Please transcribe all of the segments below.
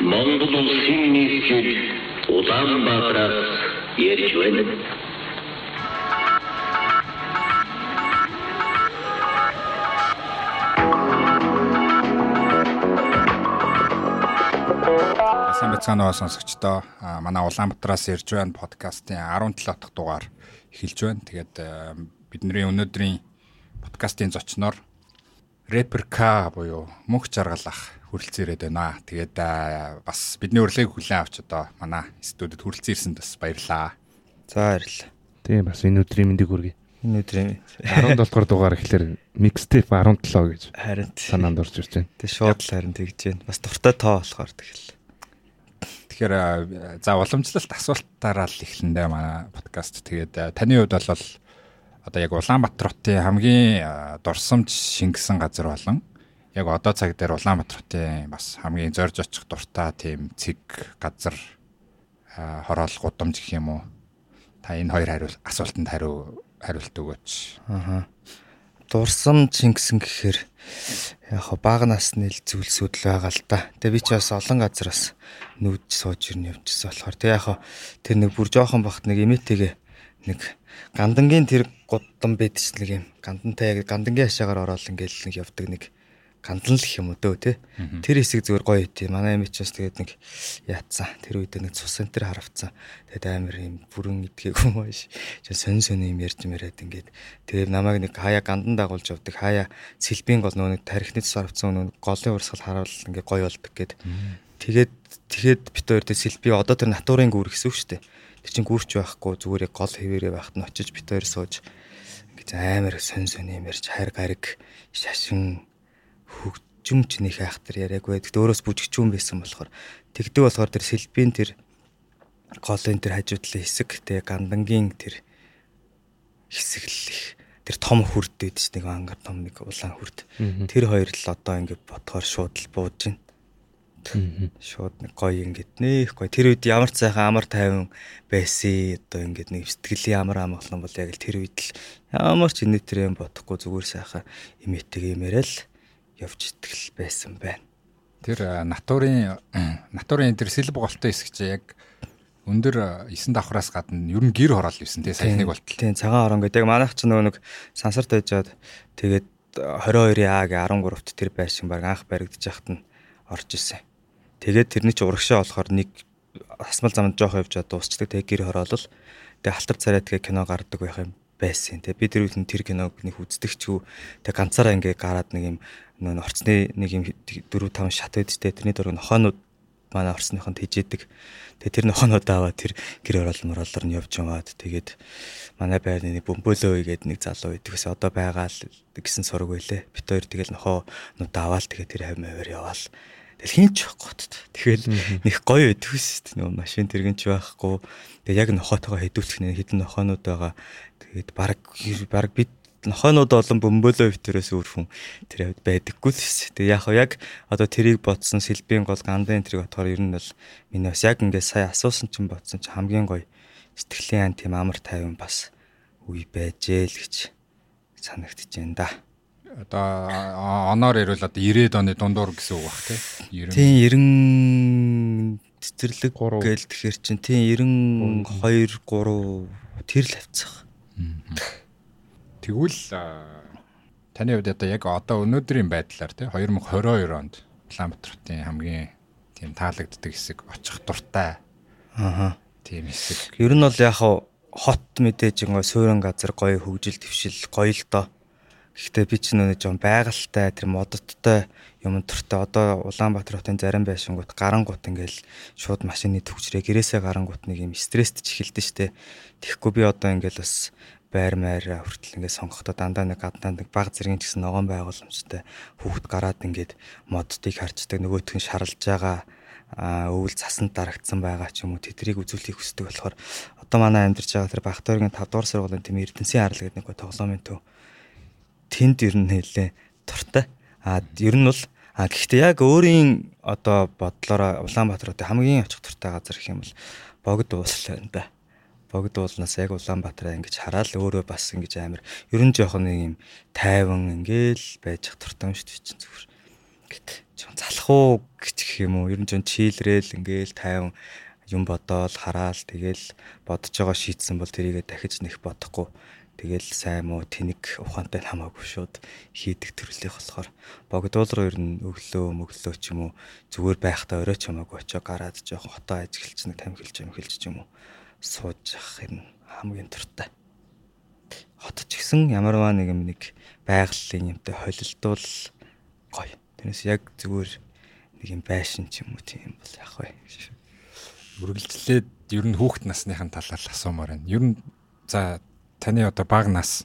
Монгол улсын нийслэл Улаанбаатараас ярьж байна. Сайн бацгаана сонсогчдоо. Манай Улаанбаатараас ирж байна подкастын 17 дахь дугаар эхэлж байна. Тэгээд бидний өнөөдрийн подкастын зочноор рэпер К буюу мөнх жаргалах хүрэлцэн ирээд байна. Тэгээд бас бидний урилгыг хүлээн авч одоо манай студид хүрэлцэн ирсэнд бас баярлаа. За баярлалаа. Тийм бас энэ өдрийн мэндийг хүргэе. Энэ өдрийн 17 дугаар дугаар ихлээр mixtape 17 гэж харин санаанд орж ирж байна. Тэг шууд л харин тэгж байна. Бас дуртай тоо болохоор тэгэл. Тэгэхээр за уламжлалт асуултаараа л эхлэндээ манай подкаст. Тэгээд таны хувьд бол одоо яг Улаанбаатар хотын хамгийн дурсамж шингэсэн газар болон яг одоо цаг дээр Улаанбаатар хотын бас хамгийн зорж очих дуртай тийм цэг газар хороол гудамж гэх юм уу? Та энэ хоёр хариул асуултанд хариу хариулт өгөөч. Аа. Дурсамж шингэсэн гэхээр яг хаа бага насны л зүйлсүүд л байгаа л да. Тэгээ би ч бас олон газараас нүүж сууж ирнэ явчихсан болохоор тэг яг хаа тэр нэг бүр жоохон бахт нэг имээтэйгээ нэг гандангийн тэр гудам байдч нэг юм гандантай гандангийн хашаагаар ороод ингээл нэг явдаг нэг гандан л гэх юм уу дөө те. Тэр хэсэг зүгээр гоё ити. Манай эмч бас тэгээд нэг яатсан. Тэр үед нэг цус центр харавцсан. Тэгээд амар юм бүрэн идгээгүй маш. Чи сонь сонь юм ярьж мэрэд ингээд. Тэгээд намайг нэг хаяа гандан дагуулж явдаг. Хаяа сэлбийн гол нөө нэг тарихны цус харавцсан нөө голын урсгал хараал ингээд гоё болдог гэд. Тэгээд тэгэхэд бит хоёр дээр сэлби одоо тэр натурын гүр гэсэн үг шүү дээ. Тэр чин гүрч байхгүй зүгээр яг гол хэвээрээ байхад нь очиж бит хоёр сууж ингээд амар сонь сонь юм ярьж хайр гариг шашин хөгжимч нөх айхтар яриаг байдаг. Өөрөөс бүжигчүүн байсан болохоор тэгдэг болохоор тэр сэлбийн тэр голын тэр хажуудлын хэсэг тэгээ гандангийн тэр хэсэг л их тэр том хүрд гэдэг чинь нэг ангар том нэг улаан хүрд. Тэр хоёр л одоо ингээд бодохоор шууд л бууж байна. Шууд нэг гоё ингээд нэх гоё. Тэр үед ямар ч сайхан амар тайван байсан. Одоо ингээд нэг сэтгэлийн амар амгалан бол яг л тэр үед л ямар ч инээтрээ бодохгүй зүгээр сайхан имээтэйг юмэрэл явж итгэл байсан байна. Тэр натурын натурын тэр сэлб голтой хэсэг чи яг өндөр 9 давхраас гадна ер нь гэр хороол юусэн тий сахиныг болтол. Тийм цагаан орон гэдэг манайх ч нөгөө нэг сансарт байжгаад тэгээд 22-ийн А гэ 13-т тэр байшин баг анх баригдаж яхад нь орж исэн. Тэгээд тэрний чи урагшаа болохоор нэг асмал замд жоох явж дуусчдаг тэг гэр хороолол тэг халтар царай тэгээ кино гардаг байх юм байсан. Тэг би тэр үед тэр киног нэг үздэг ч үү тэг ганцаараа ингээ гараад нэг юм нөө орцны нэг юм 4 5 шат байдтэй тэрний дөрөв нохоонууд манай орсныхонд хийжээдэг. Тэгээ тэр нохоонууд аваад тэр гэр орол мороолоор нь явж яваад тэгээд манай байрны нэг бөмбөлөө игээд нэг залуу байдаг ус одоо байгаа л гэсэн сураг байлээ. Бит хоёр тэгэл нохоонууд аваад тэгээд тэр хавь мавэр яваал. Тэгэл хинч байхгүй. Тэгэл нэг гоё байдаг ус нөө машин тэргэнч байхгүй. Тэгээ яг нохоотойгоо хэдүүлэх нэг хідэн нохоонууд байгаа. Тэгээд баг баг бид нохойнууд болон бөмбөлөө витрээс өөр хүн тэр хавьд байдаггүй л шээ. Тэгээ яг яг одоо тэрийг бодсон сэлбийн гол гандын тэрийг бодохоор ер нь бол миний бас яг ингээд сая асуусан чинь бодсон чинь хамгийн гоё сэтгэлийн ан тийм амар тайван бас үе байжээ л гэж санагдчихээн да. Одоо оноор ирвэл одоо 90-ад оны дундуур гэсэн үг бах тий. Тийм 90 цэцэрлэг гээл тэгэхээр чинь тийм 92 3 тэр л хавцах. Тэгвэл таны хувьд одоо яг одоо өнөөдрийн байдлаар тий 2022 онд Улаанбаатарын хамгийн тийм таалагддаг хэсэг очих дуртай. Аа. Тийм хэсэг. Ер нь бол яг хот мэдээж ингээ суурин газар гоё хөгжил твшил гоё л доо. Гэхдээ би ч нөө жоон байгальтай тэр модоттой юм төртөө одоо Улаанбаатар хотын зарим байшингууд гарангууд ингээл шууд машины төвчрээ гэрээсээ гарангууд нэг юм стресст ч эхэлдэж штэ. Тэгэхгүй би одоо ингээл бас байр маяра хүртэл ингээд сонгохдоо дандаа нэг гаднаа нэг баг зэргийн гэсэн ногоон байгууламжтай хүүхэд гараад ингээд моддыг харцдаг нөгөөх нь шарлж байгаа өвөл цасанд дарагдсан байгаа ч юм уу тэдрийг үзүүлэхийг хүсдэг болохоор одоо манай амьдарч байгаа тэр Бахтойргийн 5 дугаар сургуулийн тэм Эрдэнсийн харал гэдэг нэг тоглоомын төв тэнд ер нь нэлээ туртай а ер нь бол а гэхдээ яг өөрийн одоо бодлороо Улаанбаатар хамгийн очих туртай газар гэх юм бол богд ууслаа байна да богд уулнаас яг Улаанбаатараа ингэж хараад өөрөө бас ингэж амар ер нь жоохон нэг юм тайван ингээл байж ах туртай юм шүү дээ чинь зүгээр. Жон залах уу гэх юм уу. Ер нь жон чийлрэл ингээл тайван юм бодоол хараал тэгэл бодож байгаа шийдсэн бол тэрийгэ дахиж нэх бодохгүй тэгэл сайн муу тэнэг ухаантай хамаагүй шууд хийдэг төрлийнх болохоор богдуул руу ер нь өглөө мөглөө ч юм уу зүгээр байхдаа орой ч хамаагүй очоо гараад жоохон хотоо ажиглаж нэг тамхилж юмхилж ч юм уу сууж явах юм хамгийн туртай. Хот ч гэсэн ямарваа нэг юм нэг байгалийн юмтай холилдуул гоё. Тэрнээс яг зүгээр нэг юм байшин ч юм уу тийм бол яг вэ? Үргэлжлээд ер нь хүүхэд насныхын талаар асуумаар байна. Ер нь за таны одоо баг нас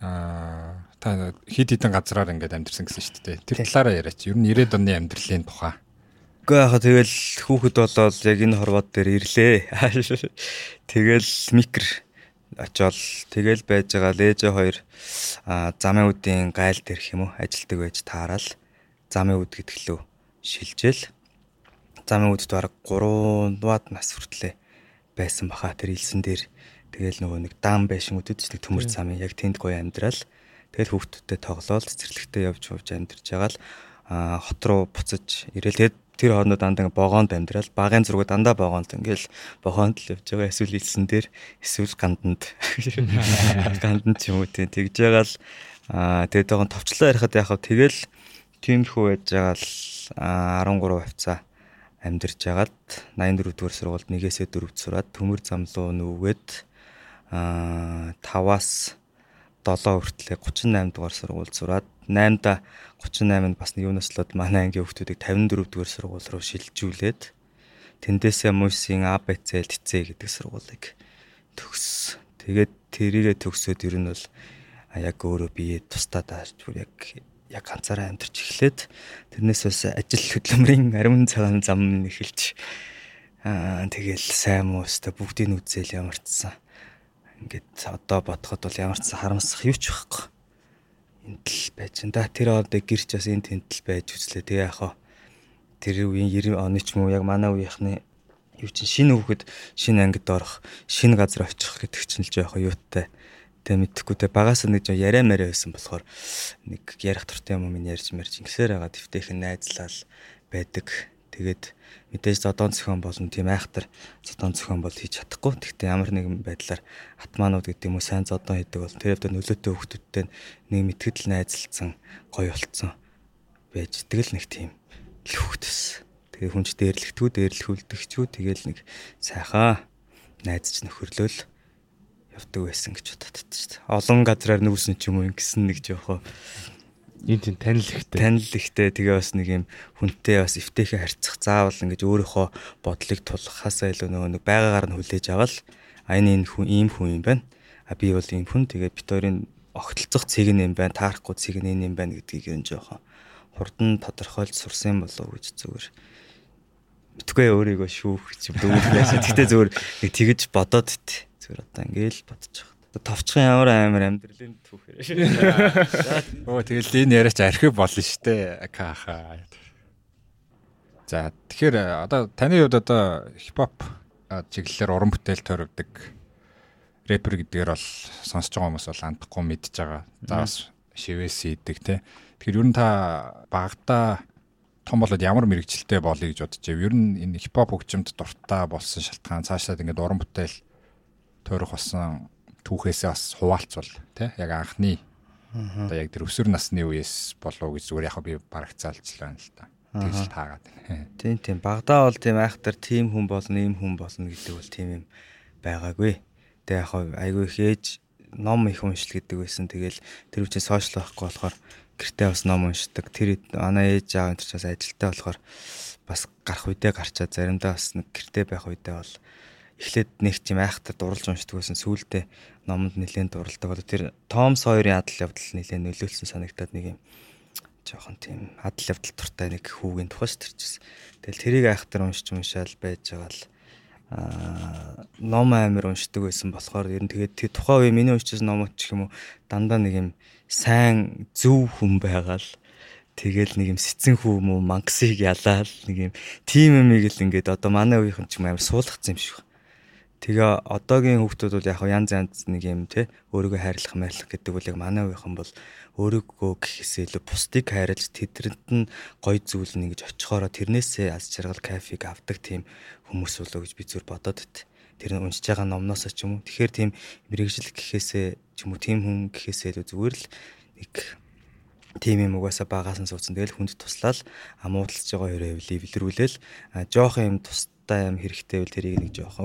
аа та хид хідэн газраар ингээд амьдэрсэн гэсэн шүү дээ. Тэр талаараа яриач. Ер нь 90-ад оны амьдралын тухай. Үгүй яхаа тэгэл хүүхэд болоод яг энэ хорвоод дээр ирлээ. Тэгэл микр очоод тэгэл байж байгаа лээжэ хоёр замын үдийн гайл дээрх юм уу ажилтдаг байж таарал замын үд гэдгэлөө шилжээл замын үдэд бараг 3 дуад нас хүртлээ байсан баха тэр илсэн дээр тэгэл нөгөө нэг даам байшин үдэд нэг төмөр замын яг тэнд гоё амьдрал. Тэгэл хүүхдүүдтэй тоглоол цэцэрлэгтэй явж явж амьдарч байгаа л хот руу буцаж ирээл. Тэгээд тэр хоорондоо дандаа богоонд амьдрал багын зураг дандаа богоонд ингээл богоонд л явж байгаа эсвэл илсэн дээр эсвэл ганданд. Ганданд ч юм уу тийм тэгж байгаа л. Тэгээд байгаа товчлоо ярихад яхав тэгэл тиймэрхүү байж байгаа л 13 хувьцаа амьдарч агаад 84 дугаар сургуульд 1-ээс 4-д сураад төмөр зам руу нүгээд аа 5-аас 7 хүртлээр 38 дугаар сургуульд сураад 8-да 38-нд бас нэг юунаслаад манай ангийн хүүхдүүдийг 54 дугаар сургууль руу шилжүүлээд тэндээсээ муйсын ABC ТЦ гэдэг сургуулийг төгс. Тэгээд тэрийгэ төгсөөд ер нь бол яг өөрөө бие тустаад аж бүр яг яг ганцаараа амьдарч эхлээд тэрнээс бас ажил хөдөлмөрийн ариун цагаан зам эхэлж аа тэгэл сайн муу өстө бүгдийг үзэл ямарчсан. Ингээд одоо бодоход бол ямарчсан харамсах юу ч байхгүй. Энд л байж энэ тэр ордыг гэрч бас энэ тентл байж үзлээ. Тэгээ яхаа тэр үеийн 90 оны ч юм уу яг манай үеийнхний юу чинь шинэ хүүхэд шинэ ангид орох, шинэ газар очих гэдэг чинь л жоохоо юутай Тэгээ мэдхгүй те багаас нэг жоо яриа мэрэ байсан болохоор нэг ярих туртай юм минь ярьж мэрж ингэсээр байгаа дэвтэйхэн найзлал байдаг. Тэгээд мэдээж зодон зохион болон тийм айхтар зодон зохион бол хийж чадахгүй. Гэхдээ ямар нэгэн байдлаар атманууд гэдэг юм уу сайн зодон хийдэг бол тэр өвдө нөлөөтэй хүмүүстэй нэг мэтгэл найзалцсан гоё болцсон байж тэгэл нэг тийм л хөвгтс. Тэгээ хүнч дээрлэгтгүү дээрлэхүүлдэгчүү тэгэл нэг сайхаа найзч нөхөрлөөл явдаг байсан гэж бодод дээ. Олон газраар нүүсэн ч юм уу ингэсэн нэг жоохоо энэ тийм танил ихтэй. Танил ихтэй тэгээ бас нэг юм хүнтэй бас эвтэйхэ харьцах заавал ингэж өөрийнхөө бодлыг тулахаасаа илүү нөгөө нэг байгаагаар нь хүлээж авал а энэ энэ хүн ийм хүн юм байна. А би бол ийм хүн тэгээ бит хоёрын огтлцох цэг нь юм байна. Таарахгүй цэг нь энэ юм байна гэдгийг юм жоохоо хурдан тодорхойлж сурсан болов гэж зүгээр битгүй өөрийгөө шүүх гэж байсан. Гэтэ зүгээр нэг тэгэж бодоод ит. Зүгээр одоо ингээл бодчих. Товчхон ямар амар амьдралын түүхээр. Оо тэгэл энэ яриач архив болно штэ. Каха. За тэгэхээр одоо таны хувьд одоо хипхоп чиглэлээр уран бүтээл төрөвдөг рэпер гэдгээр бол сонсож байгаа хүмүүс бол андахгүй мэдж байгаа. За бас шивээс хийдэг те. Тэгэхээр ер нь та багада том болоод ямар мэрэгчлээ болъё гэж бодож байв. Ер нь энэ хипхоп хөгжимд дуртай болсон шалтгаан цаашдаа ингээд уран бүтээл тойрох болсон түүхээсээ бас хуваалцвал тий яг анхны одоо яг тэр өсвөр насны үеэс болов гэж зүгээр яг би барагцаалжлаа л та. Тэгж таагаад байна. Тийм тийм багадаа бол тийм айхтар тийм хүн болно, ийм хүн болно гэдэг бол тийм юм байгаагүй. Тэгээ яг айгүй их ээж ном их уншил гэдэг байсан. Тэгэл тэр үчи сошиал байхгүй болохоор гэртээ бас ном уншдаг. Тэр манай ээж аав энэ ч бас ажилтаа болохоор бас гарах үедээ гарчаад заримдаа бас нэг гэртээ байх үедээ бол эхлээд нэг тийм айхтар дурлж уншдаг байсан. Сүүлдээ номонд нэлээд дурлдаг бол тэр Том Сойерын адал явдал нэлээд нөлөөлсөн санагдаад нэг юм жоохон тийм адал явдал туртай нэг хүүгийн тухай ш төрчихсэн. Тэгэл тэрийг айхтар уншиж уншаал байж байгаа л аа ном амир уншдаг байсан болохоор ер нь тэгээд тэр тухайн үе миний уншижсэн номууд ч юм уу дандаа нэг юм сайн зөв хүн байгаа л Тэгэл нэг юм сэтсэн хүү мүү мангасыг ялаал нэг юм тим юмыг л ингээд одоо манай үеийнхэн ч юм амар суулгацсан юм шиг Тэгээ одоогийн хүүхдүүд бол яг янз янз нэг юм те өөрийгөө хайрлах маярлах гэдэг үл яг манай үеийнхэн бол өөрийгөө гэхээсээ илүү бусдыг хайрлаж тэдэнд нь гоё зүйл нэг гэж очихороо тэрнээсээ аз жаргал кайфыг авдаг тийм хүмүүс болоо гэж би зүр бодоод байт. Тэр нь уншиж байгаа номноос ч юм уу. Тэгэхээр тийм мэрэгжил гэхээсээ ч юм уу тийм хүн гэхээсээ илүү зүгээр л нэг тийм юм угаасаа багаас нь суудсан. Тэгэл хүнд туслаад амуудалж байгаа хоёроо левелрүүлээл жоох юм тустай юм хэрэгтэй бол тэрийг нэг жоох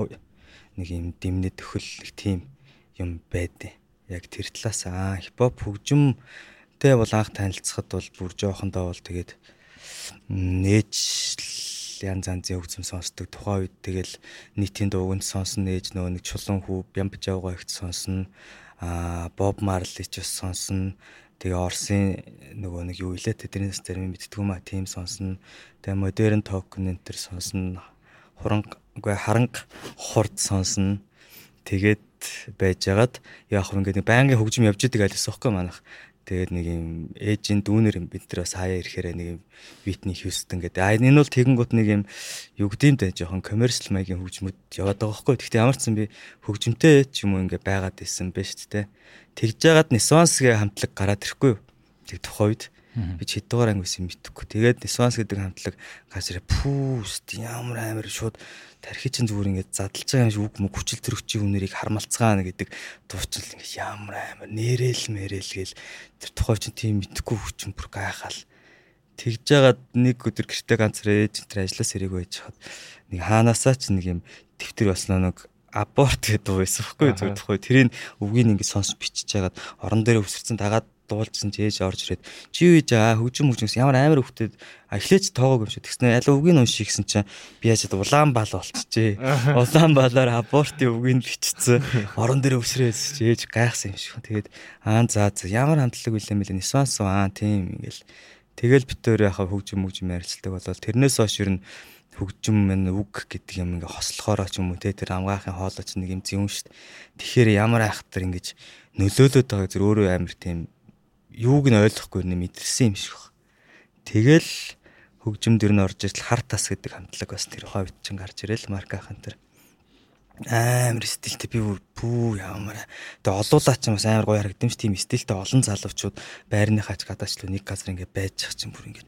нэг юм дэмнэ төхөл тийм юм байдیں۔ Яг тэр талаас аа хипхоп хөгжимтэй бол анх танилцахад бол бүр жоохондоо бол тэгээд нээж янз янзын хөгжим сонсдог. Тухайн үед тэгэл нийтийн дууганд сонсон нээж нөө нэг чулуун хүү бямбж явгаа ихт сонсно. Аа Боб Марли ч бас сонсно. Тэгээ Орсын нөгөө нэг юу илээ тэднээс зарим мэдтгүү ма тим сонсно. Тэгээ модерн токен энэ төр сонсно. Хуранг үгүй харанг хурд сонсно. Тэгээд байжгаад яг хөө ингээд байнгын хөгжим явж идэг айлсаа ихгүй манах. Тэгээд нэг юм эйжент дүүнер бид нар бас хаяа ирэхээр нэг юм Витни Хьюстон гэдэг. А энэ бол тэгэнгүүт нэг юм югдийн дэ жоохон commercial маягийн хөгжмөд яваад байгаа хөөхгүй. Гэхдээ ямар ч юм би хөгжимтэй ч юм уу ингээ байгаад исэн ба шүү дээ. Тэгж яагаад Nissans-гээ хамтлаг гараад ирэхгүй юу? Тэг тухайд Би ч хэддугаар анги байсан мэдэхгүй. Тэгээд Нисванс гэдэг хамтлаг ирээ пүүст ямар амар шууд тархи чин зүгээр ингээд задлж байгаа юм шиг үг мөг хүчил төрөгчийн үнэрийг хармалцгаана гэдэг дуучил ингээд ямар амар нэрэл мэрэл гээл тэр тухай чин тийм мэдэхгүй хүчин бүр гайхаал. Тэгж жагаад нэг өдөр гэртээ ганцраа ээж энэ ажиллаас ирэх байж хаад нэг хаанаасаа ч нэг юм тэмдэг болсноо нэг аборт гэдэг дуу байсан байхгүй зүгээр тухай тэрийг өвгийг ингэ сонсч бичиж жагаад орон дээр өсөрцөн дагаад дуулжсан ч ээж орж ирээд чи юу ийж аа хөгжим хөгжимс ямар амар хөвгтөд эхлээч тоогоо юм шиг. Тэгснэ аль үгийн унших гэсэн чинь би яаж улаан бал болчихжээ. Улаан балаар абортын үгийг бичсэн орон дээр өвсрээс чи ээж гайхсан юм шиг. Тэгээд аа за за ямар хамтлаг үлэм мэлээ нисванс аа тийм ингээл. Тэгэл битээр яхаа хөгжим хөгжим ярилцдаг болол тэрнээс хойш ер нь хөгжим мэн үг гэдэг юм ингээ хослохороо ч юм уу те тэр амгаахын хоолойч нэг юм зэвүүн штт. Тэгэхээр ямар айхтар ингэж нөлөөлөд байгаа зүр өөрөө амар тийм юуг нь ойлгохгүй нэ мэдэрсэн юм шиг баг. Тэгэл хөгжим дэр нь орж ирэл хар тас гэдэг хамтлаг бас тэр хойд чин гарч ирэл марк ахын тэр амар стилтэй би бүү ямар тэгээ олуулаа ч бас амар гоё харагдсан ш тийм стилтэй олон залуучууд байрныхаач гадаачлуу нэг газар ингээ байж чах чинь бүр ингээ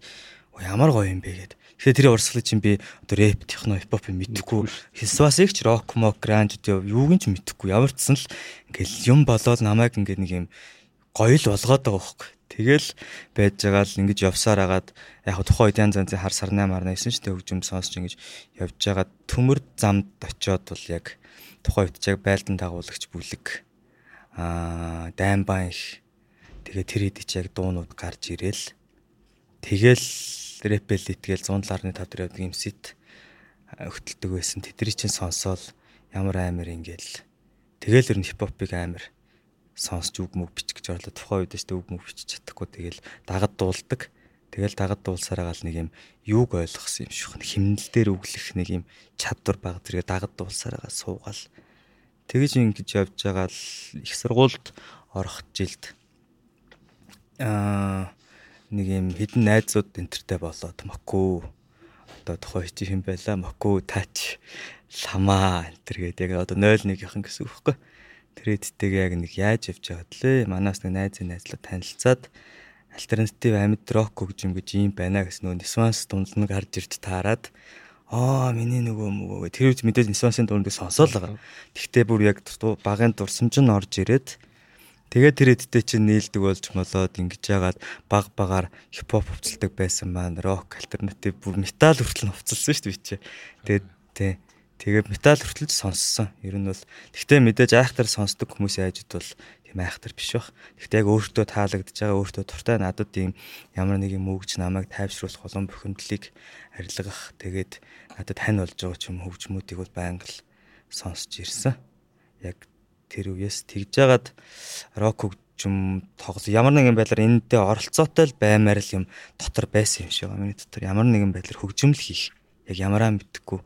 ямар гоё юм бэ гэд. Тэгэхээр тэр урсгалыг чинь би одоо рэп, техно, хипхоп мэдэхгүй. Хисвасыг ч рок, мок, гранж юу юуг нь ч мэдэхгүй. Ямар ч сан л ингээл юм болоод намайг ингээ нэг юм гоё л болгоод байгаа хөөхгүй. Тэгэл байж байгаа л ингэж явсаар агаад яг тухайн үед янз янзын хар сарнаа марна гэсэн ч тэг хөгжим сонсч ингэж явж байгаа төмөр замд очиод бол яг тухайн үед яг байлдан дагуулагч бүлэг. Аа даймбан их. Тэгээ тэр хэд ч яг дуунууд гарч ирээл тэгэл рэпэл итгэл 107.5 дээр явдаг юм сет хөтэлдэг байсан тэдний чинь сонсоол. Ямар амар ингээл. Тэгэл ер нь хипхопыг амар сонсч үг мөг бичих гэж орлоо. Тухайн үед ч үг мөг бичиж чадахгүй тэгэл дагад дуулдаг. Тэгэл дагад дуулсараа гал нэг юм юуг ойлгосон юм шиг химнэл дээр өглөх нэг юм чадвар баг зэрэг дагад дуулсараа суугаал. Тэгэж ингэж явж байгаа л их сургуульд орох жилд аа нэг юм хідэн найзууд энтертэй болоод мөкөө одоо тухайн хичээх юм байла мөкөө тач ламаа энтер гэдэг яг одоо 01-ийнхэн гэсэн үг байхгүй Трэдтэйгээ яг нэг яаж явж байгаад лээ. Манаас нэг найзын найзлаа танилцаад альтернатив амьд рок хөгжим гэж юм байна гэсэн нөө Нисванс дунд нэг гарч ирж таарад аа миний нөгөө мөгөө тэр үед мэдээж Нисвансын дундыг сонсоол байгаа. Тэгтээ бүр яг багын дурсамж нь орж ирээд тэгээд тэр эдтэй чинь нийлдэг болж молоод ингэж яагаад баг багаар хипхоп хувцалдаг байсан маань рок альтернатив бүр метал хүртэл хувцалсан шүү дээ чи. Тэгээд тий Тэгээд металл хүртэлж сонссон. Ер нь бол тэгтээ мэдээж айхтар сонсдог хүмүүсийн айжуд бол тийм айхтар биш бах. Тэгтээ яг өөртөө таалагдж байгаа өөртөө туртай надад ийм ямар нэг юм өгч намайг тайвшруулах олон бухимдлыг арилгах. Тэгээд надад хань болж байгаа ч юм хөгжмүүдийг бол байнга л сонсч ирсэн. Яг тэр үеэс тэгж жагаад рок хөгжим тоглос ямар нэгэн байдлаар энэндээ оролцоотой л баймаар л юм дотор байсан юм шиг. Миний дотор ямар нэгэн байдлаар хөгжим л хийх. Яг ямараа мэдхгүй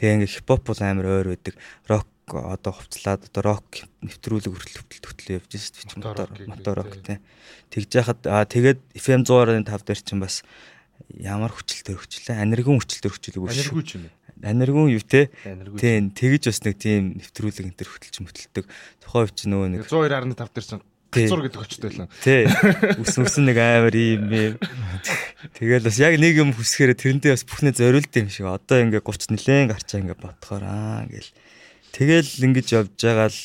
Тэгээ ингээ хипхоп бол амар ойр байдаг. Рок одоо хувцлаад одоо рок нэвтрүүлэг хүртэл хөтлөлт явж шít мотор мотор рок тий. Тэгж яхад аа тэгээд FM 100.5 дээр чинь бас ямар хүчилтэй хүчлээ. Аниргын хүчилтэй хүчлэг үү? Аниргүй ч юм. аниргун юу те. Аниргун. Тийм тэгэж бас нэг тийм нэвтрүүлэг энэ төр хөтөлж мөтөлдөг. Тухайн үе чинь нөгөө нэг 102.5 дээр чинь. Гацур гэдэг очтой байлаа. тий ус мөсөн нэг амар юм юм. Тэгэл бас яг нэг юм хүсгээр тэрнтэй бас бүхнээ зориулд юм шиг. Одоо ингээ 30 нилээн гарчаа ингээ бодохоор аа гэл. Тэгэл ингэж явж байгаа л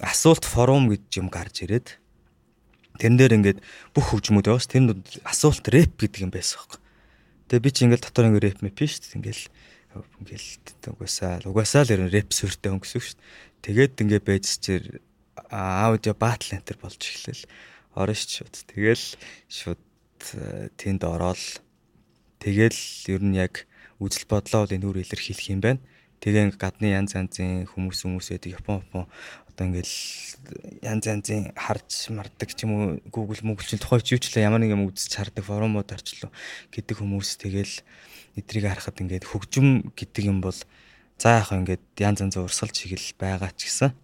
асуулт форум гэж юм гарч ирээд тэрэн дээр ингээд бүх хөгжмүүд яваас тэр асуулт рэп гэдэг юм байсан байхгүй. Тэгээ би чи ингээл дотор ингээ рэп мэп шүү дээ. Ингээл ингээл угаасаа угаасаа л ер нь рэп сүртэй үг шүү дээ. Тэгээд ингээ байж чир аудио батл энтер болж эхлэв. Орно ш шууд. Тэгэл шууд э, тэнд ороод тэгэл ер нь яг үзэл бодлоо бол энэ үр илэрхийлэх юм байна. Тэгээ гадны янз янзын хүмүүс хүмүүс байдаг Япон Япон одоо ингээл янз янзын харж мардаг ч юм уу Google чинь тухай ч юу ч л ямар нэг юм үзэж хардаг форумууд орчлоо гэдэг хүмүүс тэгэл эдрийг харахад ингээд хөгжим гэдэг юм бол за яг ингээд янз янзын урсгалч чигэл байгаа ч гэсэн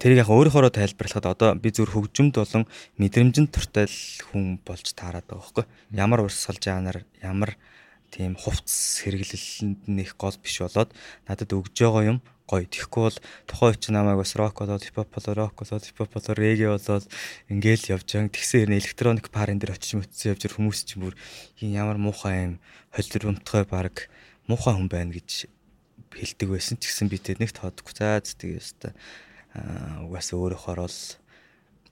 тэрийг яг өөрийнхоороо тайлбарлахад одоо би зөв хөгжимд болон мэдрэмжинд туртай хүн болж таарад байгаа байхгүй ямар урсгал жанр ямар тийм хувцс хэрэглэлэнд нэх гол биш болоод надад өгж байгаа юм гоё. Тэгэхгүй бол тухайн үеч намайг бас рок болоод хипхоп болоод рок болоод хипхоп болоод реге болоод ингээл явж байгаа. Тэгсэн хэрнээ электроник парын дээр очиж мөцсөн явж хүмүүс ч бүр ямар муухай юм холир унтгай баг муухай хүн байна гэж хэлдэг байсан ч гэсэн би тэр нэг тоодохгүй. За тэгээ өстой угаасаа өөрөөхөр бол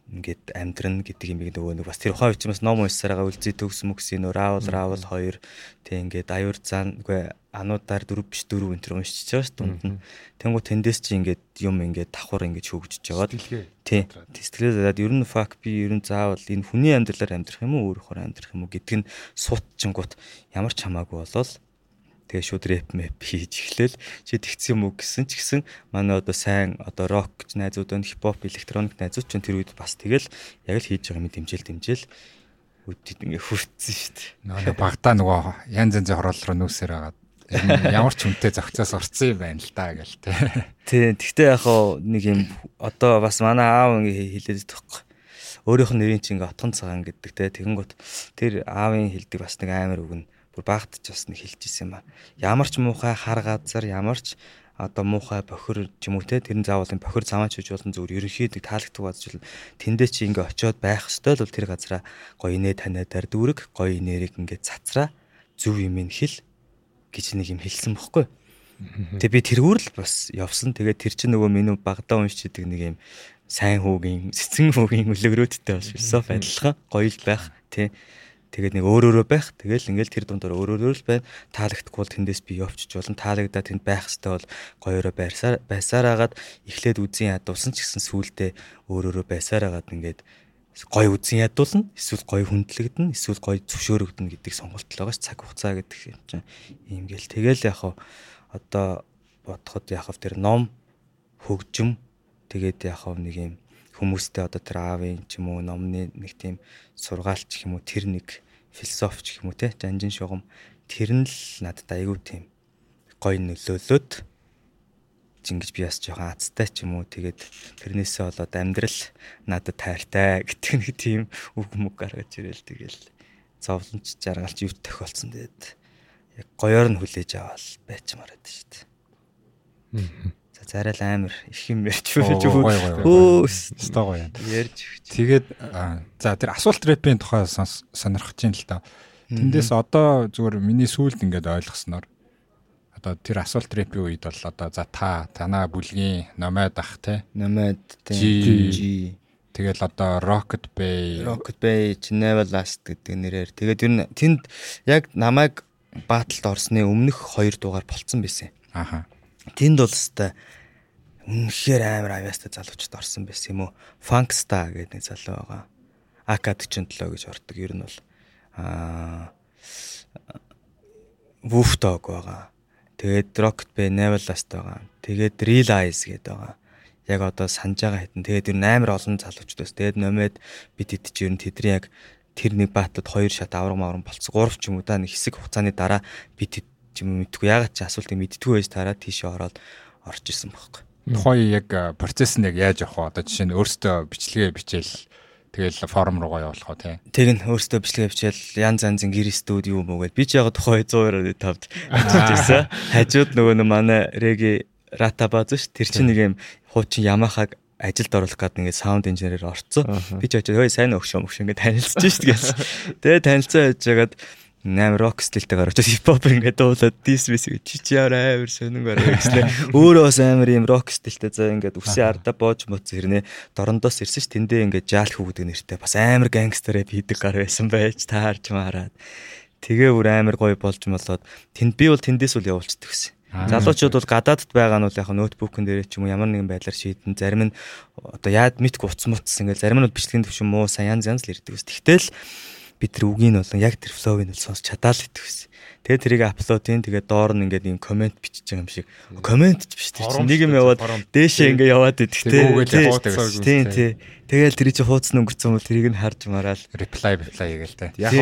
ингээд амьдрын гэдэг юм нөгөө нэг бас тэр ухаан үчимээс ном уншсараа үлзий төгс мөксийн нөр раавал раавал хоёр тэг ингээд аюур зан үгүй ануудаар дөрөв биш дөрөв энэ төр уншиж байгаа шүү дунд нь тэнгуү тэндээс чи ингээд юм ингээд давхар ингээд хөгжиж жагаад тий сэтгэлээ задаад ер нь фак би ер нь заавал энэ хүний амьдралаар амьдрах юм уу өөрөөр амьдрах юм уу гэдг нь суутчингууд ямар ч хамаагүй болол тэгээ шууд рэп мэп хийж эхлээл чи тэгсэн юм уу гэсэн ч гэсэн манай одоо сайн одоо рок гэж найзууд байна хипхоп электроник найзууд ч тэр үед бас тэгэл яг л хийж байгаа юм дэмжээл дэмжээл үдэд ингээ хүртсэн шүү дээ. Нөгөө багтаа нөгөө янз янзын хороол руу нүүсээр байгаа. Ямар ч хүнтэй зохицоос орсон юм байна л да гэл тэ. Тий, тэгтээ яг хоо нэг юм одоо бас манай аав ингээ хэлээд байхгүй. Өөрийнх нь нэрийн чинь ингээ отгон цагаан гэдэг те тэгэнгүүт тэр аавын хэлдэг бас нэг амар үг нь бүр багт ч бас нэг хэлж исэн юм а. Ямар ч муухай хар газар, ямар ч одоо муухай бохир ч юм уу те тэр нь заавал бохир цамаач гэж болон зүгээр ерөнхийд таалагддаг базжил тэндээ чи ингээ очиод байх ёстой л тэр газараа гоё инээ таниадаар дүүрэг гоё инээрийг ингээ цацраа зөв юм ин хэл гэж нэг юм хэлсэн бохгүй. Тэгээ би тэргүүр л бас явсан. Тэгээд тэр чинь нөгөө миний багадаа уншиж идэг нэг юм сайн хүүгийн, цэцэн хүүгийн үлгэрүүдтэй бас философи адилхан гоё л байх тий. Тэгээд нэг өөр өөрөө байх. Тэгэл ингээл тэр дундор өөр өөрөө л байна. Таалагдахгүй бол тэндээс би явчих болно. Таалагдаад тэнд байх хэвээр бол гоёроо байсаар байсаар агаад эхлээд үзэн ядуулсан ч гэсэн сүултээ өөр өөрөө байсаар агаад ингээд гой үзэн ядуулна. Эсвэл гой хүндлэгдэн, эсвэл гой зөвшөөрөгдөн гэдэг сонголт л байгаа ш цаг хугацаа гэдэг юм чинь. Ийм гээл тэгэл яг одоо бодоход яг тэр ном хөгжим тэгээд яг нэг юм хүмүүстэй одоо тэр аавын ч юм уу номны нэг тийм сургаалч юм уу тэр нэг философч гэх юм уу те жанжин шугам. Тэр нь л надад айгүй тийм гоё нөлөөлөд ингэж би бас жоохон азтай ч юм уу. Тэгээд тэрнээсээ болоод амьдрал надад тайртай гэдэг нэг тийм үг мүг гаргаж ирэл тэгэл зовлонч жаргалч юу тохиолдсон тэгээд яг гоёор нь хүлээж аваад байчмаар байдаг шүү дээ. За зарай л амар их юм ярьж Оо, өгч гоё, гоё, гоё. өөс Өстой гоё ярьж өгч. Тэгээд за тэр асуулт рэпийн тухай сонирхож байна л та. Тэндээс одоо зүгээр миний сүулт ингээд ойлгосноор одоо тэр асуулт рэпийн үед бол одоо за та танаа бүлгийн номад ах те Жи. Жи тэгэл одоо Rocket Bay Rocket Bay Never Last гэдэг нэрээр тэгээд ер нь тэнд яг намайг бааталд орсны өмнөх хоёр дугаар болцсон байсан. аха Тэнд бол өстой үнэхээр амар авьяастай залуучууд орсон байсан юм уу? Funkstar гэдэг нэг залуу байгаа. AK47 гэж ордог. Ер нь бол аа Wolf Dog байгаа. Тэгээд Rocket Bay Never Last байгаа. Тэгээд Real Eyes гэдэг байгаа. Яг одоо санаж байгаа хэдэн. Тэгээд ер нь амар олон залуучууд бас. Тэгээд номед бид хэд ч ер нь тэдний яг тэр нэг баатад хоёр шат авраг мавран болцсон. Гурав ч юм уу да нэг хэсэг хугацааны дараа бид хэд ч юм уу мэдгүй ягаад ч асуултыг мэдтгүй байж тараад тийшээ ороод орж исэн байхгүй. тухайн яг процесс нь яг яаж явах вэ? Одоо жишээ нь өөртөө бичлэгээ бичээл Тэгэл форум руугаа явуулах уу тий. Тэг нь өөртөө бичлэг авчаал янз янзын гэр студ юу мөгөөл би ч яг тухай 100-аар 5-д ажиллаж байсан. Хажууд нөгөө нь манай Реги Рата бааз ш тэр чинь нэг юм хуучин Ямахаг ажилд оруулах гээд ингээд саунд инженерээр орцсон. Би ч очиж хөөе сайн өгшөө мөгш ингээд танилцж шít гэсэн. Тэгээ танилцаа яж жагаад амар рок стилтэйгээр очиж хипхоп ингээд дуулаад дис бис чи чи амар сонин гараа гэслээ. Өөрөө бас амар юм рок стилтэй заа ингээд үсээ арда боож моц хэрнээ дорондоос ирсэн ш тэндээ ингээд жаалх гэдэг нэртэй бас амар гангстер рэп хийдэг гар байсан байж таарч маарад. Тэгээ бүр амар гоё болж молоод тэнд би бол тэндээс үл явуулчихдаг гэсэн. Залуучууд бол гадаадд байгаа нь бол яг ноутбукн дээр ч юм уу ямар нэгэн байдлаар шийдэн зарим нь одоо яад мэдгүй утас мутс ингээл зарим нь бичлэгийн төвшин муу сайн янз янз л ирдэг ус. Тэгтэл би тэр үгийг нь болон яг тэр флowыг нь сонсч чадаал гэдэг байсан. Тэгээ тэрийг апплодын тэгээ доор нь ингээд юм комент бичиж байгаа юм шиг. Комент ч биш тэр чинь нэг юм яваад дээшээ ингээд яваад идэх те. Тийм тийм. Тэгэл тэр чинь хуудас өнгөрцөн бол тэрийг нь харж мараал reply reply гээл те. Яг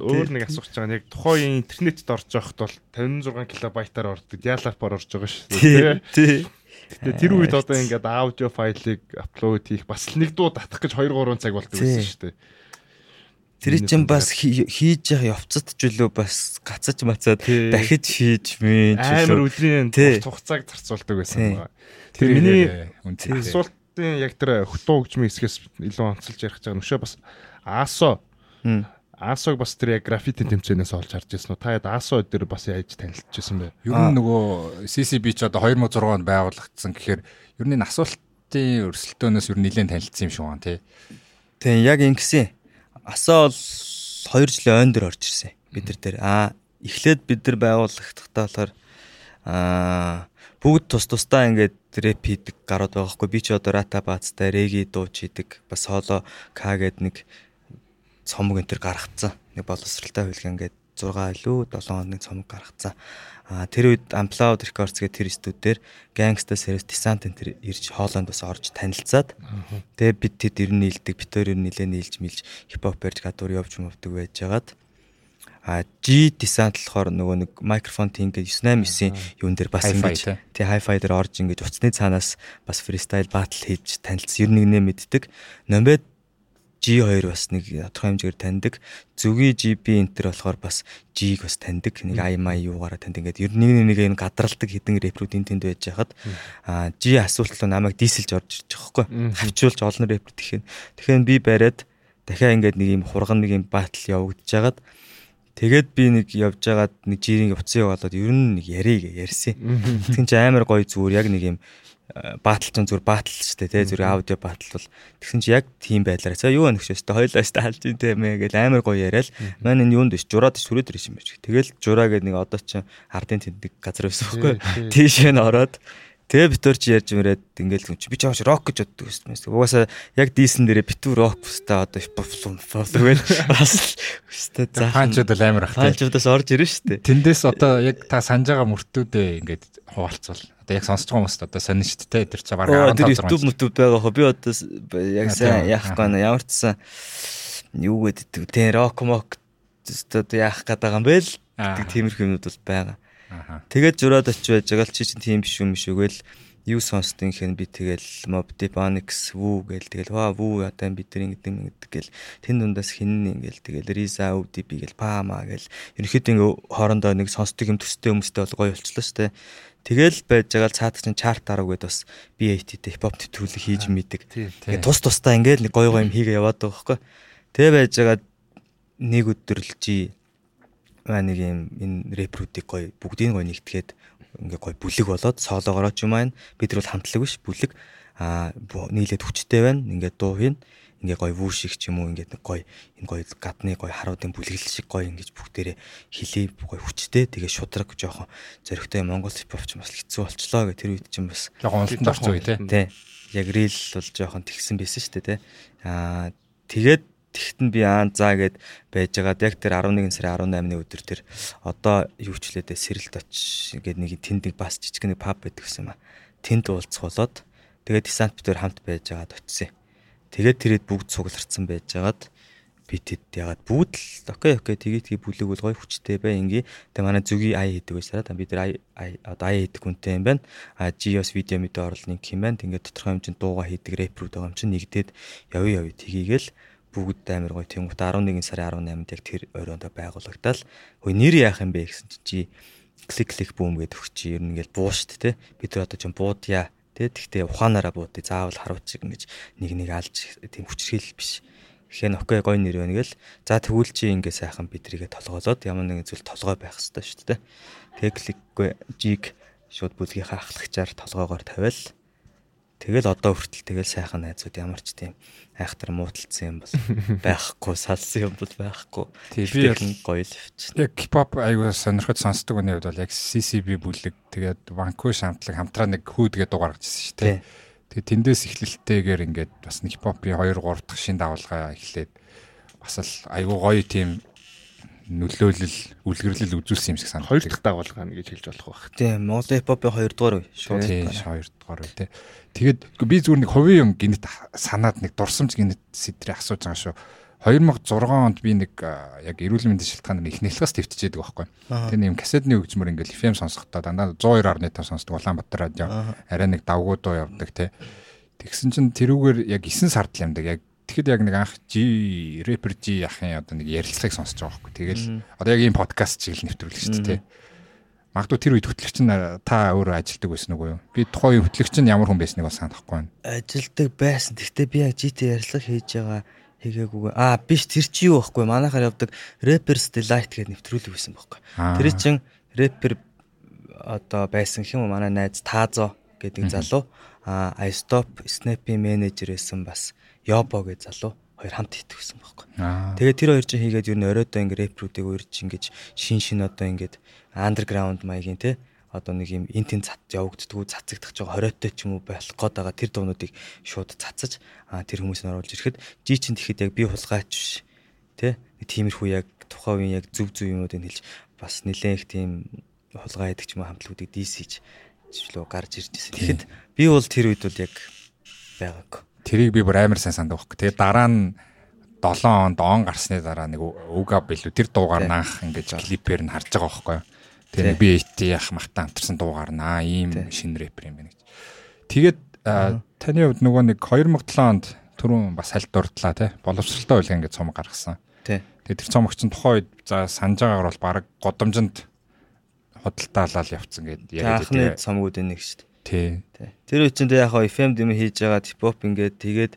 өөр нэг асууж байгаа нь яг тухайн интернетд орж явахд бол 56 кБ-аар ордог. Dial-up-аар орж байгаа шүү. Тийм. Гэтэ тэр үед одоо ингээд аудио файлыг апплод хийх бас нэг дуу татах гэж 2 3 цаг болдог байсан шүү дээ. Тэр чинь бас хийж явах явцад ч үлээ бас гацаж мацаад дахиж хийж мэн амар өдрийн хугацааг зарцуулдаг байсан байна. Тэр миний асуултын яг тэр хөтөө хөгжмийн хэсгээс илүү онцолж ярих гэж байгаа. Нөшөө бас Асо Асог бас тэр яг граффити тэмцээнээс олж харж ирсэн үү? Та яд Асо дээр бас яаж танилцчихсан бэ? Ер нь нөгөө CCB ч одоо 2006 онд байгуулагдсан гэхээр ер нь асуултын өрсөлдөөнөөс ер нь нэлээд танилцсан юм шиг байна тий. Тийм яг ингэсэн асаа бол 2 жилийн ойн дээр орж ирсэн. Бид нар дээр. Аа эхлээд бид нар байгууллагатахтаа болохоор аа бүгд тус тусдаа ингээд рэп хийдэг гарууд байгаа хгүй би ч одоо рата баацтай реги дууч хийдэг бас соло к гэд нэг цомог энэ төр гаргацсан. Нэг боловсралтай хөлгөн ингээд 6 илүү 7 хоногийн цомог гаргацсан А тэр үед Amplify Records гэх тэр студиудээр Gangsta Series Descent энэ ирж Хооланд бас орж танилцаад тэгээ бид тэд ер нь нийлдэг бид хоёр ер нь нилээ нийлж мэлж хипхоп барьж гадуур явж мөвдөг байжгаад а G Descent болохоор нөгөө нэг микрофон тийм ингээд 989-ийн юун дээр бас ингэж тий hi-fi дээр орж ингэж уцсны цаанаас бас фристайл батл хийж танилцсан. Ер нь нэгнээ мэддэг. Номбед G2 бас нэг тодорхой хэмжээгээр таньдаг. Зүгийн GB энтер болохоор бас G-г бас таньдаг. Нэг IMI юугаараа таньдаг. Ингээд ер нь нэг нэг энэ гадралдаг хідэн рэпрүүдийн тэнд байж хахад а G асуулт руу намайг дийсэлж орж ирж байгаа хгүй. Хавчуулж олон рэпер тэгэхээр тэгэхээр би бариад дахиад ингээд нэг юм хурган нэг юм батл явагдаж хагаад Тэгээд би нэг явж байгаад нэг жирийн уцсан яваалаад ер нь нэг яриг ярьсан. Тэгин чи амар гоё зүгээр яг нэг юм баатал ч зүгээр баатал ч тий зүгээр аудио баатал бол тэгсэн чи яг тийм байдлаараа за юу өнөх шээс тэ хоёлаа шээ халж ин тэ мэ гэл амар гоё яриад маань энэ юунд биш жураад сүрээд ирсэн биш тэгэл жураа гэдэг нэг одоо ч ардын тэндэг газар байсан байхгүй тийшээ н ороод Тэгээ битүүр чи ярьж мөрөөд ингээл чи би ч ааш рок гэж боддог байсан. Угаасаа яг дийсэн дээрээ битүү рок өстэй одоо фоллоуэл бас өстэй за. Хаанчуд л амар ах. Хаанчудаас орж шүү дээ. Тэндээс одоо яг та санаж байгаа мөртүүдээ ингээд хуваалцвал одоо яг сонсож байгаа хүмүүст одоо сонин шүү дээ. Тэр чи баг 15 тэр YouTube YouTube байгаа хөө. Би одоо яг сайн яахгүй нэ ямар ч сан юу гэдэг тэ рок мок одоо яах гээд байгаа юм бэ л? Тиймэрхүү юмуд бол байгаа. Тэгээд зураад очиж байж байгаа л чи чинь тийм биш юм шүгэл юу сонсдгийн хэн би тэгэл Mob Deep Onyx Woo гээл тэгэл ваа Woo одоо бид нар ингэдэг ингэдэг гэл тэн дундаас хин ингээл тэгэл Risa UDB гэл Pama гэл ерөнхийдөө ингээ хоорондоо нэг сонсдог юм төстэй хүмүүстэй бол гоё болчлоо штэ Тэгэл байж байгаа л цаад чинь чарт дарав гэд бас BAT-тэй хипхоп нэвтрүүлэг хийж мэддэг. Тэгээ тус тусдаа ингээл нэг гоё гоё юм хийгээ яваад байгаа байхгүй. Тэгээ байж байгаа нэг өдөр л аа нэг юм энэ рэпрүүдийг гоё бүгдийг гоё нэгтгээд ингээ гоё бүлэг болоод соолоогороо ч юм аа. Бид нар бол хамтлаг биш бүлэг. Аа нийлээд хүчтэй байна. Ингээ дуу хийн. Ингээ гоё вүү шиг ч юм уу ингээд нэг гоё энэ гоё гадны гоё харуудын бүлэглэл шиг гоё ингэж бүгдээрээ хилээ гоё хүчтэй. Тэгээ шудраг жоохон зөрөгтэй Монгол хипхоп ч бас хэцүү болчлоо гэх тэр үед чинь бас. Жоохон олонтон орсон үе тий. Яг рил бол жоохон тэгсэн байсан шүү дээ тий аа тэгээд Тэгт нь би аа заа гэд байжгаад яг тэр 11 сарын 18-ны өдөр тэр одоо юу ч лээдэ сэрэлт оч гээд нэг тэнд нэг бас жижиг нэг паб байдаг гэсэн юм а. Тэнд уулзах болоод тэгээд десант битээр хамт байжгаад очисон. Тэгээд тэрэд бүгд цугларцсан байжгаад би тэд ягаад бүгд л окей окей тэгээд тгий бүлэг бол гой хүчтэй бай ингээ тэгээ манай зүгийн ай хийдэг байсараа бид нар ай одоо ай хийдэг хүнтэй юм байна. А GOS видео мэдээ нэг юм байна. Тэгээд тодорхой хэмжээнд дууга хийдэг рэпрүүд байгаа юм чинь нэгдээд явъя явъя тгийгээл бүгд амар гоё тэнгуут 11 сарын 18-нд яг тэр оройнд байгуулагдал. Хөөе нэр яах юм бэ гэсэн чи клик клик бүүм гэдэг өгч ер нь ингээл буу штт те. Бид нар одоо ч буудъя те. Тэгтээ ухаанаараа буудъя заавал харуулчих ингэж нэг нэг алж тийм хүчрхийл биш. Тэгэхээр окей гоё нэр байна гэл. За тэгвэл чи ингээ сайхан бидрийгээ толгоолоод ямар нэгэн зүйл толгой байх хэрэгтэй шүү дээ. Тэгээ кликгүй жиг шууд бүлгийнхаа ахлагчаар толгоогоор тавиал Тэгэл одоо хүртэл тэгэл сайхан найзууд ямар ч тийм айхтар муудалцсан юм бол байхгүй салсан юм бол байхгүй. Тийм гоё л авч. Яг хипхоп аягүй сонирхож сонсдог хүний хувьд бол яг CCB бүлэг тэгээд Ванкуу хамтлаг хамтраа нэг хүү тэгээд дугаар гаргажсэн шүү дээ. Тэгээд тэндээс эхлэлтэйгээр ингээд бас хипхопын 2 3 дахь шин давалгаа эхлээд бас л аягүй гоё тийм нөлөөлөл үлгэрлэл үзүүлсэн юм шиг санагдав. Хоёр дахь дагуулга нь гэж хэлж болох байх. Тийм, Монгол хипхопын 2 дугаар үе шууд. Тийм, 2 дугаар үе тий. Тэгээд би зүгээр нэг хувийн юм гинэт санаад нэг дурсамж гинэт сэтрийг асууж байгаа шүү. 2006 онд би нэг яг эрүүл мэндийн шалтгаанаар их нэлгээс твтчихэдэг байхгүй. Тэр нэг кассетны хөгжмөр ингээл FM сонсохдоо дандаа 102.5 сонсдог Улаанбаатар радио арай нэг давгуудуу явдаг те. Тэгсэн чинь тэрүүгээр яг 9 сард л юмдаг. Яг Тэгэхэд яг нэг анх G rapper G яхын одоо нэг ярилцлагыг сонсож байгаа байхгүй. Тэгэл одоо яг ийм подкаст чиг л нэвтрүүлэх шүү дээ. Магадгүй тэр үед хөтлөгч нь та өөрөө ажилдаг байсан уу юу? Би тухайн хөтлөгч нь ямар хүн байсныг бас санахгүй байна. Ажилдаг байсан. Гэхдээ би яг GT ярилцлага хийж байгаа хийгээгүй. Аа биш тэр чи юу байхгүй. Манайхаар явдаг Rappers Delight гэдэг нэвтрүүлэг байсан байхгүй. Тэр чин рэпер одоо байсан хэм манай найз Таазо гэдэг залуу а I stop Snap-ийн менежер байсан бас Йобо гэж залуу хоёр хамт хийдэгсэн байхгүй. Тэгээд тэр хоёр чинь хийгээд ер нь оройдоо ингээ рэпрүүдийг урьж ингэж шин шин одоо ингээд андерграунд маягийн те одоо нэг юм интэн цат явагддгүү цацагдах жоо хориотой ч юм уу байх гээд байгаа тэр дуунуудыг шууд цацаж тэр хүмүүсийг оруулж ирэхэд жи чин тэгэхэд яг би хулгайч биш тэ тиймэрхүү яг тухайн үеийн яг зүв зүв юмнуудыг хэлж бас нэлээд их тийм хулгай гэдэг ч юм уу хамтлагуудыг дийсэж жишлөө гарч ирж ирсэн. Тэгэхэд би бол тэр үед бол яг байгаагүй. Тэрийг би бүр амар сайн санддаг байхгүй. Тэгээд дараа нь 7 онд он гарсны дараа нэг үга билүү тэр дуугаар наах ингэж клипээр нь харж байгаа байхгүй. Тэгээд би ит яах махтаа амтарсан дуугаар наа ийм шин рэпер юм байна гэж. Тэгээд таны хувьд нөгөө нэг 2007 онд түрүүн бас хальт дурдлаа тий. Боловсралтай байлгаа ингэж цомог гаргасан. Тий. Тэгээд тэр цомогч нь тухайн үед за санаж байгаагаар бол баг годомжинд худалдаалал явцсан гэдэг яг тийм. Анхны цомгуудын нэг шүү дээ. Тий. Тэр үчиндээ яг хаа FM дэм хийж байгаа хипхоп ингээд тэгээд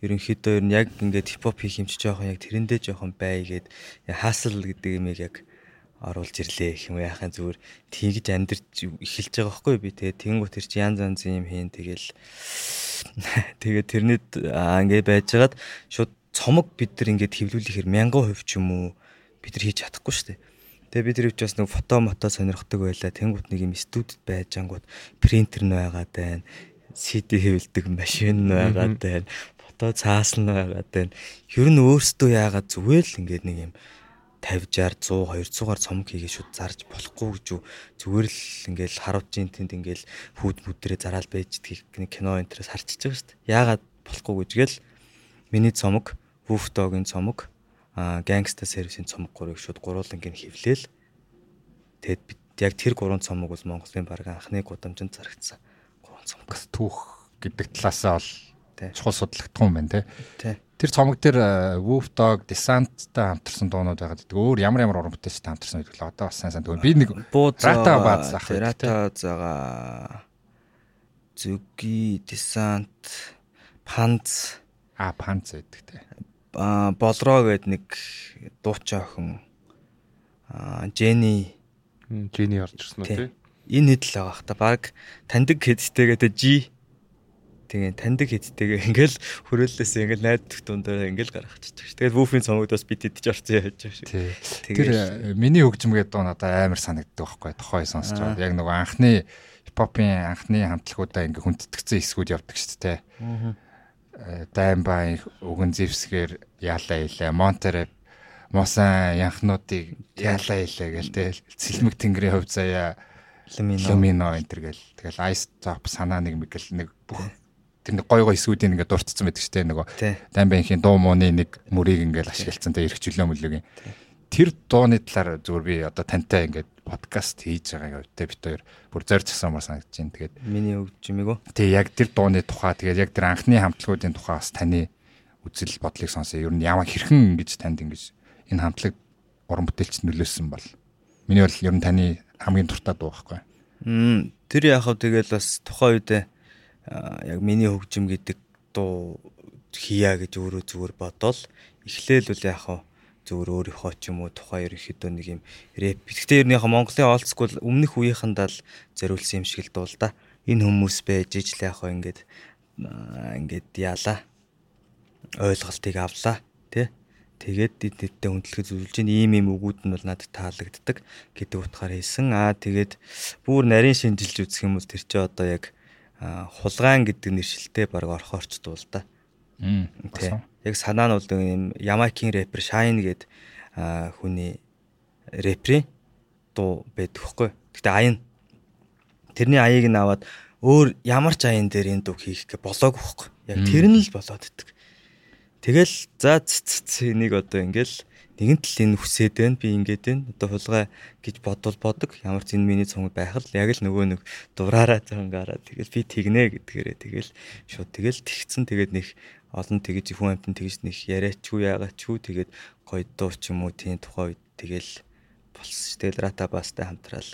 ерөнхийдөө ер нь яг ингээд хипхоп хийх юм чи жоохон яг тэрэндээ жоохон бай гээд хаасл гэдэг юмыг яг оруулж ирлээ гэх юм яахын зүгээр тэгж амьдрч эхэлж байгаа байхгүй би. Тэгээ тэнгуү тэр чи янз янз юм хийн тэгэл тэгээ тэрнэд ингээд байжгаад шууд цомог бид нар ингээд хэвлүүлэхээр 1000% ч юм уу бид нар хийж чадахгүй шүү дээ Тэгээ би тэр үуч бас нэг фото мото сонирхдаг байлаа. Тэнгууд нэг юм студид байж ангууд принтер нь байгаад байна. CD хэвлдэг машин нь байгаад байна. Фото цаас нь байгаад байна. Ер нь өөртөө яагаад зүгээр л ингээд нэг юм 50 60 100 200-аар цомог хийгээ шууд зарж болохгүй гэж юу зүгээр л ингээл харуулжин тэнд ингээл хүүд мүдрээ зараал байж нэг кино энтрээс харчихж байгаа шүү дээ. Яагаад болохгүй гэж гэл миний цомог Woof-Dog-ын цомог гангста сервисийн цомог гурыг шууд гуруулангийн хевлээл тэгэд бид яг тэр гурван цомог бол Монголын баг анхны гудамжинд зарагдсан гурван цомог. Түүх гэдэг талаасаа бол чухал судлагдсан юм байна те. Тэр цомог дээр Wolf Dog Descent-тай хамтарсан дуунууд байгаа гэдэг. Өөр ямар ямар уран бүтээлчтэй хамтарсан гэдэг л одоо бас сайн сайн. Би нэг Rata бааз ах. Rata зага Зүги Descent Panz а Panz гэдэг те болроо гэд нэг дуучин охин Жени Жени орж ирсэн үү тий? Энэ хэд л байгаа хта баг таньдаг хэдтэйгээ тэ G тэгээ таньдаг хэдтэйгээ ингээл хөрөөллөөс ингээл найддаг дундаа ингээл гаргачихдаг ш. Тэгээд вүүфийн цомогдоос бид идэж орсон яаж ш. Тэр миний хөгжмгээд дуу надад амар санагддаг байхгүй тохой сонсож байгаа. Яг нөгөө анхны хипхопын анхны хамтлагуудаа ингээ хүндэтгцэн хэсгүүд явдаг ш. Тэ. Аа даймбай өгөн зевсгээр яалаа илээ монтереп мосан янхнуудыг яалаа илээ гэл те цэлмэг тэнгэрийн хувь заяа лумино энэ төр гэл. Тэгэл айс топ санаа нэг мэгэл нэг бүх тэр нэг гой гой эсүүдийн ингээд дуртцсан байдаг штэ нөгөө даймбайхийн дуу мууны нэг мөрийг ингээд ашиглацсан те эрх чөлөө мөлөгийн тэр дууны талаар зүгээр би одоо тантай ингээд подкаст хийж байгаа явдаа бит хоёр бүр зорж асуумаар санагдаж байна. Тэгээд миний юмэг үү? Тий, яг тэр дууны тухай тэгээд яг тэр анхны хамтлагуудын тухай бас таны үзэл бодлыг сонсоо ер нь ямар хэрхэн ингэж танд ингэж энэ хамтлаг уран бүтээлч нөлөөсөн бол миний бол ер нь таны хамгийн дуртай дуу байхгүй. Мм тэр яг хав тэгэл бас тухайн үед яг миний хөгжим гэдэг дуу хийя гэж өөрөө зүгээр бодоол эхлээл үл яг хав зүгээр өөрийнхөө ч юм уу тухайн ерөнхийдөө нэг юм рэп. Гэхдээ ер нь яг Монголын олдскул өмнөх үеийнхэндээ л зориулсан юм шиг л дуул да. Энэ хүмүүс байж ижил яг хав ингээд ингээд яалаа. ойлголтыг авлаа тий. Тэгээд эднэттэй зөвлөж ин ийм ийм үгүүд нь бол надад таалагддаг гэдэг утгаар хэлсэн. Аа тэгээд бүр нарийн шинжилж үзэх юм бол тэр чинь одоо яг хулгаан гэдэг нэршилтэй баг орхоорч дуул да. Мм. Яг санаа нь бол юм Ямайкийн рэпер Shine гээд хүний рэперийн дуу байдаг хгүй. Гэтэ аян тэрний аяыг нь аваад өөр ямар ч аян дээр энэ дуу хийх гэ болоог байхгүй. Яг тэр нь л болоод иддэг. Тэгэл за цэц энийг одоо ингээл нэгэн тал энэ хүсээд байна би ингээд байна одоо хулгай гэж бодвол бодог ямар ч энэ миний цуг байх л яг л нөгөө нэг дураараа цангаараа тэгэл би тэгнэ гэдгээрээ тэгэл шууд тэгэл тэгцэн тэгээд нэг олон тэгэж хүн амтан тэгэж нэг яриачгүй яагаачгүй тэгээд гоё дуу ч юм уу тийм тухай үед тэгэл болсон ш тэгэл рата бастай хамтраал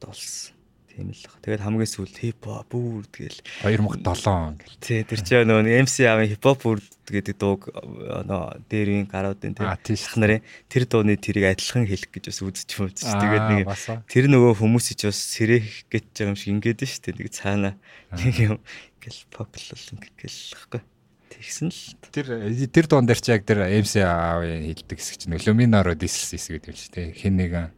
дуулсан Тийм л баг. Тэгээд хамгийн сүүлд хип хоп бүр тэгэл 2007 гэл. Тий, тэр чинь нөгөө MC авын хип хоп бүр гэдэг дууг нөө дээрийн гаруудын тий шах нарын тэр дууны тэрийг адилхан хэлэх гэж бас үзэж үзэж. Тэгээд нэг тэр нөгөө хүмүүсийг бас сэрэх гэж байгаа юм шиг ингээд нь шүү дээ. Нэг цаана нэг юм гэл популар гэл хэвгүй. Тэгсэн л. Тэр тэр дуун дээр чи яг тэр MC аавын хэлдэг хэсэг чинь Luminor дисс хэсэг гэдэг юм чи тий. Хин нэгэн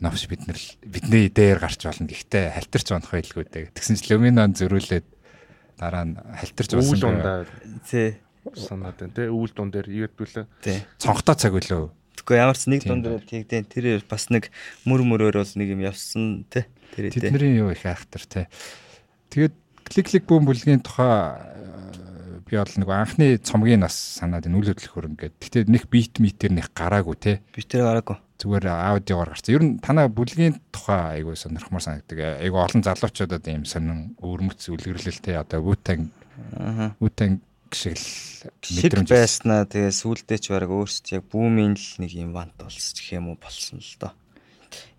новш бид нар бидний дээр гарч болно. Гэхдээ халтарч унах байлгүй дээ. Тэгсэн чинь Люминон зөрүүлээд дараа нь халтарч болсон. Үйл дундаа тий санаад байна тий. Үйл дуун дээр ийдвүлээ. Тий. Цонхтой цаг үлээ. Тэгэхгүй ямар ч нэг дуун дээр тэгдэн тэр бас нэг мөр мөрөөр бол нэг юм явсан тий. Тэр Тэдний юу их айхтар тий. Тэгээд клик клик бүүн бүлгийн тухай э, би бол нэг анхны цомгийн нас санаад энэ үйл хөдлөх хөрөнгө гэдэг. Гэтэ нэг бит митер нэг гараагүй те. Битэр гараагүй зүгээр аудиогоор гарсан. Ер нь танаа бүлгийн тухай айгуу сонирхмаар санагддаг. Айгуу олон залуучуудад ийм сонин өвөрмөц үлгэрлэлтэй одоо Wu-Tang Wu-Tang шиг мэдрэмж байснаа тэгээ сүулдэ ч бараг өөрсдөө яг бүүмийн л нэг юм вант болсон гэх юм уу болсон л доо.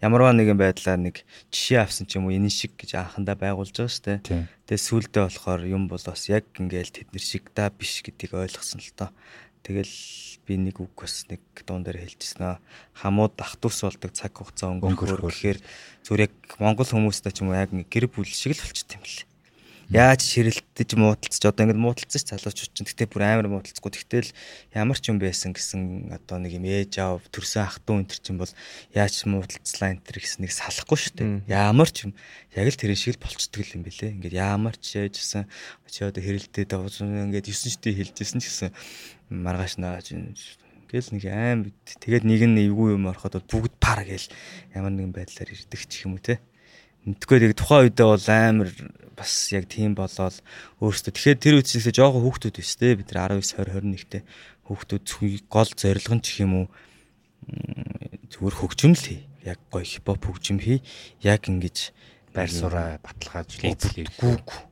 Ямарваа нэгэн байдлаар нэг жишээ авсан ч юм уу энэ шиг гэж анхандаа байгуулж байгаа шүү дээ. Тэгээ сүулдэ болохоор юм бол бас яг ингээл тэднэр шиг да биш гэдгийг ойлгосон л доо. Тэгэл би нэг үг бас нэг дуун дээр хэлчихсэн аа. Хамууд ахтус болдог цаг хугацаа өнгөрөхөөр гэхээр зүгээр яг монгол хүмүүстэй ч юм уу яг гэр бүл шиг л болчихд юм лээ. Яаж ширэлтэж муудалцаж одоо ингэ муудалцаж залуучууд чинь гэтээ бүр амар муудалцахгүй. Тэгтэл ямар ч юм байсан гэсэн одоо нэг юм ээж аав төрсөн ах トゥ энэ чинь бол яаж муудалцлаа энэ төр гэсэн нэг салахгүй шүү дээ. Ямар ч юм яг л тэр шиг л болцдог юм бэлээ. Ингээд ямар ч яажсэн чи одоо хэрэлдээд ингээд 9 шидэ хэлжсэн ч гэсэн маргааш нааж гэл нэг аим. Тэгээд нэг нь эвгүй юм ороход бүгд пар гээл ямар нэгэн байдлаар ирдэг ч юм уу те мэдгүй яг тухайн үедээ бол амар бас яг тийм болоод өөрөөсөө тэгэхээр тэр үед чинь жоохон хүүхдүүд биш те. Бид нар 19 20 21-тэй хүүхдүүд гол зорилго нь ч юм уу зүгээр хөгжим л хий. Яг гоё хипхоп хөгжим хий. Яг ингэж байр сураа баталгааж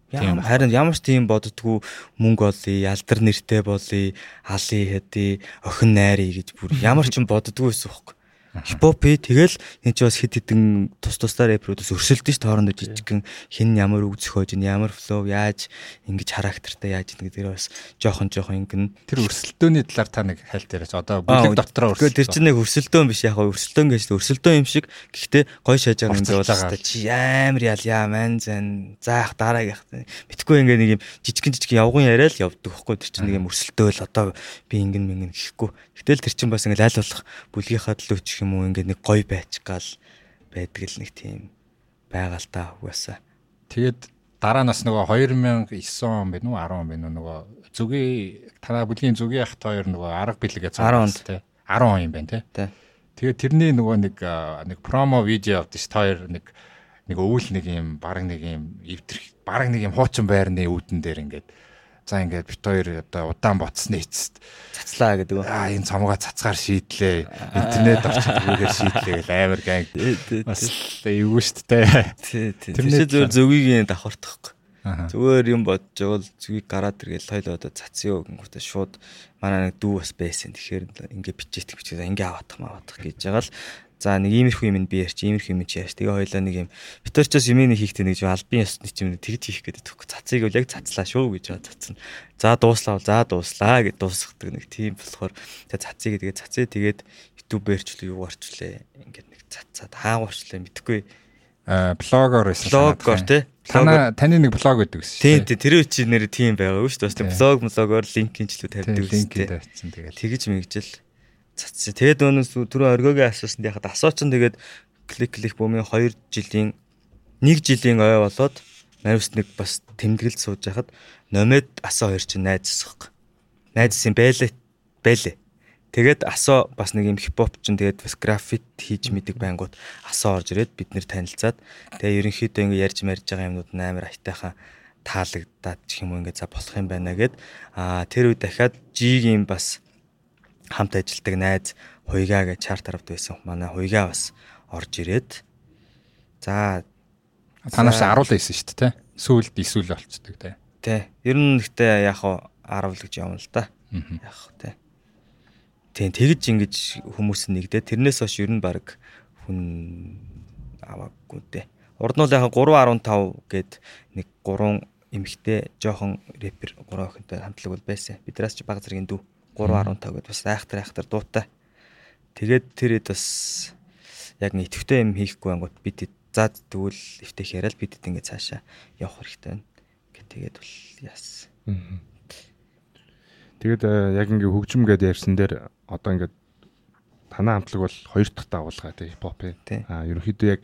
Тийм харин ямар ч тийм боддгоо мөнгө олъё, ялдар нэртэй болъё, алын хэдий, охин найрыг гэж бүр ямар ч юм боддгоо байсан байхгүй. Хипхопи тэгэл энэ ч бас хэд хэдэн тус тусдаа рэперүүдээс өрсөлдөн ш тоорондоо жижигхэн хин ямар үг зөхөөж ин ямар флоу яаж ингэж характертай яаж ин гэдэг бас жоохон жоохон ингэн. Тэр өрсөлдөөний талаар та нэг хальт яриач. Одоо бүлэг дотроо өрсөлдөө тэр чинь нэг өрсөлдөөн биш яг өрсөлдөөн гэж өрсөлдөөн юм шиг. Гэхдээ гой шааж байгаа юм даа чи амар ял яа ман зэн заах дараагийнх битгүй ингээ нэг юм жижигхэн жижигхэн явган яриа л явдаг байхгүй тэр чинь нэг юм өрсөлдөөл одоо би ингэн мэнгэн гэхгүй. Гэтэл тэр чинь бас ингээ аль болох бүлгийнхаа төлөө ч юм уу? Ингээд нэг гоё байч гал байдаг л нэг тийм та угаасаа. Тэгээд дараа нас нөгөө 2009 он бэ нү 10 он бэ нү нөгөө зүгийн танаа бүлгийн зүгийн ахт хоёр нөгөө арга бэлгээ цаасан тий 10 он юм байна тий. Тэгээд тэрний нөгөө нэг нэг промо видео авдсан ш хоёр нэг нэг өвөл нэг юм баг нэг юм эвдэрх баг нэг юм хуучин байрны үүдэн дээр ингээд За ингээд бит хоёр одоо удаан боцсны эцэст цацлаа гэдэг. Аа энэ цомгоо цацгаар шийдлээ. Интернет орчод үүгээр шийдлээ гэл амар ганг. Бас эвгүй штэ. Тий, тий. Тэр зөв зөвгийн давхартахгүй. Зүгээр юм бодож байгаа л зүгийг гараад иргээл хоёул одоо цацъё гингүүтээ шууд манай нэг дүү бас байсан. Тэгэхээр ингээ бичээт бичээ ингээ аваадах мааваадах гэж байгаа л За нэг иймэрхүү юм би ярьч, иймэрхүү юм чи ярьч. Тэгээ хоёлаа нэг юм Питерчос юм нэг хийхтэй нэг албан ёсны юм тэгж хийх гэдэг төгөх. Цацыг бол яг цацлаа шүү гэж байгаа цацна. За дууслаа бол за дууслаа гэж дуусгадаг нэг тийм болохоор тэгээ цацыг тэгээ цацээ тэгээд YouTube-ээр ч юу гарчлаа. Ингээд нэг цацаад хаагуурчлаа мэдхгүй. Блогоор байсан. Блогоор тий. Таны таны нэг блог гэдэг гэсэн. Тийм тийм тэр үчи нэр тийм байгаа шүү дээ. Блог блогоор линкинчлүү тавьдаг гэсэн. Линк тавьчихсан тэгээд. Тэгэж мэгжил цацсан. Тэгээд өнөөс түрүү оргиогийн асуусан яхад асуучин тэгээд клик клик бөөмийн 2 жилийн 1 жилийн ой болоод Мариус нэг бас тэмдэглэл сууж яхад номед асаа хоёр чинь найзсах. Найзсан байлээ байлээ. Тэгээд асаа бас нэг юм хипхоп чинь тэгээд бас графит хийж мэдэг байнгут асаа орж ирээд бид нэр танилцаад тэгээд ерөнхийдөө ингэ ярьж марж байгаа юмнууд амар айтайхан таалагдаад ч юм уу ингэ за болох юм байна гэд а тэр үед дахиад G-ийн бас хамт ажилладаг найз Хуйгаа гэж чарт арвд байсан манай Хуйгаа бас орж ирээд за танаас 10 л байсан шүү дээ сүүлд эсвэл болцдог те тий ер нь гэхдээ яг хаа 10 л гэж явна л да яг тий Тийм тэгж ингэж хүмүүс нэгдээ тэрнээс хойш ер нь баг хүн аваагүй дээ. Урд нь л яг 3.15 гээд нэг 3 эмхтэй жоохон рэпер 3 охинтой хамтлаг бол байсан. Бидраас ч баг зэргийн дүү 3.15 гээд бас айхтар айхтар дуутай. Тэгээд тэр хэд бас яг нэг итгэвтэй юм хийхгүй ангууд бид за тэгвэл эвтэх яриад бид ингэ цаашаа явах хэрэгтэй байна. Гэт тэгээд бол яас. Тэгээд яг ингээ хөгжим гэдээ ярьсан дээр одоо ингээ танаа хамтлаг бол хоёр дахь давалгаа тий хипхопын. Аа ерөнхийдөө яг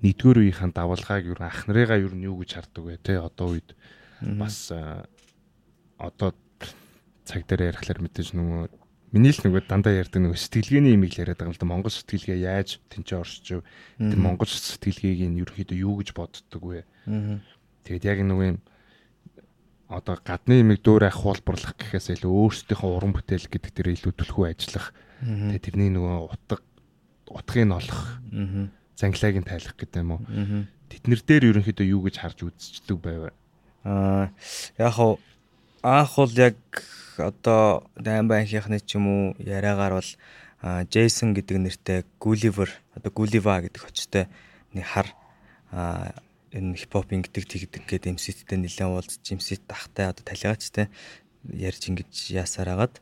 нэгдүгээр үеийнхэн давалгааг ер нь ах нарыгаа ер нь юу гэж хардаг вэ тий одоо үед бас одоо цаг дээр ярихлаар мэдээж нөгөө миний л нөгөө дандаа ярьдаг нөгөө сэтгэлгээний имийг л яриад байгаа юм л да Монгол сэтгэлгээ яаж тэнцээ оршиж тэр Монгол сэтгэлгээг нь ерөөхдөө юу гэж боддог вэ? Тэгээд яг нөгөө юм одоо гадны имийг дөөр ах хуулбарлах гэхээс илүү өөрсдийнхөө уран бүтээл гэдэг дээр илүү түлхүү ажиллах. Тэгээд тэрний нөгөө утга утгыг олох. Зангилааг нь тайлах гэдэг юм уу? Тэднэр дээр ерөнхийдөө юу гэж харж үзчихдэг байв. Аа яг анх бол яг одоо Даймба анхийнхны ч юм уу яриагаар бол Джейсон гэдэг нэртэй Гуливер одоо Гулива гэдэг очтой нэг хар энэ хипхопинг гэдэг тэгдэг гэдэг MC-тэй нэлээд уулзж MC тахтай одоо талигачтай ярьж ингэж яасаар агаад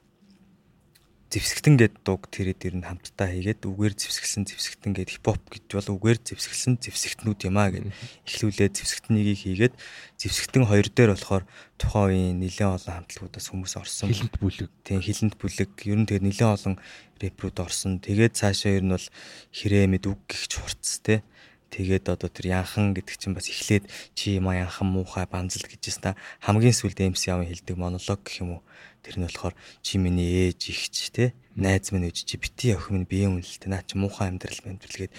зевсгтэн гэд дуг тэр дээр нь хамтдаа хийгээд үгээр зевсгэлсэн зевсгтэн гэд хипхоп гэж бол үгээр зевсгэлсэн зевсгтнүүд юм аа гэд эхлүүлээд зевсгтнийг хийгээд зевсгтэн хоёр дээр болохоор тухайн үеийн нэлээд олон хамтлагуудаас хүмүүс орсон. Хилэнт бүлэг. Тийм хилэнт бүлэг ер нь тэр нэлээд олон рэпрүүд орсон. Тэгээд цаашаа ер нь бол хэрэг мэд үг гихч хурц те. Тэгээд одоо тэр янхан гэдэг чинь бас эхлээд чи юм янхан муухай банзал гэжсэн та хамгийн сүүлд MC аван хэлдэг монолог гэх юм уу Тэр нь болохоор чи миний ээж ихч те? Найз минь үж чи бити охин минь биеийн үнэлтэй наа чи муухай амьдрал амьдралгээд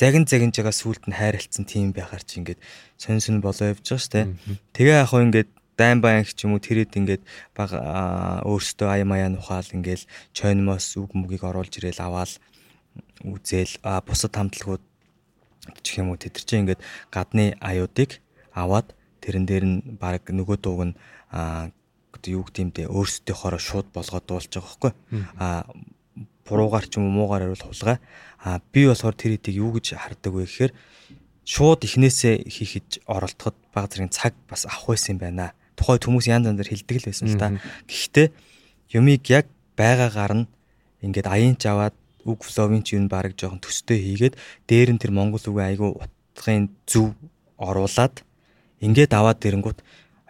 загин загин жагаа сүулт нь хайрлцсан тийм байхаар чи ингээд сонь сонь болоо явж байгаа штэ. Тэгээ яг хөө ингээд дайн баян ч юм уу тэрэд ингээд баг өөртөө ая маяа нухаал ингээд чойнмоос үг мүгийг оруулж ирээл аваал үзэл а бусад хамтлагууд гэх юм уу тэд чинь ингээд гадны аюудыг аваад тэрэн дээр нь баг нөгөө дууг нь юу гэмдэ өөрсдөө хороо шууд болгоод дуулж байгаа байхгүй а буруугаар ч юм уу муугаар хариул хулгай. А би болохоор тэр хэдийг юу гэж хардаг вэ гэхээр шууд эхнээсээ хийхэд оролдоход баг зэрэг цаг бас авах байсан юм байна. Тухайд хүмүүс янз янзаар хилдэг л байсан л та. Гэхдээ юмыг яг байгаагаар нь ингээд аянч аваад үг фловын ч юм баг жоохон төстэй хийгээд дээр нь тэр монгол үгийн айгу утгын зөв оруулаад ингээд аваад ирэнгүүт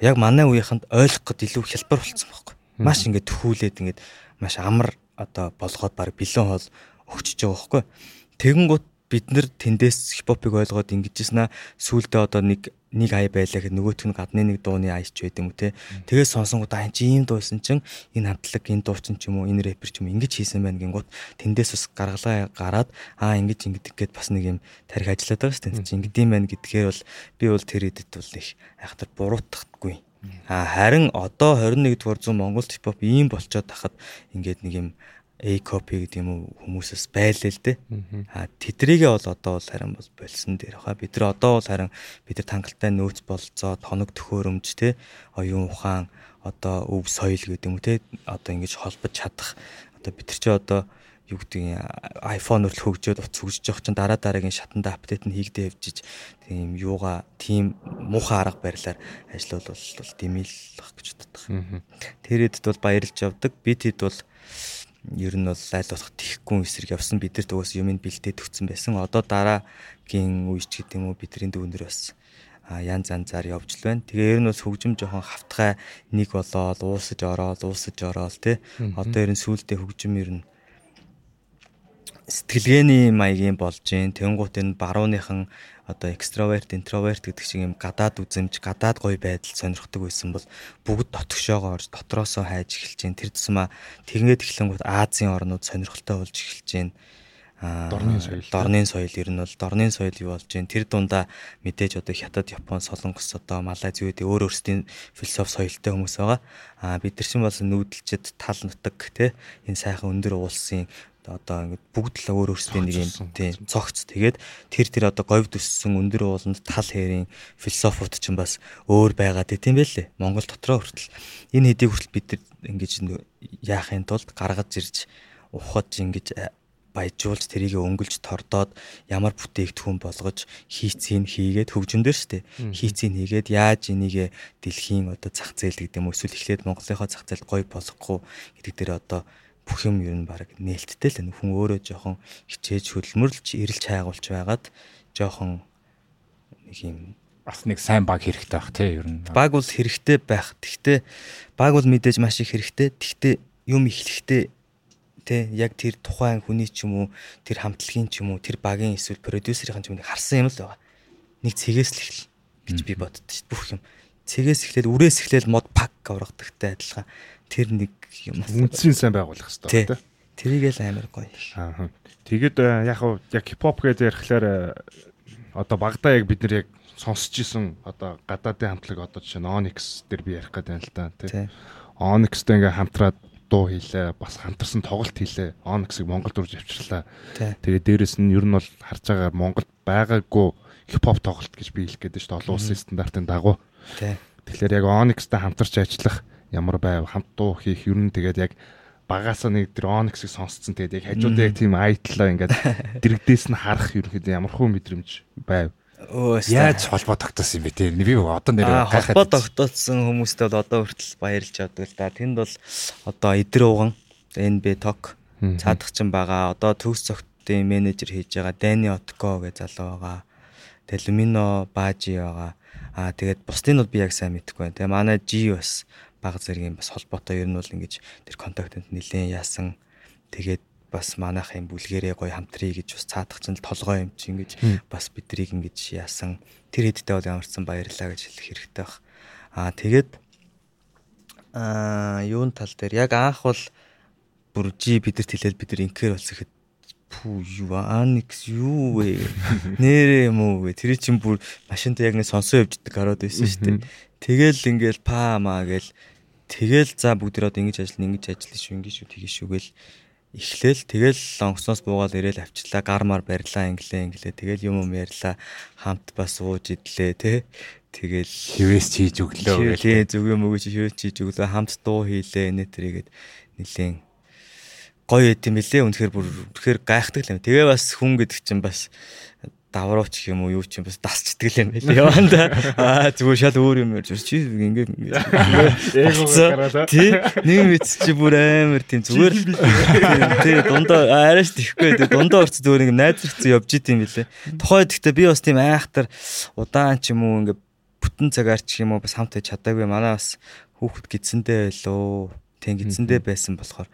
яг манай үеийнхэнд ойлгох гэд илүү хялбар болсон байхгүй. Маш ингээд төхүүлээд ингээд маш амар одоо болгоод баг бэлэн хоол өгчөж байгаа байхгүй. Тэгэнгუთ бид нар тэндээс хипхопыг ойлгоод ингэжсэн аа сүулдэ одоо нэг нэг ай байлаа гэхэд нөгөөх нь гадны нэг дууны айч байд юм уу те. Тэгээд сонсонгууд аа чи ийм дуусан чинь энэ хамтлаг энэ дуучин ч юм уу энэ рэпер ч юм ингэж хийсэн байна гингууд тэндээс бас гаргалаа гараад аа ингэж ингэдэг гэд бас нэг юм тарих ажиллаад байгаа шүү дээ. Чи ингэдэм байх гэдгээр бол би бол тэр эдэд бол их айхтар буруутгахгүй. А харин одоо 21 дугаар зуун Монгол хипхоп ийм болцоод тахад ингээд нэг юм A copy гэдэг юм уу хүмүүсээс байлаа л дээ. А тэдрийгээ бол одоо бол харин бол болсон дээр хаа бид нар одоо бол харин бид нар тангалтай нөөц болцоо тоног төхөөрөмж те оюун ухаан одоо өв соёл гэдэг юм те одоо ингэж холбож чадах одоо бид нар чи одоо юу гэдэг iPhone хүртэл хөгжөөд утас хөгжиж явах чинь дараа дараагийн шатанда апдейт нь хийгдээ явжиж тийм юугаа тийм муухай арга барилаар ажиллавал бол дэмийлэх гэж боддог. Тэр хэдэд бол баярлж явдаг. Бид хэд бол ер нь бол аль болох тихгүй эсрэг явсан бид нар төгөөс юмыг бэлдээд өгсөн байсан. Одоо дараагийн үеч гэдэг юм уу бидний дүүнэр бас янз янзаар явж л байна. Тэгээ ер нь бас хөгжим жоохон хавтгай нэг болоод уусаж ороод уусаж ороод тий. Одоо ер нь сүултээ хөгжим ер нь сэтгэлгээний маягийн болж гин. Тэнгуут энэ барууныхан одоо экстраверт, интроверт гэдэг шиг юм гадаад үзэмж, гадаад гоё байдал сонирхдаг байсан бол бүгд дотгошоогоо орж дотроосоо хайж эхэлж байна. Тэр тусмаа тэгнгээд эхлэнгүүт Азийн орнууд сонирхолтой болж эхэлж байна. Дорны соёл. Дорны соёл ер нь бол дорны соёл юу болж байна. Тэр дундаа мэдээж одоо Хятад, Япон, Солонгос одоо Малайз гэдэг өөр өөрсдийн философи соёлтой хүмүүс байгаа. Аа бид нар чинь бол нүүдэлчэд тал нутаг те энэ сайхан өндөр уулсын одоо ингээд бүгд л өөр өөрсдийн нэг юм тийм цогц. Тэгээд тэр тэр одоо говьд өссөн өндөр ууланд тал хэрийн философууд ч бас өөр байгаад тийм байлээ. Монгол дотроо хүртэл. Энэ хэдийг хүртэл бид нар ингэж яахын тулд гаргаж ирж ухаж ингэж баяжуулж тэрийг өнгөлж тордоод ямар бүтээгдэхүүн болгож хийцийг хийгээд хөгжмөндөр штэ. Хийцийг хийгээд яаж энийг дэлхийн одоо зах зээл гэдэг юм эсвэл эхлээд Монголынхоо зах зээлд гоё болгохгүй гэдэг дээр одоо бүх юм ер нь баг нээлттэй л хүн өөрөө жоохон хичээж хөдөлмөрлж ирэлж хайгуулж байгаад жоохон нэг юм бас нэг сайн баг хэрэгтэй байх тий ер нь баг бол хэрэгтэй байх. Гэхдээ баг бол мэдээж маш их хэрэгтэй. Гэхдээ юм эхлэхдээ тий яг тэр тухайн хүний ч юм уу тэр хамтлагийн ч юм уу тэр багийн эсвэл продюсерийн ч юм уу харсан юм л байгаа. Нэг цэгээс л эхэл гэж би боддоо бүх юм. Цэгээс эхлээл үрээс эхлээл мод пак ургадагтай адилхан тэр нэг юм үндсийн сайн байгуулах хэрэгтэй тий. Тэрийг л амар гоё. Аа. Тэгээд э, яг яг хипхоп гэдэг ярихлаар э, одоо багада яг бид нар яг сонсч исэн одоо гадаадын хамтлаг одоо жишээ нь Onyx дээр би ярих гэдэг юм л та тий. Onyx-тэй ингээ хамтраад дуу хийлээ бас хамтарсан тоглолт хийлээ Onyx-ыг Монгол дурж авчирлаа. Тэгээд дээрэс нь ер нь бол харж байгаа Монголд байгаагүй хипхоп тоглолт гэж би хэлэх гэдэг шүү дээ олон улсын стандартын дагуу. Тэгэхээр яг Onyx-тай хамтарч ажиллах ямар байв хамт дуу хийх ер нь тэгээд яг багасаа нэг тэр Onyx-ыг сонсцсон тэгээд яг хажуудаа яг тийм айтлаа ингээд дэрэгдээс нь харах ерөнхийдөө ямар хөө мэдрэмж байв. Яаж холбоо тогтоосон юм бэ те? Би одоо нэр гайхаад. Холбоо тогтоосон хүмүүстээ бол одоо хүртэл баярлж авдаг л да. Тэнд бол одоо Идэр ууган, NB Tok цаадах чинь байгаа. Одоо төгс цогтын менежер хийж байгаа Дани Отко гэж залуу байгаа. Тэгээ Lumino Бажи байгаа. Аа тэгээд бусдын бол би яг сайн мэдэхгүй байна. Тэгээ манай G бас баг зэргийн бас холбоотой ер нь бол ингэж тэр контактанд нэлээд яасан. Тэгээд бас манайх юм бүлгэрээ гоё хамтрий гэж бас цаадах чинь толгой юм чи ингэж бас бидрийг ингэж яасан. Тэр хэдтэй бол ямарсан баярлаа гэж хэлэх хэрэгтэй баг. Аа тэгээд аа юун тал дээр? Яг анх бол бүржи бидэрт хэлээд бид нар инкер болсон гэхэд пүү юу аникс юу вэ? Нэрээ юм уу вэ? Тэр чинь бүр машинтай яг нэг сонсон явждаг гараад байсан шүү дээ тэгэл ингээл паамаа гэл Тэгэл за бүгд ирээд ингэж ажиллана, ингэж ажиллана шүү, ингэж шүү, тэгэж шүү гэл эхлээл тэгэл онгоцноос буугаад ирээл авчлаа, гармаар барьлаа, инглээ, инглээ. Тэгэл юм юм ярьлаа. Хамт бас ууж идлээ, тэ. Тэгэл хивээс чийж өглөө гэл. Тий, зүг юм өгч хивээс чийж өглөө. Хамт дуу хийлээ, нэ тэрийгэд нилээн гоё юм билээ. Үнэхээр бүр үнэхээр гайхдаг юм. Тэгээ бас хүн гэдэг чинь бас даврууч юм уу юу ч юм бас дасчдаг юм байл яванда аа зүгээр шал өөр юм ярьж чи ингээд ингээд тий нэг мэд чи бүр амар тийм зүгээр. Тий дундаа арайш тийхгүй тий дундаа орц зүгээр ингээд найзрагцсан явж идэм билээ. Тухайд гэхдээ би бас тийм айхтар удаан ч юм уу ингээд бүтэн цагаар ч юм уу бас хамт чадаагүй. Манай бас хүүхэд гидсэндээ байлоо. Тий гидсэндээ байсан болохоор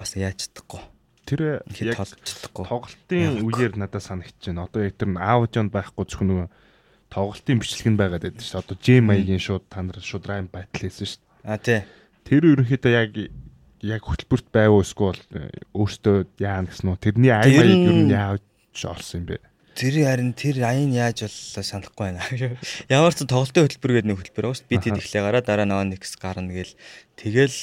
бас яаж чадахгүй тэр яг тоглолтын үеэр надад байна. Одоо яг тэр аудионд байхгүй зөвхөн нөгөө тоглолтын бичлэг нь байгаад байдаг шүү. Одоо J маягийн шууд та нар шууд райм байтал хийсэн шүү. А тий. Тэр ерөнхийдөө яг яг хөтөлбөрт байв уу эсвэл өөртөө яана гэсэн үү? Тэрний ай маяг ер нь яаж олсон юм бэ? Тэр харин тэр аян яаж боллоо санахгүй байна. Ямар ч тоглолтын хөтөлбөр гэдэг нэг хөтөлбөр байгаа шүү. Би тэд ихлэ гараа дараа нь Onyx гарна гээл тэгэл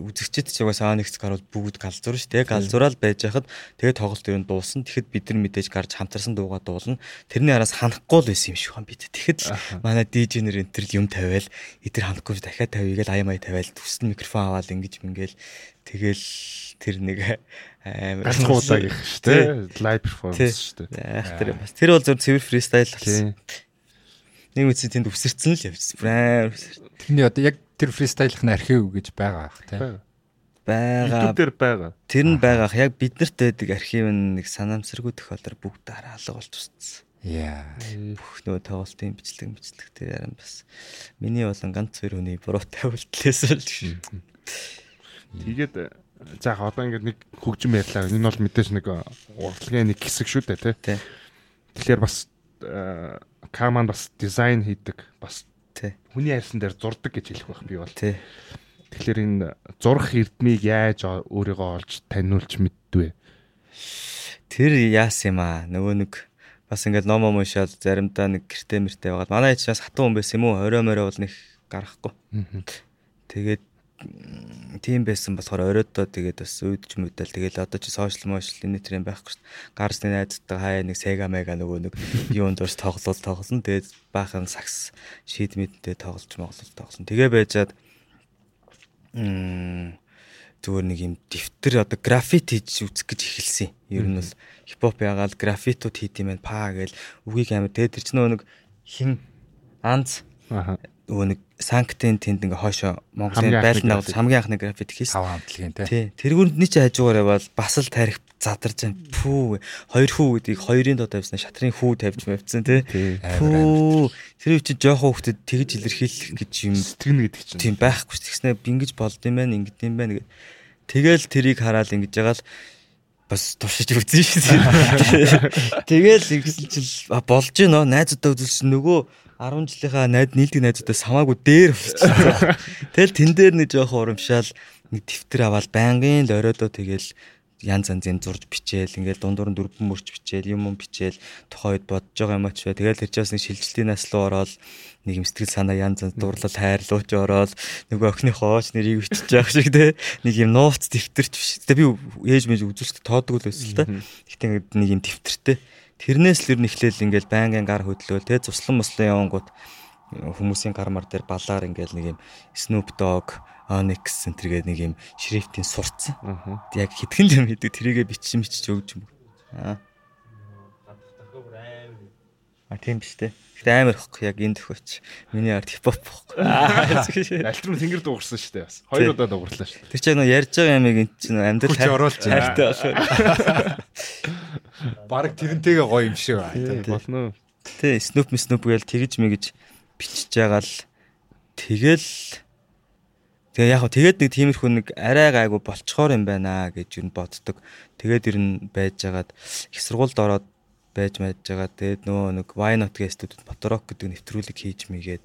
үзэгчд ч угаасаа Onyx гарвал бүгд галзуур шүү дээ. Галзуурал байж хахад тэгээ тоглолт ер нь дуусна. Тэгэхэд бид нар мэдээж гарч хамтарсан дуугаа дуулна. Тэрний араас ханахгүй л байсан юм шиг байна бид. Тэгэхэд манай DJ нэр энэ төр юм тавиал эдэр ханахгүй дахиад тавья гээл аяа маяа тавиал төсөл микрофон аваад ингэж мингээл тэгэл тэр нэг амар галхуудаа гэх шүү дээ. Лайв перформанс шүү дээ. Тэр бас тэр бол зөв цэвэр фристайл болсон. Нэг үгүй тэнд өсөрцөн л явчихсан. Тэрний одоо яг тэр фристайлын архив гэж байгаа ах тийм байгаа. YouTube дээр байгаа. Тэр нь байгаа. Яг биднэрт байдаг архив нь нэг санаамсаргүй тохиолдол бүгд дараалга болж тусцсан. Яа. Бүх нөө тоглолтын бичлэг бичлэг тэр яран бас миний болон ганц хоёр хүний буруутай үйлдэлээс л гэж. Тэгээд за яг одоо ингээд нэг хөгжим ярьлаа. Энэ бол мэдээж нэг урлагийн нэг хэсэг шүү дээ тий. Тэгэхээр бас Каман бас дизайн хийдэг. Бас. Хүний хайрсан дээр зурдаг гэж хэлэх байх би бол. Тэгэхээр энэ зурх эрдмийг яаж өөрийгөө олж таниулж мэддвэ? Тэр яас юм аа. Нөгөө нэг бас ингээд ном ом уншаад заримдаа нэг гэртээ мэртээ байгаад манай ээжээс хатан хүн байсан юм уу? Орой морой бол нэг гарахгүй. Тэгээд тийм байсан болохоор оройдоо тэгээд бас үүдж мэдэл тэгээд одоо чи сошиал мошиал энэ төрлийн байхгүй шүү дээ. Гарсны найзтай хаяа нэг сега мега нөгөө нэг юунд дурс тоглол тоглосон. Тэгээд баахан сакс шийд мэдтэй тоглож моглол тоглосон. Тэгээ байжгаад м зүгээр нэг юм дэвтэр одоо графит хийж үзэх гэж эхэлсэн. Ер нь бол хипхоп ягаал графитууд хийд юм байна. Па гээл үгийг амар тэгээд тэр чинь нөгөө нэг хин анз нөгөө нэг санктын тэнд ингээ хойшоо Монголын байлын дагуу хамгийн анхны графит хийсэн. Хав хамтлагийн тий. Тэргүүрний чи хажуугаараа бол бас л тарих задарч байна. Пүү хоёр хүү гэдгийг хоёрын доо тавьсан шатрын хүү тавьж мавцсан тий. Пүү тэр үчи жоохон хөвгөд тэгж илэрхийлэх гэж юм сэтгэн гэдэг чинь. Тийм байхгүй ч тэгснэ ингэж болд юм байна ингэд юм байна гэд. Тэгэл тэрийг хараад ингэж байгаа л бас туршиж үзэн шүү дээ. Тэгэл ингэсэн чил болж гинөө найзуудаа үзүүлсэн нөгөө 10 жилийнхаа найд нийлдэг найзуудаас хамаагүй дээр болчихсон. Тэгэл тэн дээр нэг жоохон урамшаал нэг дэвтэр аваад байнгын л оройдоо тэгэл янз янзын зурж бичээл ингээл дундуур нь дөрвөн мөрч бичээл юм юм бичээл тухайд бодож байгаа юм ач бай. Тэгэл тэрчээс нэг шилжилтийн нас руу ороод нэг юм сэтгэл санаа янз янз дурлал хайрлууч ороод нөгөө охиныхоо ооч нэрийг бичиж байгаа шиг те нэг юм нууц дэвтэрч биш. Тэгээ би ээж мэж үзүүлэлт тоодгүй л байсан л та. Гэтэ нэг юм дэвтэртэй. Тэрнээс л ер нь эхлээл ингээл байнгын гар хөдлөөл те цуслан муслан явангууд хүмүүсийн гар мар дээр балаар ингээл нэг юм Snoop Dogg Onyx Center гэдэг нэг юм шрифтийн сурцсан. Яг хитгэн юм хийдэг тэрийгэ бичсэн бичиж өгч юм. Аа. А тийм биш те. Гэтэ амар ихгүй яг энэ төхөч. Миний арт хипхоп бохгүй. Альтернатив тэнгэр дуугарсан шүү дээ бас. Хоёр удаа дуугарлаа шүү. Тэр чинь ярьж байгаа ямиг эн чинь амьдрал оруулж хайртай болох. Бараг тэрнтэйгээ гоё юм шиг байна. Болно. Тэ Snoop Snoop гээл тэгж мэгж бичиж байгаа л тэгэл Тэгээ яг хөө тэгээд нэг тиймэрхүү нэг арай гайгүй болцохоор юм байна гэж юу боддог. Тэгээд ер нь байжгаад их сургуульд ороод байж мэдж байгаа. Тэгээд нөгөө нэг Why Not гэх студид Моторок гэдэг нэвтрүүлэг хийж мийгээд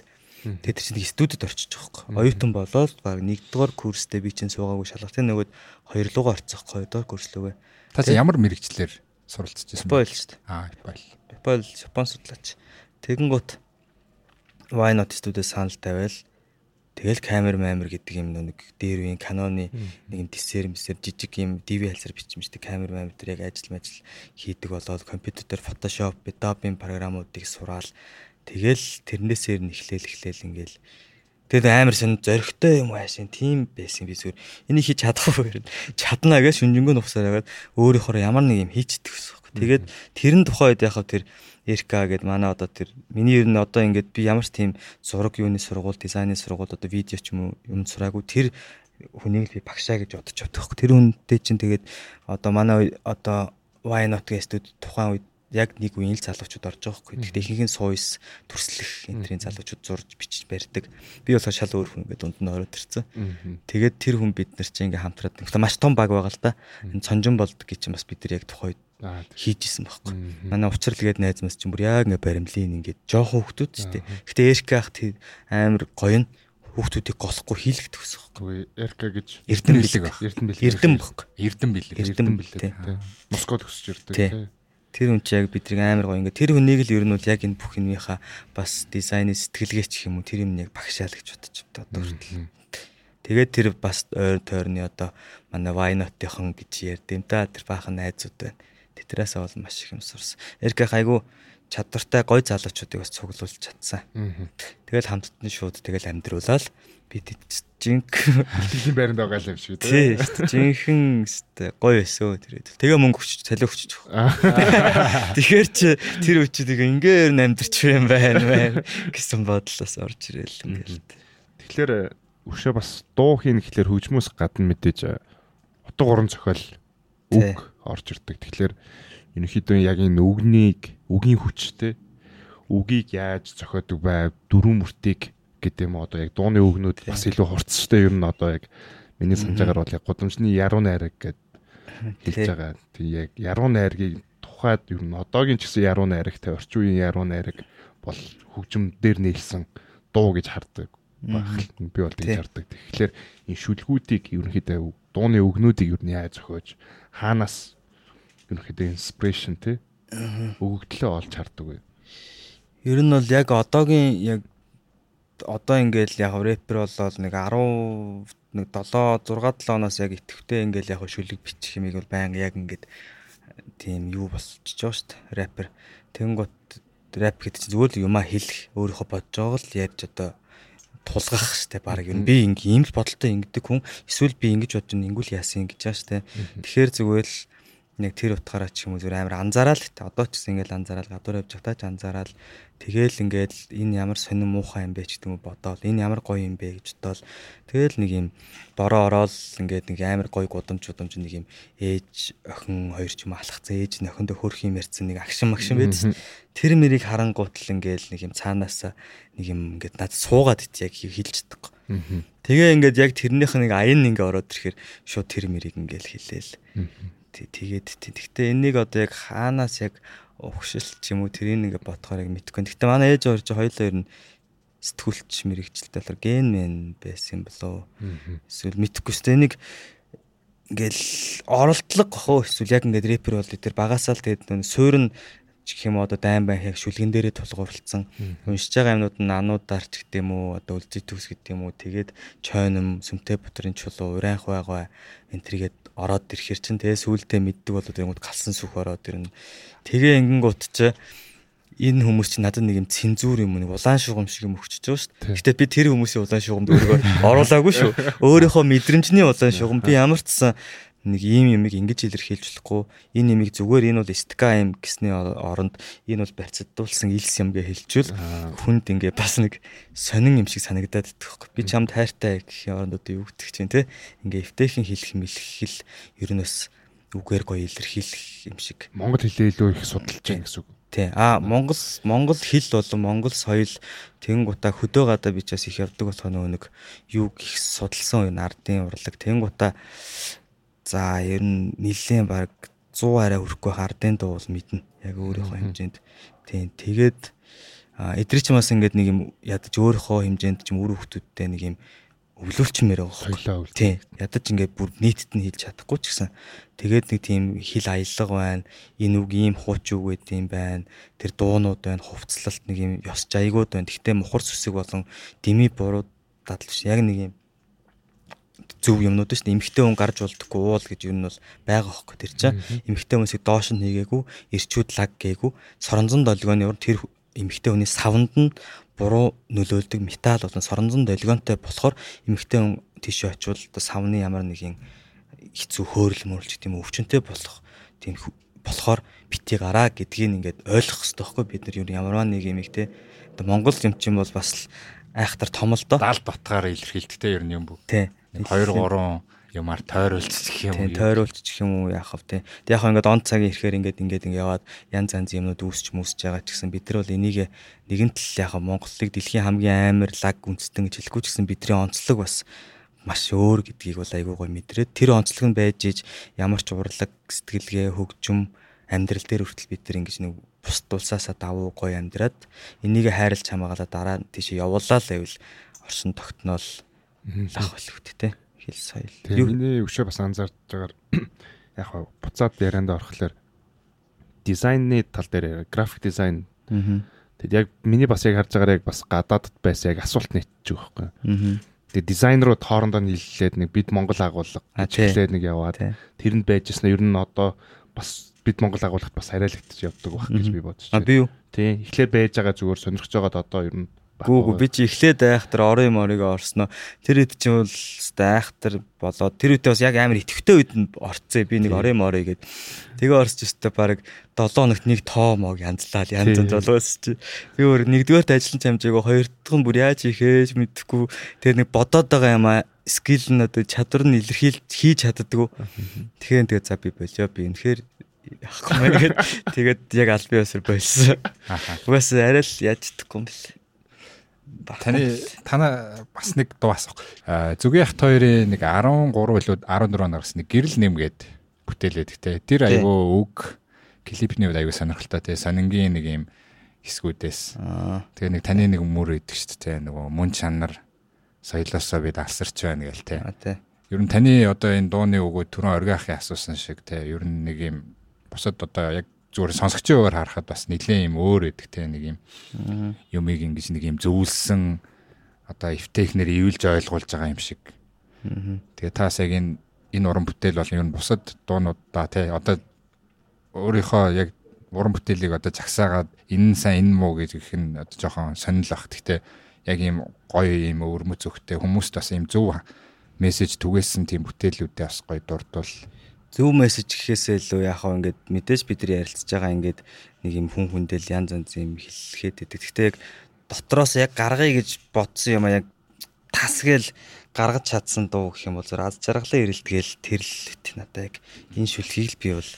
тэгээд чинь нэг студид байгаа юм. Оюутан болоод баг нэгдүгээр курстэй би чинь суугаагүй шалгалтын нөгөөд хоёр руугаа орцсон. Хоёрдугаар курс лүгэ. Та ямар мэрэгчлэр суралцж байсан бэ? Япол шүү дээ. Аа, Япол. Япол Япон судлаач. Тэгэнгუთ Why Not студиэс санал тавиал Тэгэл камер маамер гэдэг юм нэг дээр үеийн каноны нэг юм дисер мисер жижиг юм DV хэлсэр бичмжтэй камер маамер дээр яг ажил мажил хийдэг болоод компьютер дээр Photoshop, Adobe програмуудыг сураал. Тэгэл тэрнээсээр нь эхлээл эхлээл ингээл Тэгэд амар сон зөрөгтэй юм аашин тийм байсан би зүгээр энийг хийж чадахгүй юм. Чаднаа гэж шүнжэнгөө нухсаар хагаад өөрийнхөө ямар нэг юм хийчихдэг гэсэн юм. Тэгээд тэрэн тухайд яхав тэр Эрка гэдэг манай одоо тэр миний ер нь одоо ингээд би ямар ч тийм зураг юуны сургууль, дизайны сургууль одоо видео ч юм уу юм сураагүй тэр хүнийг л би багшаа гэж бодож бодох. Тэр хүнтэй чинь тэгээд одоо манай одоо Why not гэстүүд тухайн үед яг нэг үеийн л залуучууд орж байгаа хгүй. Гэхдээ ихэнх нь сууис төрслөх энтрийн залуучууд зурж бичиж барьдаг. Би болохоор шал өөр хүн ингээд дунд нь ороод ирсэн. Тэгээд тэр хүн бид нар чинь ингээд хамтраад маш том баг байгаа л да. Энэ цонжин болдог гэж чинь бас бид нар яг тухайд хийжсэн байхгүй. Манай учралгээд найз мас чинь бүр яг ингээ баримлын ингээд жоохон хөвгтүүд ч тийм. Гэтэ Эрка ах амар гоё нь хүүхдүүдийг голохгүй хийлэгдэх гэсэн юм. Үгүй Эрка гэж Эрдэн бэлэг баг. Эрдэн бэлэг. Эрдэн баг. Эрдэн бэлэг. Эрдэн бэлэг. Москвад өсөж ирдэг тийм. Тэр хүн чи яг бидний амар гоё ингээд тэр хүнийг л ер нь бол яг энэ бүх юмныхаа бас дизайны сэтгэлгээч юм уу тэр юм яг багшаал гэж бодож байна одоо хүртэл. Тэгээд тэр бас ойр тойрны одоо манай Вайнотынхон гэж ярьд юм да тэр баахан найзууд байна. Тэдрээс бол маш их юм сурсан. Эрkä хайгу чадвартай гой залуучуудыг бас цуглуулж чадсан. Тэгэл хамтдны шууд тэгэл амьдруулаад би жинк дэлхийн байранд байгаа юм шиг тий. Жинхэн өстэй гой өсөө тэрээд. Тэгээ мөнгө хүч цалин хүчж. Тэгэхээр чи тэр үчиг ингээр амьдрч юм байна байна гэсэн бодлоос орж ирэл ингээл. Тэгэхээр өшөө бас дуу хийн гэхлээр хөгжмөөс гадна мэдээж утга уран зохиол үг орж ирдэг. Тэгэхээр ерөнхийдөө яг энэ үгнийг үгийн хүчтэй үгийг яаж зохиодог бай дөрвөн мөртийг гэдэг юм одоо яг дууны үгнүүд бас илүү хурцтай ер нь одоо яг миний санджаагаар бол яг гудамжны яруу найраг гэд хэлж байгаа. Тэг яг яруу найргийг тухайд ер нь одоогийн ч гэсэн яруу найрагтай орчин үеийн яруу найраг бол хөгжим дээр нээлсэн дуу гэж хардаг байх. Би бол тэгж хардаг. Тэгэхээр энэ шүлгүүдийг ерөнхийдөө дууны үгнүүдийг ер нь яаж зохиож хаанаас ерөнхийдөө инспирэшн тий өгөгдлөө олж хардаг бай. Ер нь бол яг одоогийн яг одоо ингээл яг рэпер болоод нэг 10 нэг 7 6 7 оноос яг итгэвтэй ингээл яг шүлэг бичих юмыг бол байнга яг ингээд тийм юу болчихж байгаа шүү дээ рэпер. Тэнгот рэп гэдэг чинь л юмаа хэлэх өөрийнхөө бодож байгаа л ярьж одоо тулгах штэ баг юм. Би ингээм л бодолтой ингэдэг хүн. Эсвэл би ингэж бодож ингүүл яасан гэж байгаа штэ. Тэгэхээр зүгээр л нэг тэр утгаараа ч юм уу зүгээр амар анзаараад тэ одоо ч гэсэн ингээл анзаараад гадуур явж байхдаа ч анзаараад тэгээл ингээл энэ ямар сонир муухай юм бэ ч гэдэг юм бодоол. Энэ ямар гоё юм бэ гэж бодоол. Тэгээл нэг юм бороо ороод ингээд нэг амар гоё гудамж удамж нэг юм ээж охин хоёр ч юм алхацсан ээж нөхөндөө хөрх юм ярьсан нэг агшин магшин байдсан тэр мэрийг харангуутл ингээл нэг юм цаанаасаа нэг юм ингээд над суугаад ит яг хэлж чаддаг Тэгээ ингээд яг тэрнийх нэг аян ингээ ороод ирэхээр шууд тэр мэрийг ингээл хэлээл тэгээд тэгтээ энийг одоо яг хаанаас яг угшилт ч юм уу тэрийг ингээ бодохоор яг мэдгүй. Тэгтээ манай ээж чи хоёулаа ер нь сэтгүүлч мэрэгчлээ болохоор ген мэн байсан болоо. Эсвэл мэдхгүй шүү дээ. Энийг ингээл оролдлого гохоо эсвэл яг ингээд рэпер бол тэр багасаал тэгээд суурн ч гэх юм одоо дайм бай хэрэг шүлгэн дээрээ тулгуурлцсан уншиж байгаа юмнууд нь ануудаар ч гэдэг юм уу одоо үлзий төгс гэдэг юм уу тэгээд чойном сүмтэй бутрын чулуу урайх байгаа энэ төргээд ороод ирэхэр чин тэгээ сүултээ мэддэг болоод тэнгууд галсан сүх ороод ирнэ тэгээ ингэнгუут ч энэ хүмүүс чинь надад нэг юм цензур юм нэг улаан шугам шиг юм өгчөж байгаа шүү дээ. Гэтэ би тэр хүмүүсийн улаан шугамд өөрийгөө оруулаагүй шүү. Өөрийнхөө мэдрэмжний улаан шугам би ямар ч сан нэг ийм юмыг ингэж илэрхийлж болохгүй энэ юмыг зүгээр энэ бол юм гэсний оронд энэ бол барьцдуулсан илс юм гэ хэлжүүл. Хүнд ингээ бас нэг сонин юм шиг санагдаад идэх байхгүй би чамд хайртай гэхийн оронд одоо юу гэдэг чинь те ингээ эвтэйхэн хэлэх мэлхэл ер нь бас үгээр гоё илэрхийлэх юм шиг. Монгол хэлээ илүү их судалж байгаа гэсэн үг. Тий. А Монгол Монгол хэл болон Монгол соёл тэнгуутаа хөдөө гадаа бичээс их явдаг болохоо нэг юу их судалсан үе ардын урлаг. Тэнгуутаа За ер нь нэлээд баг 100 арай хүрэхгүй хардын дуу бол мэднэ. Яг өөрийнхөө хэмжээнд. Тийм. Тэгээд эдрий ч бас ингээд нэг юм ядаж өөрийнхөө хэмжээнд ч юм үр хөвгтүүдтэй нэг юм өвлүүлчмээр байгаа. Тийм. Ядаж ингээд бүр нийтэд нь хэлж чадахгүй ч гэсэн тэгээд нэг тийм хэл аялга байна. Энэ үг ийм хууч үг байд юм байна. Тэр дуунууд байна. Хувцлалт нэг юм ёс жайгууд байна. Гэхдээ мухар сүсэг болон дими буруу дадлж яг нэг юм зөв юмнууд шүү дээ. Эмхтэй хүн гарч болдоггүй уул гэж юу нь бол байгаа хөөхгүй тэр чинь. Эмхтэй хүмүүсийг доош нь хийгээгүй, ирчүүд лаг гээгүй, соронзон долгионы ур тэр эмхтэй хүний савнд нь буруу нөлөөлдөг металл болон соронзон долгионтой болохоор эмхтэй хүн тийшээ очивол савны ямар нэгэн хэцүү хөөрөл мөрлж гэдэг юм өвчнөй болох тийм болохоор бити гараа гэдгийг ингээд ойлгох хэрэгтэй байхгүй бид нар ямар нэг юм их те Монгол юм чинь бол бас айхтар том л доо. Даал батгаар илэрхийлдэгтэй ер нь юм бүү. Тий. 2 3 юмар тойруулчих юм уу? Тойруулчих юм уу яах вэ те. Тэг яг ингээд он цагийн ирэхээр ингээд ингээд ингээд яваад янз янз юмнууд үүсч мүсч байгаа ч гэсэн бид нар бол энийг нэгэн тал яг Монголыг дэлхийн хамгийн амар лаг үндэстэн гэж хэлэхгүй ч гэсэн бидний онцлог бас маш өөр гэдгийг бол айгүй гой мэдрээд тэр онцлог нь байж иж ямар ч урлаг сэтгэлгээ хөгжим амьдрал дээр хүртэл бид нар ингэж нэг бус дулсаасаа давуу гой амьдраад энийг хайрлж хамаагалаа дараа нь тийш явуулаа л байвал орсон тогтнол лах те хэл соёл. Миний өшөө бас анзаарч байгаагаар яг хаа буцаад ярианд орохлоор дизайны тал дээр график дизайн. Тэгэд яг миний бас яг харж байгаагаар яг бас гадаадд байсан яг асуулт нийтчих байхгүй. Тэгээ дизайнерууд хоорондоо нийллээд нэг бид Монгол агуулга чиглээд нэг яваад тэрэнд байжсэн ер нь одоо бас бид Монгол агуулгад бас хараалагдчих явдаг байх гэж би байна. А би юу? Тий. Эхлээд байж байгаа зүгээр сонирхож байгаад одоо ер нь Гүү би чи эхлээд айхтар орын морыг орсноо. Тэр хэд чинь бол айхтар болоод тэр үедээ бас яг амар итгэвтэй үед нь орцсон. Би нэг орын морыг гээд тэгээ орсч өстэй баг 7 хоногт нэг тоо мог янзлал янз янз болгоос чи. Би өөр нэгдүгээрт ажиллаж хамжаагаа хоёр дахь нь бүр яаж ихээж мэдхгүй. Тэр нэг бодоод байгаа юм аа скил нь одоо чадвар нь илэрхийл хийж чаддгүй. Тэгэхээр тэгээ за би болоо би үнэхээр яахгүй мэн гээд тэгээд яг аль бие өсөр болсон. Угаасаа арай л яаж чадахгүй юм бэл. Таны тана бас нэг дуу асуух. Зүгийн хат хоёрын нэг 13 илүү 14 оноос нэг гэрэл нэмгээд бүтээлээд гэтээ. Тэр айгүй үг клипний үед айгүй сонирхолтой тий. Сонингийн нэг юм хэсгүүдээс. Тэгээ нэг таны нэг мөр идэг шүү дээ. Нөгөө мөн чанар соёлоосоо бид алсарч байна гээл тий. Ер нь таны одоо энэ дууны үгөө түрэн оргиахын асуусан шиг тий. Ер нь нэг юм бусад одоо яг зүгээр сонсогчийн өөр харахад бас нэлээд юм өөр өгдөг те нэг юм юмыг ингэж нэг юм зөвлөсөн одоо эвтэхнэр ивэлж ойлгуулж байгаа юм шиг. Тэгээ таас яг энэ энэ уран бүтээл бол ер нь бусад дуунуудаа те одоо өөрийнхөө яг уран бүтээлийг одоо жагсаагаад энэ сайн энэ муу гэж их нь одоо жоохон сонирл ах. Гэхдээ яг ийм гоё ийм өрмөц өгтэй хүмүүст бас ийм зөв мессеж түгээсэн тийм бүтээлүүдээ бас гоё дурдвал зөв мессеж гэхээсээ илүү яг хаа ингээд мэдээж бид нар ярилцж байгаа ингээд нэг юм хүн хүндэл янз янз юм хэлэхэд идэг. Гэхдээ яг дотроос яг гаргая гэж бодсон юм а яг тасгээл гаргаж чадсан дуу гэх юм бол зөв аз жаргалаа ирэлтгээл тэр л үт надаа яг энэ шүлхийг л би бол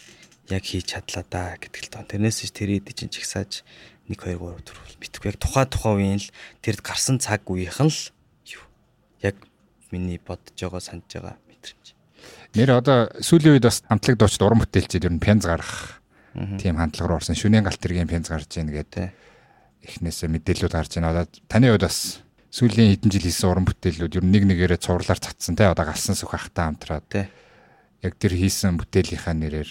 яг хийж чадлаа да гэдэг л тоо. Тэрнээс ч тэр идэж чинь чигсааж 1 2 3 4 бол битгүй яг тухай тухай үеийн л тэрд гарсан цаг үеийнхэн л юу яг миний бодож байгаа санаж байгаа. Нэр одоо сүүлийн үед бас хамтлаг дуучид уран бүтээлчид ер нь пянз гарах тийм хандлага руу орсон. Шүнэн галт тэргийн пянз гарч ийн гэдэг эхнээсээ мэдээлэлүүд гарч байна. Одоо таны хувьд бас сүүлийн хэдэн жил хийсэн уран бүтээлүүд ер нь нэг нэгээрээ цуурлаар цацсан те одоо галсан сүх ахтай хамтраад те яг тэр хийсэн бүтээлийнхаа нэрээр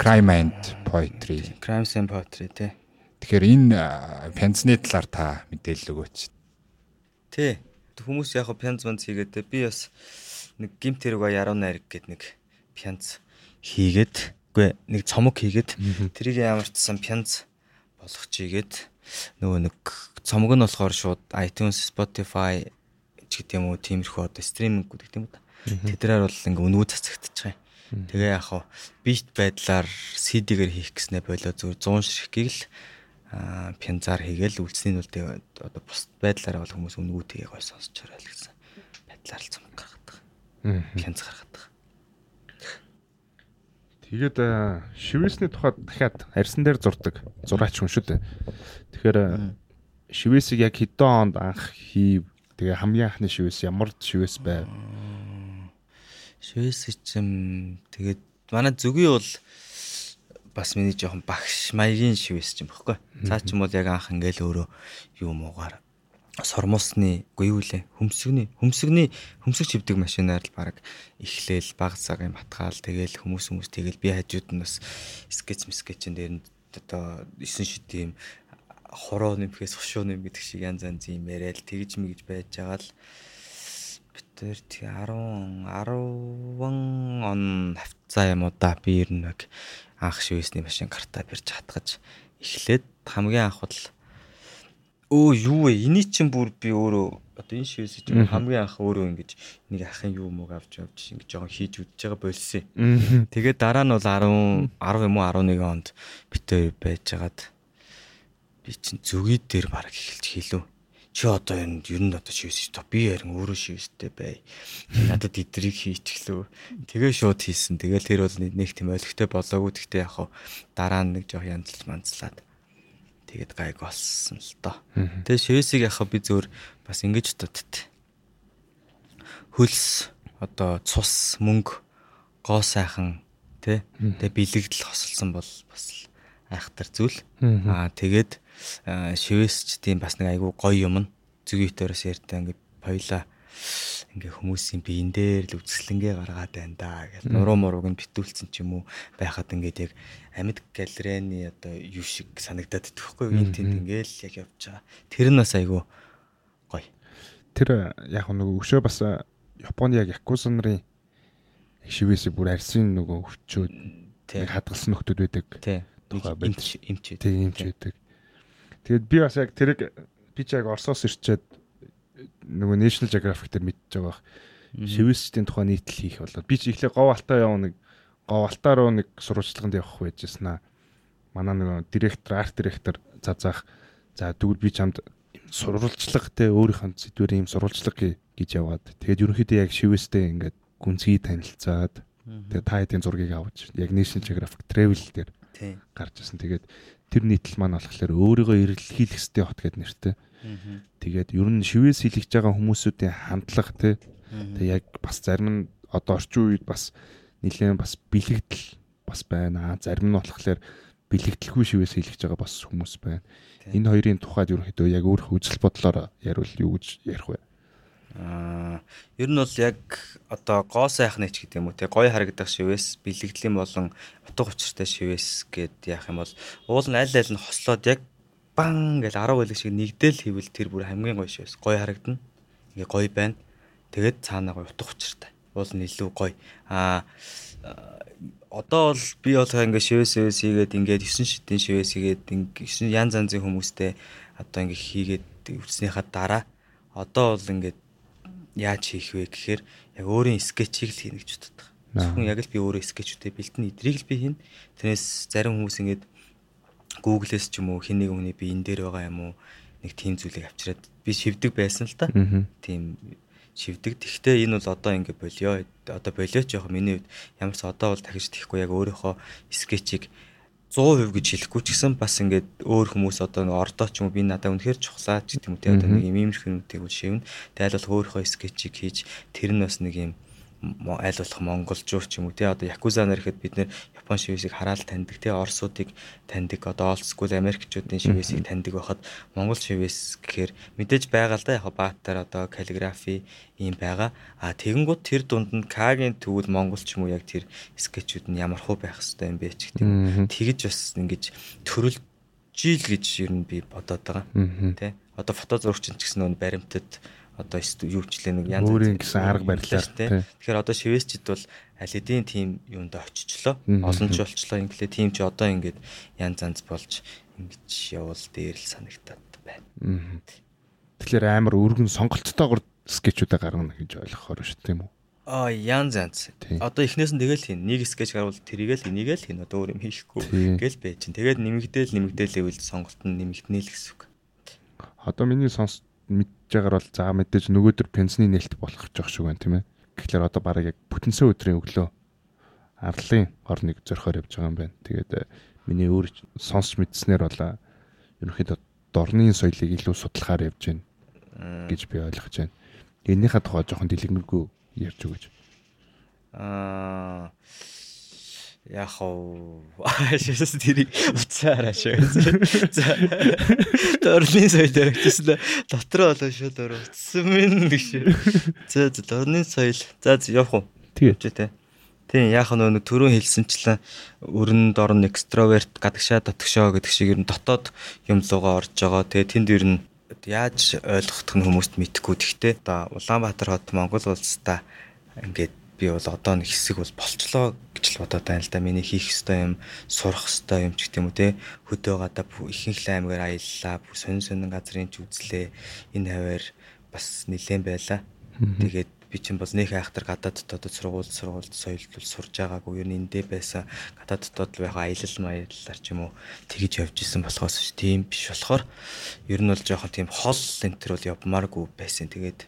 Crime and Poetry. Crimes and Poetry те. Тэгэхээр энэ пянзны талаар та мэдээлэл өгөөч. Тий. Хүмүүс яг пянз манц хийгээд би бас нэг гимт хэрэг яруу найраг гэд нэг пянц хийгээд үгүй нэг цомог хийгээд тэрийг ямарчсан пянц болгоч ийгээд нөгөө нэг цомог нь болохоор шууд iTunes, Spotify ч гэдэг юм уу тиймэрхүү одоо стриминг гэдэг юм да. Тэдрээр бол ингээ өнгөө цацагдчих юм. Тэгээ яг хаа бит байдлаар CD-гээр хийх гэснээр болоо зүгээр 100 ширхгийг л пянзаар хийгээл үлдсний нь бол одоо бус байдлаараа бол хүмүүс өнгөө тгээ гой сонсчоор байл гэсэн байдлаар л цомог хянц гаргаад байгаа. Тэгээд шивэсний тухайд дахиад арьсан дээр зурдаг зураач хүн шүү дээ. Тэгэхээр шивэсийг яг хэдэн онд анх хийв тэгээ хамгийн анхны шивэс ямар шивэс байв? Шивэс чим тэгээд манай зүгийн бол бас миний жоохон багш маягийн шивэс юм баггүй. Цаа ч юм бол яг анх ингээл өөрөө юу муугаар сормосны үгүй юу лээ хөмсгний хөмсгний хөмсг чивдэг машинаар л баг эхлээл баг цагын батгаал тэгэл хүмүүс хүмүүс тэгэл би хажууд нь бас скетч скетчэн дээр нь одоо 9 шид тийм хороо нэмхээс хошуу нэм гэдэг шиг янз янз юм яриад тэгж мэгж байж байгаа л битэр тий 10 10 он хавцаа юм уу да? Би ер нь анх шивэсний машин картаа бирж хатгаж эхлээд хамгийн анх бол өө юу вэ? Эний чинь бүр би өөрөө одоо энэ шивээс чинь хамгийн анх өөрөө ингэж нэг ахын юу мөг авч явж ингэж жоохон хийж үдчихэж байгаа болсон. Тэгээд дараа нь бол 10 10 юм уу 11 онд битээ байжгаад би чинь зүгий дээр баг эхэлж хийлүү. Чи одоо энэ ер нь одоо шивээс чи би ярин өөрөө шивэстэй бай. Надад идрийг хийчихлөө. Тэгээ шууд хийсэн. Тэгэл тэр бол нэг тийм ойлгохтой болоогүй. Гэхдээ яг дараа нь нэг жоох янзлж манцлаад Тэгээд гайг болсон л доо. Тэгээ шивэсийг яхаа би зөөр бас ингэж дутт. Хөлс одоо цус мөнгө гоо сайхан тий тэгээ бэлэгдэл хосолсон бол бас айхтар зүйл. Аа тэгээд шивэс ч тийм бас нэг айгүй гоё юм. Зүгийтерээс ярьтаа ингээд хоёла ингээ хүмүүсийн биен дээр л үзэсгэлэнгээ гаргаад байна да гэж нуруу мурууг нь битүүлсэн ч юм уу байхад ингээд яг амьд галерейны одоо юу шиг санагдаад төгөхгүй энэ тэнд ингээл яг явж байгаа. Тэр нь бас айгүй гоё. Тэр яг нөгөө өшөө бас Японы яг якуза нарын шивээсээ бүр арсын нөгөө өвчөөд хадгалсан нөхдүүд байдаг. Тухай эмч эмч. Тий эмч байдаг. Тэгээд би бас яг тэрийг би ч яг Оросоос ирчээд нөгөө National Geographic дээр мэдчихэж байгаа бах. Шивэсчдийн тухай нийтлэл хийх болоод би ч ихлэ гов алтаа яваа нэг гов алтаа руу нэг сурвалжлаганд явах байжсна. Манай нөгөө директор, арт директор зазаах за тэгвэл би чамд сурвалжлага те өөрийнх нь сэдвэр ийм сурвалжлага гэж яваад тэгээд ерөнхийдөө яг шивэстэй ингээд гүнзгий танилцаад тэгээд та хэдийн зургийг авч яг National Geographic Travel дээр гарч ирсэн. Тэгээд тэр нийтлэл маань болохоор өөрийгөө эрэлхийлэх хэвээр хот гэдэг нэртэй. Тэгээд ер нь шивээс хилэгж байгаа хүмүүсүүдийн хандлага те тэг яг бас зарим нь одоо орчин үед бас нэлээд бас бэлэгдэл бас байна. Зарим нь болохоор бэлэгдэлгүй шивээс хилэгж байгаа бас хүмүүс байна. Энэ хоёрын тухайд ерөнхийдөө яг өөрөх үзэл бодлоор яривал юу гэж ярих вэ? Аа ер нь бол яг одоо гоо сайхны ч гэдэг юм уу те гоё харагдах шивээс бэлэгдлийн болон утга учиртай шивээс гэд яах юм бол уул нь аль аль нь хослоод яг бан гэж 10 байлг шиг нэгдэл хийвэл тэр бүр хамгийн гоё шивээс гоё харагдана. Ингээ гоё байна. Тэгээд цаанаа гоё утга учиртай. Уул нь илүү гоё. Аа одоо бол би бол ингээ шивээс шивээс хийгээд ингээд 9 шидийн шивээс хийгээд 9 янз янзын хүмүүстэй одоо ингээ хийгээд үлдснийхаа дараа одоо бол ингээд яаж хийх вэ гэхээр яг өөрийн скетчийг л хийнэ гэж боддог. Зөвхөн яг л би өөрөө скетчүүдээ бэлтэн эдрийг л би хийнэ. Тэрнээс зарим хүмүүс ингээд Google-с ч юм уу хин нэг хүний биен дээр байгаа юм уу нэг тийм зүйлийг авчираад би шивдэг байсан л та. Тийм шивдэг. Тэгвэл энэ бол одоо ингэ болио. Одоо болиоч яг миний хувьд ямар ч одоо бол дахиж тийхгүй яг өөрийнхөө скетчийг 100% гэж хэлэхгүй ч гэсэн бас ингээд өөр хүмүүс одоо нэг ордоо ч юм уу би надад үнэхээр чухлаа ч гэдэг юм те одоо нэг юм иймэрхүү юмтыг шивнэ. Тэгэл бол өөрийнхөө скетчийг хийж тэр нь бас нэг юм айл болох монголчууд ч юм уу тий одоо якуза нар гэхэд бид нэр япон шивэсийг хараал таньдаг тий орсуудыг таньдаг одоо олд скул америкчуудын шивэсийг таньдаг байхад монгол шивэс гэхээр мэдээж байгаа л да яг баатар одоо каллиграфи ийм байгаа. А тэгэнгүүт тэр дунд нь кагийн төвөл монгол ч юм уу яг тэр скетчүүд нь ямар хуу байх хэвээр юм бэ ч гэдэг тэгэж бас ингэж төрөлж ил гэж ер нь би бодоод байгаа. Тий одоо фото зурагч ч гэсэн нөө баримтад одоо юучлээ нэг янз бүрийн гэсэн арга барилаар тийм. Тэгэхээр одоо шивэсчд бол аль эдийн тим юунд очичлоо. Олон ч болчлоо инглээ тим ч одоо ингээд янз янз болж ингэж явал дээр л санагтаад байна. Тэгэхээр амар өргөн сонголттойгоор скетчүүдэ гаргана гэж ойлгохоор шүү тийм үү? Аа янз янз. Одоо эхнээс нь тэгэл хийн. Нэг скетч гарвал тэрийг л энийг л хийн. Одоо өөр юм хийхгүй гэл бай чинь. Тэгээд нэмэгдээл нэмэгдээл гэвэл сонголт нь нэмэгдэнэ л гэсэн үг. Одоо миний сонс мэдж байгаагаар бол за мэдээж нөгөөдөр пенсны нээлт болох гэж байгаа шүү гэн тийм ээ. Тэгэхээр одоо бараг яг бүтэнсэн өдрийн өглөө арлын орныг зөрхөөр явж байгаа юм байна. Тэгээд э, миний өөр сонсч мэдснээр бол э, ерөнхийдөө дорны соёлыг илүү судлахаар явж байна гэж би ойлгож байна. Энийхээ тухай жоохон дэлгэрэнгүй ярьж өгөөч. Аа яг уу шээс тэрийг уцаараа шүү. За дөрний соёл дөрөвчсөн дотроо болоо шүү дөр утсан минь гэж. За за дөрний соёл. За явах уу? Тэгээ тэ. Тийм яг нөө түрүүн хэлсэнчлэн өрн дорн экстраверт гадагшаа дотгошоо гэдэг шиг ер нь дотоод юм лугаа орж байгаа. Тэгээ тэнд ер нь яаж ойлгох нь хүмүүст мэдэхгүй. Тэгтээ одоо Улаанбаатар хот Монгол улстай ингээд би бол одоо нэг хэсэг бол болчлоо гэж л бодоод байна л да. Миний хийх ёстой юм, сурах ёстой юм ч гэдэг юм уу те. Хөдөө гадаа ихэнх аймгаар аяллаа, сонин сонин газрын ч үзлээ. Энэ хаваар бас нэлээд байла. Тэгээд би чинь бол нөх айхтар гадаад дотоод сургууль сургуульд соёлтол сурж байгаагүй ер нь эндээ байсан гадаад дотоод л яг аялал маяллаар ч юм уу тэгж явж исэн болохоос ш тийм биш болохоор ер нь бол жоохон тийм хол энтер бол явмааргүй байсан тэгээд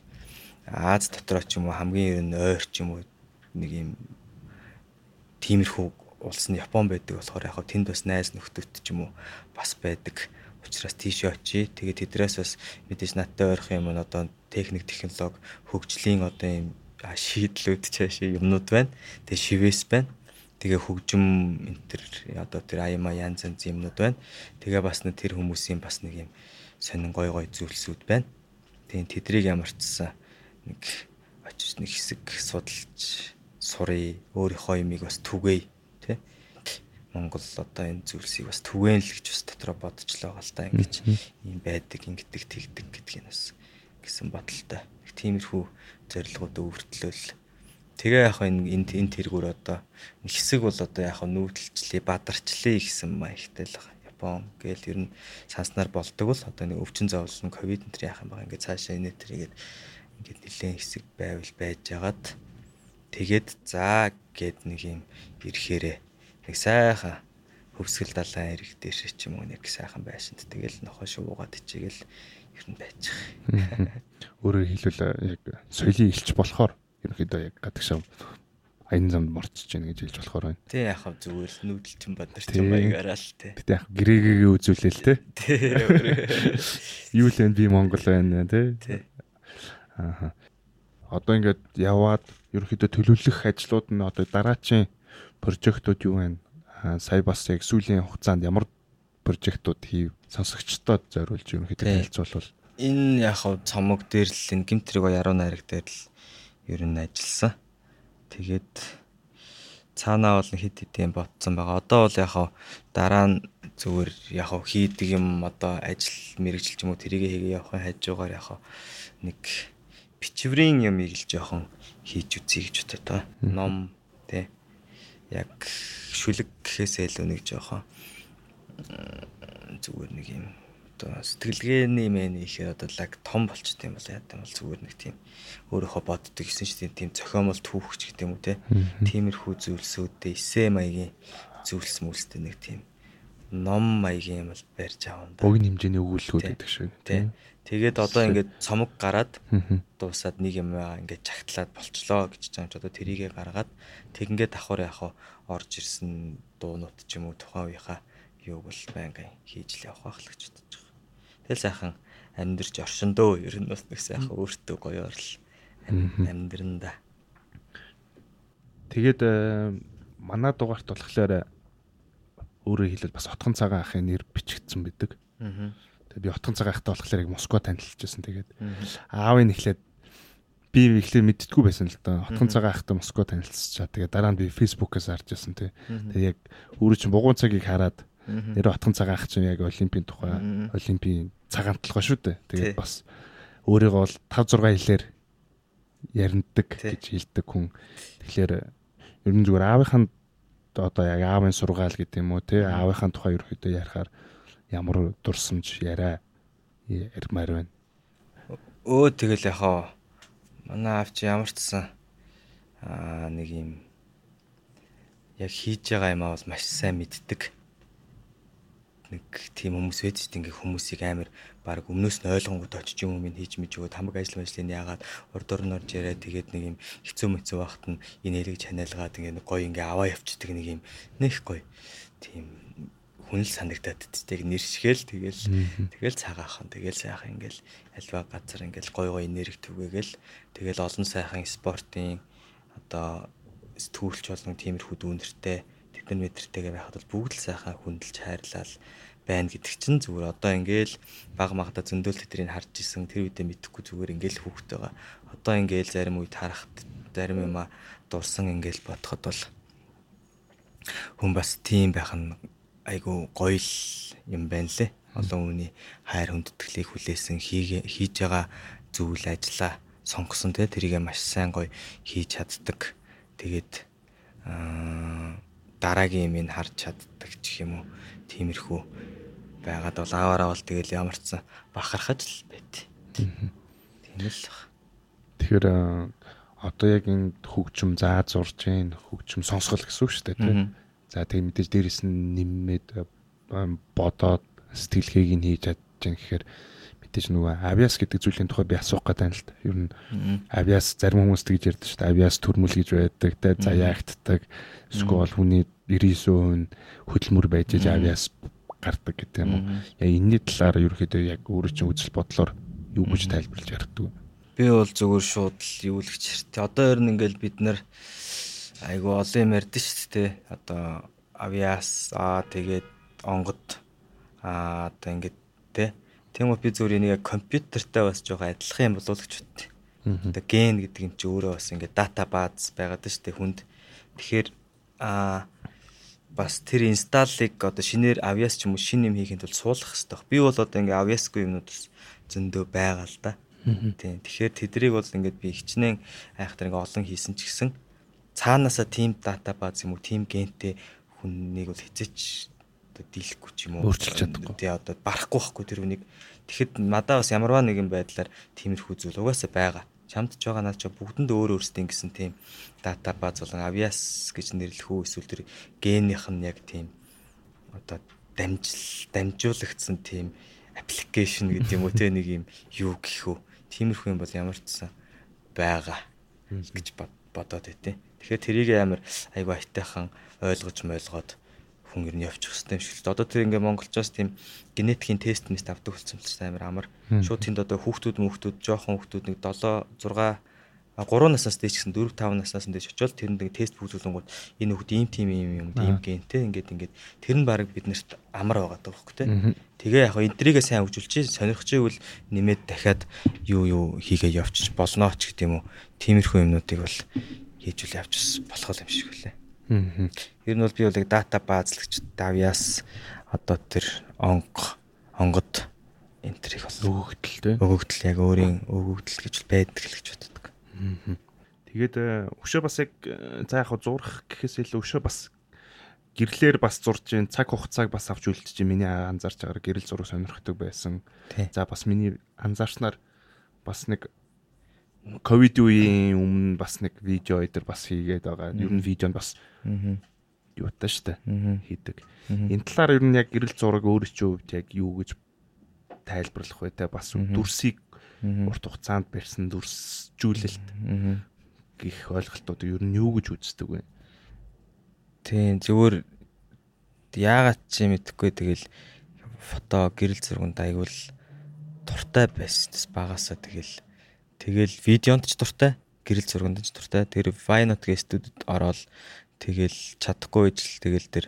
Аз дотроо ч юм уу хамгийн ер нь ойр ч юм уу нэг юм тиймэрхүү улс нь Япон байдаг болохоор яг тэнд бас найз нөхдөд ч юм уу бас байдаг. Учираас тийш очие. Тэгээд тэдрээс бас мэдээж надтай ойрох юм одоо техник технологи хөгжлийн одоо юм шийдлүүд чаашаа юмнууд байна. Тэгээ шивээс байна. Тэгээ хөгжим энэ төр одоо тэр аяма янз янз юмнууд байна. Тэгээ бас нэг тэр хүмүүсийн бас нэг юм сонин гой гой зүйлсүүд байна. Тэгээ тэдрийг ямарчсан нэг очиж нэг хэсэг судалж сурыг өөрийнхөө юмыг бас түгээе тий Монгол одоо энэ зүйлсийг бас түгээн л гэж бас дотроо бодчихлоо гал та ингэж юм байдаг ингэдэг тэгдэг гэдгийг бас гэсэн бодолтой. Тиймэрхүү зорилгууд өвөртлөөл. Тэгээ яг энэ энэ энэ тэргүүр одоо хэсэг бол одоо яг нүүдэлчлээ, бадарчлээ гэсэн маягтай л байгаа. Япон гээл ер нь санснаар болдог бол одоо нэг өвчин зовлон ковид энэ яах юм байгаа. Ингээд цаашаа энэ тэргээд ингээд нэлээд хэсэг байвал байж агаад тэгээд за гэд нэг юм ирэхээрээ нэг сайхан хөвсгөл далайн эрэг дээш ч юм уу нэг сайхан байшинт тэгэл нохоо шуугаад ичээгэл ер нь байж байгаа. Өөрөөр хэлбэл яг соёлын илч болохоор ерөнхийдөө яг гадагшаа аян замд морчж гэнэ гэж хэлж болохоор байна. Тий яг хав зүгээр нүүдэлчин бадарчин маягаараа л тий. Гэтэ яг гэрээгээ үзүүлээл тий. Тий. Юу л энэ би Монгол байна тий. Тий. Аа. Одоо ингээд яваад ерөнхийдөө төлөвлөх ажлууд нь одоо дараачийн прожектууд юу вэ? Сая бас яг сүүлийн хугацаанд ямар прожектууд хийв сонсогчдод зориулж ерөнхийдөө танилцуулбал энэ яг хав цомог дээр л энэ гимтрийг яруу найраг дээр л ер нь ажилласан. Тэгээд цаанаа бол хэд хэдийн ботсон байгаа. Одоо бол яг дараа нь зүгээр яг хийдэг юм одоо ажил мэрэгжил ч юм уу тэрийг хийгээ явахын хажуугаар яг нэг бичвэрийн юм ийг л жоохон хийж үзье гэж бодоо. Ном тий яг шүлэг гэхээсээ илүү нэг жоохон зүгээр нэг юм одоо сэтгэлгээний мэн ихээр одоо лаг том болчт юм бол яа гэм бол зүгээр нэг тийм өөрөөхөө боддог гэсэн чинь тийм цохиомол түүхч гэдэг юм уу те тиймэрхүү зүйлсүүдээ эсэ маягийн зүйлс мүлстэй нэг тийм ном маягийн юм бол барьж аван да. Богино хэмжээний өгүүлэлгүүд гэдэг шиг. Тий. Тэгээд одоо ингээд цомог гараад дуусаад нэг юм ингээд чагтлаад болчлоо гэж байгаа ч одоо тэрийгэ гаргаад тэгингээ давхар яхаа орж ирсэн дуунууд ч юм уу тухайн үеийнхаа юуг бол байнгын хийж л явах байх л гэж бодож байгаа. Тэгэл сайхан амьдрч оршиндөө ер нь бас нэг сайхан өөртөө гоёор л амьдран да. Тэгээд э, манай дугаарт болохоор өөрөөр хэлбэл бас отгон цагаан ахын нэр бичигдсэн байдаг. Аа Тэгээ би утган цагаан ахтай болохоор яг Москва танилцчихсан. Тэгээд аавын эхлээд би эхлээд мэдтгүү байсан л да. Утган цагаан ахтай Москва танилцчихаа. Тэгээд дараа нь би фэйсбүүкээс харж байсан тий. Тэгээд яг өөрөө чинь бугуун цагийг хараад нэр утган цагаан ах чинь яг олимпийн тухай олимпийн цагаан толгой шүү дээ. Тэгээд бас өөрийгөө бол 5 6 хэлээр яриндаг гэж хэлдэг хүн. Тэгэхээр ер нь зүгээр аавынхаа одоо яг аавын сургаал гэдэг юм уу тий аавынхаа тухай ерөөхдөө ярихаар ямар дурсамж яриа ярмаар байна. Өө тэгэл яхаа манай авч ямар ч сан аа нэг юм яг хийж байгаа юм аа бол маш сайн мэддэг. Нэг тийм хүмүүс байж дээ ингээ хүмүүсийг амар баг өмнөөс нь ойлгонгууд очиж юм минь хийж мэж өгөөд хамаг ажил мэлжлийн яагаад урд орн орж яриа тэгээд нэг юм хэцүү мэцүү байхад нь энэ хэлийг чанаалгаад ингээ гоё ингээ аваа явчихдаг нэг юм нэх гоё тийм хүн л санагдаад тэтдэг нэршгээл тэгэл тэгэл цагаахан тэгэл сайхан ингээл альва газар ингээл гой гой энерги түгээгээл тэгэл олон сайхан спортын одоо сэтгүүлч болон тиймэрхүү дүүнертэй тэдэн метртэйгээ байхад бол бүгд л сайхан хүндэлж хайрлал байна гэдэг чинь зүгээр. Одоо ингээл баг магада зөндөл тэдрийг харж исэн тэр үедээ мэдхгүй зүгээр ингээл хүүхд байгаа. Одоо ингээл зарим үед харахад зарим юма дурсан ингээл бодоход бол хүн бас тийм байх нь айгу гоё л юм байна лээ. Олон хүний хайр хүндэтгэлийг хүлээсэн хийж байгаа зүйл ажиллаа сонгосон те тэрийг маш сайн гоё хийж чаддаг. Тэгээд дараагийн юм ин харж чаддаг ч юм уу. Тиймэрхүү байгаад бол аваараа бол тэгэл ямарчсан бахархаж л байт. Тийм л баг. Тэгэхээр одоо яг энэ хөгжим зааж урж гин хөгжим сонсгол гэсэн үг шүү дээ тийм За тэгээ мэдээж дээрэс нь нэмээд бодоод сэтгэлгээг нь хийж чадчих гэхээр мэдээж нөгөө авиас гэдэг зүйлийн тухай би асуух гэдэг юм л та. Ер нь авиас зарим хүмүүс тэгж ярьдаг шүү дээ. Авиас төрмөл гэж байдаг, тэ заяагддаг. Эсвэл хүний 99% хөдөлмөр байж авиас гардаг гэдэг юм уу. Яг энэний талаар ерөөхдөө яг өөрөө чинь үзэл бодлоор юу гэж тайлбарлаж ярьдаг? Би бол зүгээр шууд л юу л гэж ярьтээ. Одоо ер нь ингээл бид нар айгу олон юм ярьдэн шүү дээ. Одоо авиас аа тэгээд онгод аа одоо ингээд те. Тийм үү би зүгээр энийг компьютертай бас жоохон адилхан юм болов гэж бодтыг. Одоо ген гэдэг юм чи өөрөө бас ингээд дата бааз байгаад шүү дээ хүнд. Тэгэхээр аа бас тэр инсталлыг одоо шинээр авьяас ч юм уу шин юм хийхэд бол суулгах хэрэгтэй. Би бол одоо ингээ авьяасгүй юмнууд зөндөө байгаа л да. Тийм. Тэгэхээр тэдрийг бол ингээд би хичнээн айхтар ингээ олон хийсэн ч гэсэн цаанаасаа team data бааз юм уу? Team гентэй хүннийг бол хизээч одоо дийлэхгүй ч юм уу? Өөрчилж чадахгүй. Тий одоо барахгүй байхгүй тэр хүнийг. Тэгэхэд надаа бас ямарваа нэгэн байдлаар тиймэрхүү зүйл угаасаа байгаа. Чамд ч байгаа наад ч бүгдэнд өөр өөрсдийн гэсэн тийм дата баз болон авиас гэж нэрлэх үү эсвэл тэр генийх нь яг тийм одоо дамжил дамжуулагдсан тийм аппликейшн гэдэг юм уу? Те нэг юм юу гэх үү? Тиймэрхүү юм бол ямар ч сан байгаа гэж бодоод байт. Тэгэхээр тэрийг амар айгу айтайхан ойлгож мойлгоод хүн ер нь явчих хэвээр юм шиг л. Одоо тэр ингээ монголчоос тийм генетикийн тест мэт авдаг болсон л та амар амар. Шууд тэнд одоо хүүхдүүд мөхтүүд жоохон хүүхдүүд нэг 7 6 3 наснаас дээш гэсэн 4 5 наснаас дээш очивол тэрэнд нэг тест бүзүүлэнгууд энэ хүүхд ийм тийм ийм юм ийм гентэй ингээд ингээд тэр нь баг биднэрт амар байгаа даа байхгүй те. Тэгээ яг эдрийгээ сайн хөгжүүлчих сонирхчихвэл нэмээд дахиад юу юу хийгээ явчих болно ч гэдэм үү. Тиймэрхүү юмнуудыг бол хийж үл явчих болох юм шиг үлээ. Ер нь бол би бол яг дата баазлагч давьяас одоо тэр онго онгод энэ төрийг бол өгөгдөл тий. Өгөгдөл яг өөрийн өгөгдөл гэж байдаг л гэж боддог. Тэгээд э, өшөө бас яг э, за яг зурах гэхээс илүү өшөө бас гэрлэр бас зурж जैन цаг хугацааг бас авч үлдэж миний анзаарч байгаагаар гэрэл зураг сонирхдаг байсан. За бас миний анзаарснаар бас нэг ковид үеийн өмнө бас нэг видео эдэр бас хийгээд байгаа. Ер нь видеонд бас юутай штэ хийдэг. Энэ талаар ер нь яг гэрэл зураг өөрөө ч хувьд яг юу гэж тайлбарлах вэ те бас дүрсийг урт хугацаанд барьсан дүрсжүүлэлт гих ойлголтууд ер нь юу гэж үздэг вэ? Тийм зөвөр яагаад ч мэдэхгүй тэгэл фото гэрэл зурганд аягуул дуртай байсан. Багасаа тэгэл Тэгэл видеонд ч дуртай, гэрэл зурганд ч дуртай. Тэр Vinot гэ студид ороод тэгэл чадахгүй ижил тэгэл тэр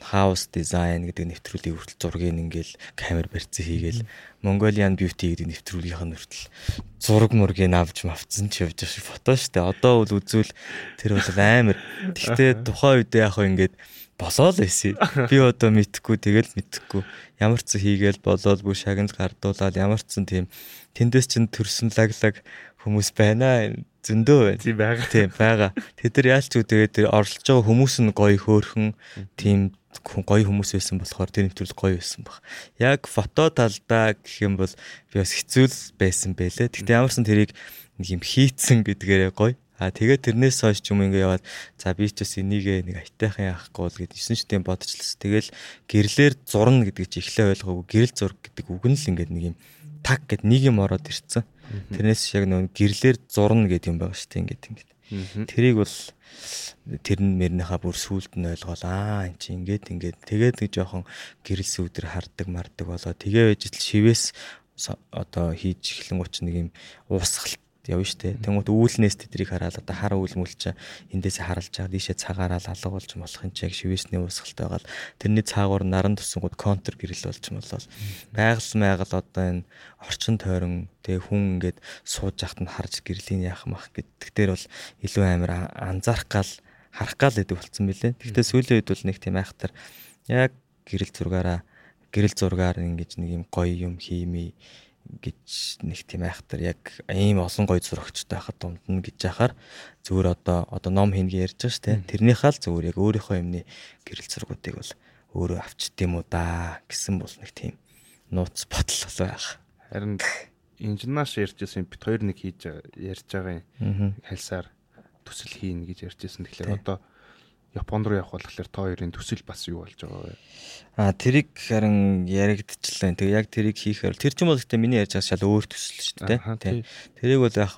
house design гэдэг нэвтрүүлгийн хүртэл зургийг ингээл камер барьцсан хийгээл Mongolian beauty гэдэг нэвтрүүлгийнх нь хүртэл зураг мургийг авч мавцсан ч явж байгаа фото штэ. Одоо бол үзвэл тэр бол амар. Гэхдээ тухайн үед яг хөө ингээд болоо л байсан. Би одоо мэдхгүй тэгэл мэдхгүй ямар ч хийгээл болоод бүр шагнал гардуулаад ямар ч тийм тэндээс чин төрсөн лаглаг хүмүүс байна зөндөө байна. Тийм байгаа. Тийм байгаа. Тэд нар яалч үү тэгээд оролцож байгаа хүмүүс нь гоё хөөрхөн тийм гоё хүмүүс байсан болохоор тэр нэвтрүүл гоё байсан баг. Яг фото талдаа гэх юм бол би бас хэцүү байсан байлээ. Гэхдээ ямарсан тэрийг нэг юм хийцэн гэдгээрээ гоё. А тэгээд тэрнээс хойш ч юм ингээ яваад за би ч бас энийг нэг айтайхан яахгүй бол гэд 9 шидийн бодчихлоо. Тэгэл гэрлэр зурна гэдэг чи эхлээ ойлгоогүй гэрэл зураг гэдэг үг нь л ингээ нэг юм таг гэд нэг юм ороод ирцэн. Тэрнээс яг нэг гэрлэр зурна гэдэг юм байгаа шүү дээ ингээд ингээд. Тэрийг бол тэр нь мөрнийхаа бүр сүулт нь ойлгоол аа эн чи ингээд ингээд тэгээд нэг жоохон гэрэл сүудэр хардаг мардаг болоо тэгээ байж л шивээс одоо хийж эхлэн уч нэг юм уусгалт явна штэ. Тэнгуут үүлнээс тэдрийг хараад одоо хар үйл мүлч эндээсээ харалж байгаа дийшээ цагаараа алга болж болох юм чиг шивэсний уусгалт байгаа л тэрний цаагуур наран тусангууд контр гэрэл болж болол байгаль майгал одоо энэ орчин тойрон тэгээ хүн ингээд сууж яхад нь харж гэрлийн яах мах гэдэг дээр бол илүү амар анзаарах гал харах гал гэдэг болцсон билээ. Гэхдээ сүүлийн үед бол нэг тийм айхтар яг гэрэл зургаараа гэрэл зургаар ингэж нэг юм гоё юм хиймээ гэж нэг тийм айхтар яг ийм олон гоё зурагчтай байхад дундна гэж яхаар зүгээр одоо одоо ном хийнгээ ярьж байгаа шүү дээ. Тэрнийхээ л зүгээр яг өөрийнхөө юмны гэрэл зургуудыг бол өөрөө авчт юм уу да гэсэн бол нэг тийм нууц бодол байх. Харин инженеаш ярьжсэн бит хоёр нэг хийж ярьж байгаа юм. Хальсаар төсөл хийн гэж ярьжсэн. Тэгэхээр одоо Японд руу явах болохоор та хоёрын төсөл бас юу болж байгаа вэ? Аа тэрийг харин яригдчихлаа. Тэгээ яг тэрийг хийхээр тэр ч юм бол гэхдээ миний ярьж байгаа шал өөр төсөл шүү дээ. Тэрийг бол яг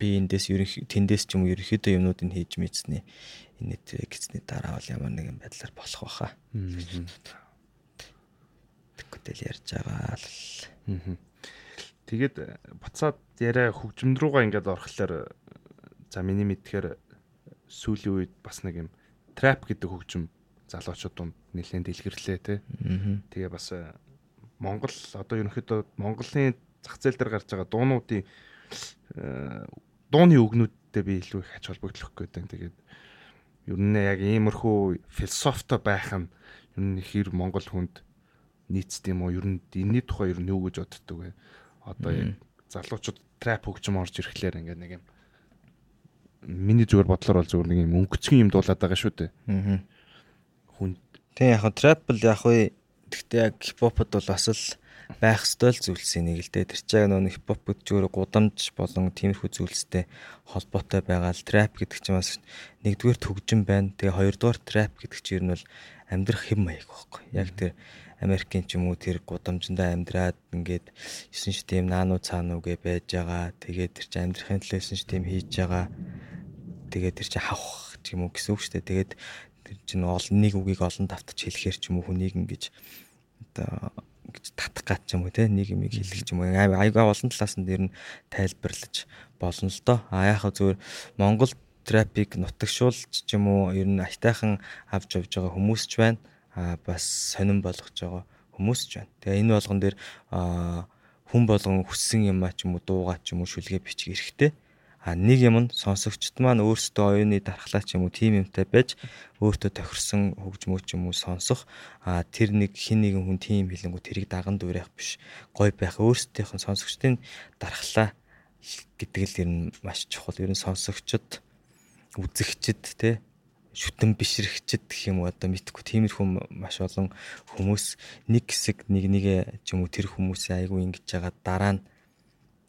би эндээс ерөнхий тэндээс ч юм ерөнхийдөө юмнуудыг хийж мэдснэ. Энэ тэр гэсний дараа бол ямар нэгэн байдлаар болох байхаа. Тэгвэл ярьж байгаа л. Тэгээд буцаад яриа хөгжим рүүгээ ингээд орохлоор за миний мэдхээр сүүлийн үед бас нэг юм trap гэдэг хөгжим залуучууд донд нэлээд дэлгэрлээ те. Тэгээ бас э, Монгол одоо ерөнхийдөө Монголын зах зээл дээр гарч байгаа дуунуудын дууны үгнүүдтэй би илүү их ач холбогдох гэдэг. Тэгээд ер нь яг иймэрхүү философитой байх нь ер нь хэр Монгол хүнд нийцдэг юм уу? Ер нь энэний тухай ер нь юу гэж боддог вэ? Одоо яг залуучууд трап хөгжим орж ирэхлээр ингээд нэг юм миний зүгээр бодлоор бол зүгээр нэг юм өнгөцгөн юм дуулаад байгаа шүү дээ. Аа. Хүн тийм яг трап л яг уу гэхдээ яг хипхопод бол бас л байх ёстой л зүйлсийн нэг л дээ. Тэр чинь нөгөө хипхоп гэж зүгээр гудамж болон тиймэрхүү зүйлстэй холбоотой байгаа л трап гэдэг чинь бас нэгдүгээр төгжин байна. Тэгээ хоёрдугаар трап гэдэг чинь ер нь бол амьдрах хэм маяг байхгүй. Яг тэр Америкийн ч юм уу тэр гудамжиндаа амьдраад ингээд 9 шит тийм наануу цаануу гэ байж байгаа. Тэгээд тэр чинь амьдрахын төлөө 9 шит тийм хийж байгаа. Тэгээд тэр чинь хавх ч юм уу гэсэн үг шүү дээ. Тэгээд тэр чинь олон нэг үгийг олон давтаж хэлэхэр ч юм уу хүнийг ингэж одоо гэж татах гад ч юм уу те нэг юм хэлэх ч юм уу аяга олон талаас нь дэр нь тайлбарлаж болно л доо. А яхаа зүгээр Монгол трапик нутагшуулж ч юм уу ер нь айтайхан авч явж байгаа хүмүүс ч байна а бас сонирн болгож байгаа хүмүүс ч байна. Тэгээ энэ болгон дээр хүн болгон хүссэн юм а ч юм уу дуугаа ч юм уу шүлгээ бичих эрэхтэй. А нэг юм нь сонсогчд маань өөрсдөө оюуны дархлаа ч юм уу тим юмтай байж өөртөө тохирсон хөгжмөө ч юм уу сонсох. А тэр нэг хин нэгэн хүн тим хэлэнгүү тэрийг даган дүүрэх биш. Гой байх өөрсдийнх нь сонсогчдын дархлаа гэдэг л ер нь маш чухал. Ер нь сонсогчд үзэгчд те шүтэн бишрэгчд гэх юм уу одоо мэдхгүй тиймэрхүү маш олон хүмүүс нэг хэсэг нэг нэгэ ч юм уу тэр хүмүүсийн айгүй ингэж байгаа дараа нь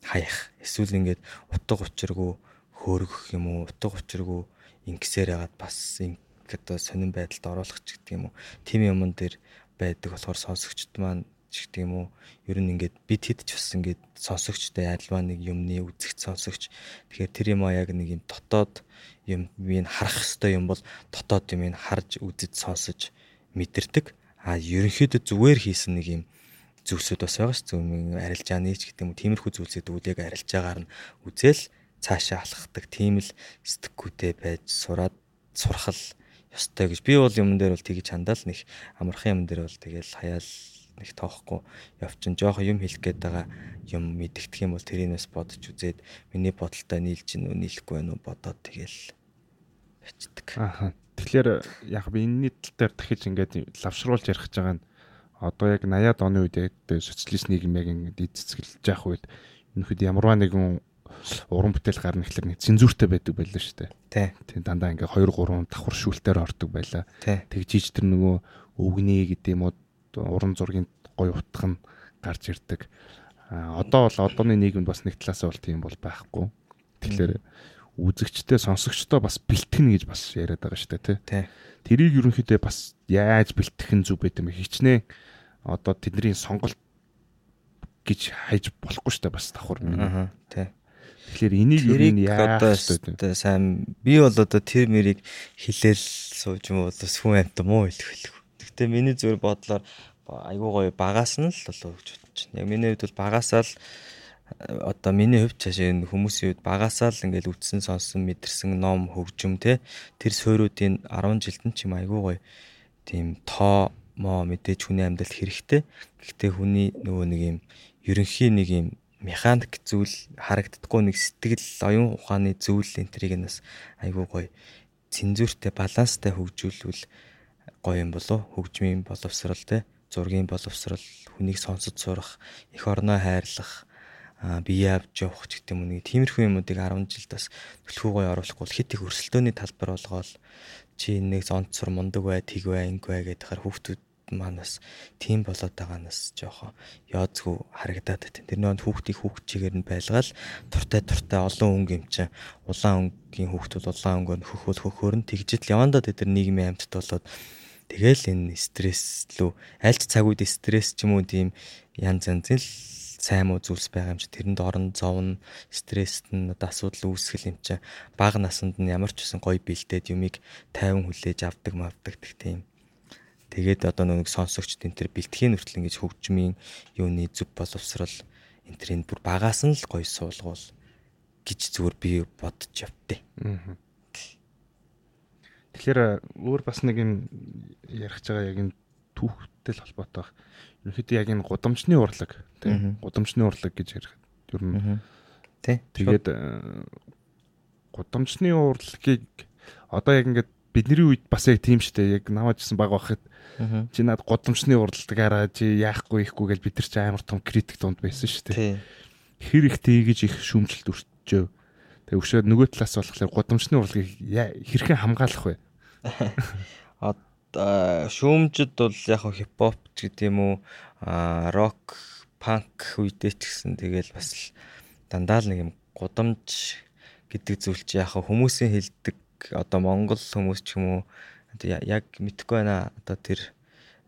хаях. Эсвэл ингээд утга учиргүй хөөргөх юм уу? Утга учиргүй ингэсээр ягаад бас одоо сонирн байдалд оруулах ч гэдэг юм уу? Тийм юмн дээр байдаг болохоор сонсогчд маань ч гэдэг юм уу? Ер нь ингээд бид хэд ч бас ингээд сонсогчтой альва нэг юмны үзэгч сонсогч. Тэгэхээр тэр юм а яг нэг юм дотоод юм би харах хэвээр юм бол дотоод юм харж үзэж сонсож мэдэрдэг. А ерөнхийдөө зүгээр хийсэн нэг юм зүйлсүүд бас байгаа шүү. Зөв арилжааны ч гэдэг юм уу. Тиймэрхүү зүйлсүүд үлээг арилжаагаар нь үзэл цаашаа алхахдаг. Тийм л сэтгэхүйтэй байж сураад сурхал ёстой гэж. Би бол юм дээр бол тгийж хандаа л нэг амархан юм дээр бол тэгэл хаяал нэг тоохгүй явчин жоох юм хэлэх гээд байгаа юм мэдэгдэх юм бол тэрийнээс бодож үзээд миний бодолтой нийлж гин үү нийлэхгүй байх уу бодоод тэгэл ячдаг. Аа. Тэгэхээр яг би энэний тал дээр дахиж ингээд лавшруулж ярих гэж байгаа нь одоо яг 80-аад оны үед яг социалист нийгэм яг ингээд эцэцгэлж явах үед өнөхөд ямарваа нэгэн уран бүтээл гарна гэхэлэр нэг цензуртэй байдаг байлаа шүү дээ. Тий. Тэг дандаа ингээ 2 3 давхар шүүлтээр ордог байлаа. Тэгжиж тэр нөгөө өвгний гэдэг юм уу уран зургийн гоё утга нь гарч ирдэг. А одоо бол одооны нийгэмд бас нэг талаасаа бол тийм бол байхгүй. Тэгэхээр үзэгчтэй сонсогчтой бас бэлтгэнэ гэж бас яриад байгаа шүү дээ тий. Тэрийг ерөнхийдөө бас яаж бэлтгэх нь зүг байт юм хичнээн одоо тэдний сонголт гэж хайж болохгүй шүү дээ бас давхар. Аа тий. Тэгэхээр энийг юу нь яаж одоо сайн би бол одоо тэр мэрийг хилээл сууж юм бол бас хүн амт муу хэлэх хэлэх. Гэхдээ миний зөв бодлоор айгуу гоё багаас нь л болоо гэж бодож байна. Яг миний хувьд бол багасаа л одоо миний хувьд цааш энэ хүмүүсийн үед багасаа л ингээл үтсэн сонсон мэдэрсэн ном хөгжим те тэр суурьуудын 10 жилдэн ч юм айгүй гоё тийм тоо мо мэдээж хүний амьдралд хэрэгтэй. Гэхдээ хүний нөгөө нэг юм ерөнхий нэг юм механик зүйл харагддаггүй нэг сэтгэл оюун ухааны зүйл энтрийг нас айгүй гоё цензуртэй баланстай хөгжүүлвэл гоё юм болов хөгжмийн боловсрал те зургийн боловсрал хүнийг сонсож сурах эх орноо хайрлах бие авч явах ч гэдэг юм нэг тиймэрхүү юмнуудыг 10 жилд бас төлхөө гоё оруулахгүй хит их өрсөлдөөний талбар болгоол чи нэг онцор мундаг бай тэг бай инг бай гэдэг хар хүүхдүүд манаас тийм болоод байгаанаас жоохон яоцгүй харагдаад байна. Тэр нөөнд хүүхдийг хүүхчигээр нь байлгаал. Туртай туртай олон өнгө юм чинь улаан өнгийн хүүхдүүд улаан өнгөөр хөхөөл хөхөөр нь тэгжэл. Явандаа тэр нийгмийн амьтд болоод тэгэл энэ стресс лөө альч цаг үед стресс ч юм уу тийм янз янзын л сайн муу зүйлс байгаа юм чи. Тэрэнд орон зовн стресст нь одоо асуудал үүсгэл юм чи. Бага насанд нь ямар ч үсэн гоё бэлдээд юмыг тайван хүлээж авдаг мавдаг гэх тийм тэгээд одоо нэг сонсогчд энэ төр бэлтгэхийн хүртэл ингэж хөгжмийн юуны зүв боловсрал энэ төр энэ бүр багаас нь л гоё суулгуул гэж зүгээр би бодож явтыг. Тэгэхээр өөр бас нэг юм ярих байгаа яг энэ түүхтэй л холбоотой байна ерөнхийдөө яг энэ гудамжны урлаг тийм гудамжны урлаг гэж ярих ер нь. Тий. Тэгээд гудамжны урлагийг одоо яг ингээд бидний үед бас яг тийм штэ. Яг намайг гэсэн баг байхад чи над гудамжны урлагаараа чи яахгүй ихгүй гэж бид нар чи амар том критик донд байсан штэ. Хэр их тэгж их шүмжлэлт өрчөө. Тэг өшөөд нөгөө талаас болохоор гудамжны урлагийг хэрхэн хамгаалах вэ? Шүүмжид бол яг хипхоп гэдэг юм уу рок панк үедээ ч гэсэн тэгэл бас дандаа л нэг юм гудамж гэдэг зүйл чи яг хүмүүсийн хэлдэг одоо монгол хүмүүс ч юм уу яг мэдхгүй байна. Одоо тэр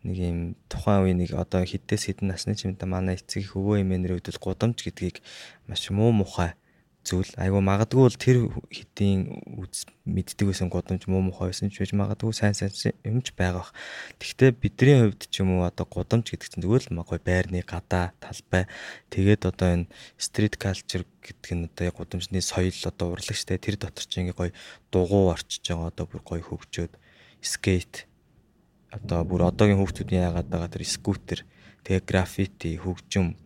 нэг юм тухайн үе нэг одоо хідээс хідэн насны чимдэ манай эцэг хөвөө эмээнэр үүдэл гудамж гэдгийг маш муу мухай зүйл. Айгу магадгүй бол тэр хэдийн мэддэг байсан гудамж муу мухай байсан ч байж магадгүй сайн сайн юмч байгаа бах. Гэхдээ бидний хувьд ч юм уу одоо гудамж гэдэг чинь зүгээр л магадгүй байрны гадаа талбай. Тэгээд одоо энэ стрит калчер гэдэг нь одоо гудамжны соёл одоо урлагчтай тэр дотор чинь ингээ гоё дугуй орчиж байгаа одоо бүр гоё хөгжөөд скейт одоо бүр одоогийн хүүхдүүдийн яагаад байгаа тэр скутер тэгээ граффити хөгжим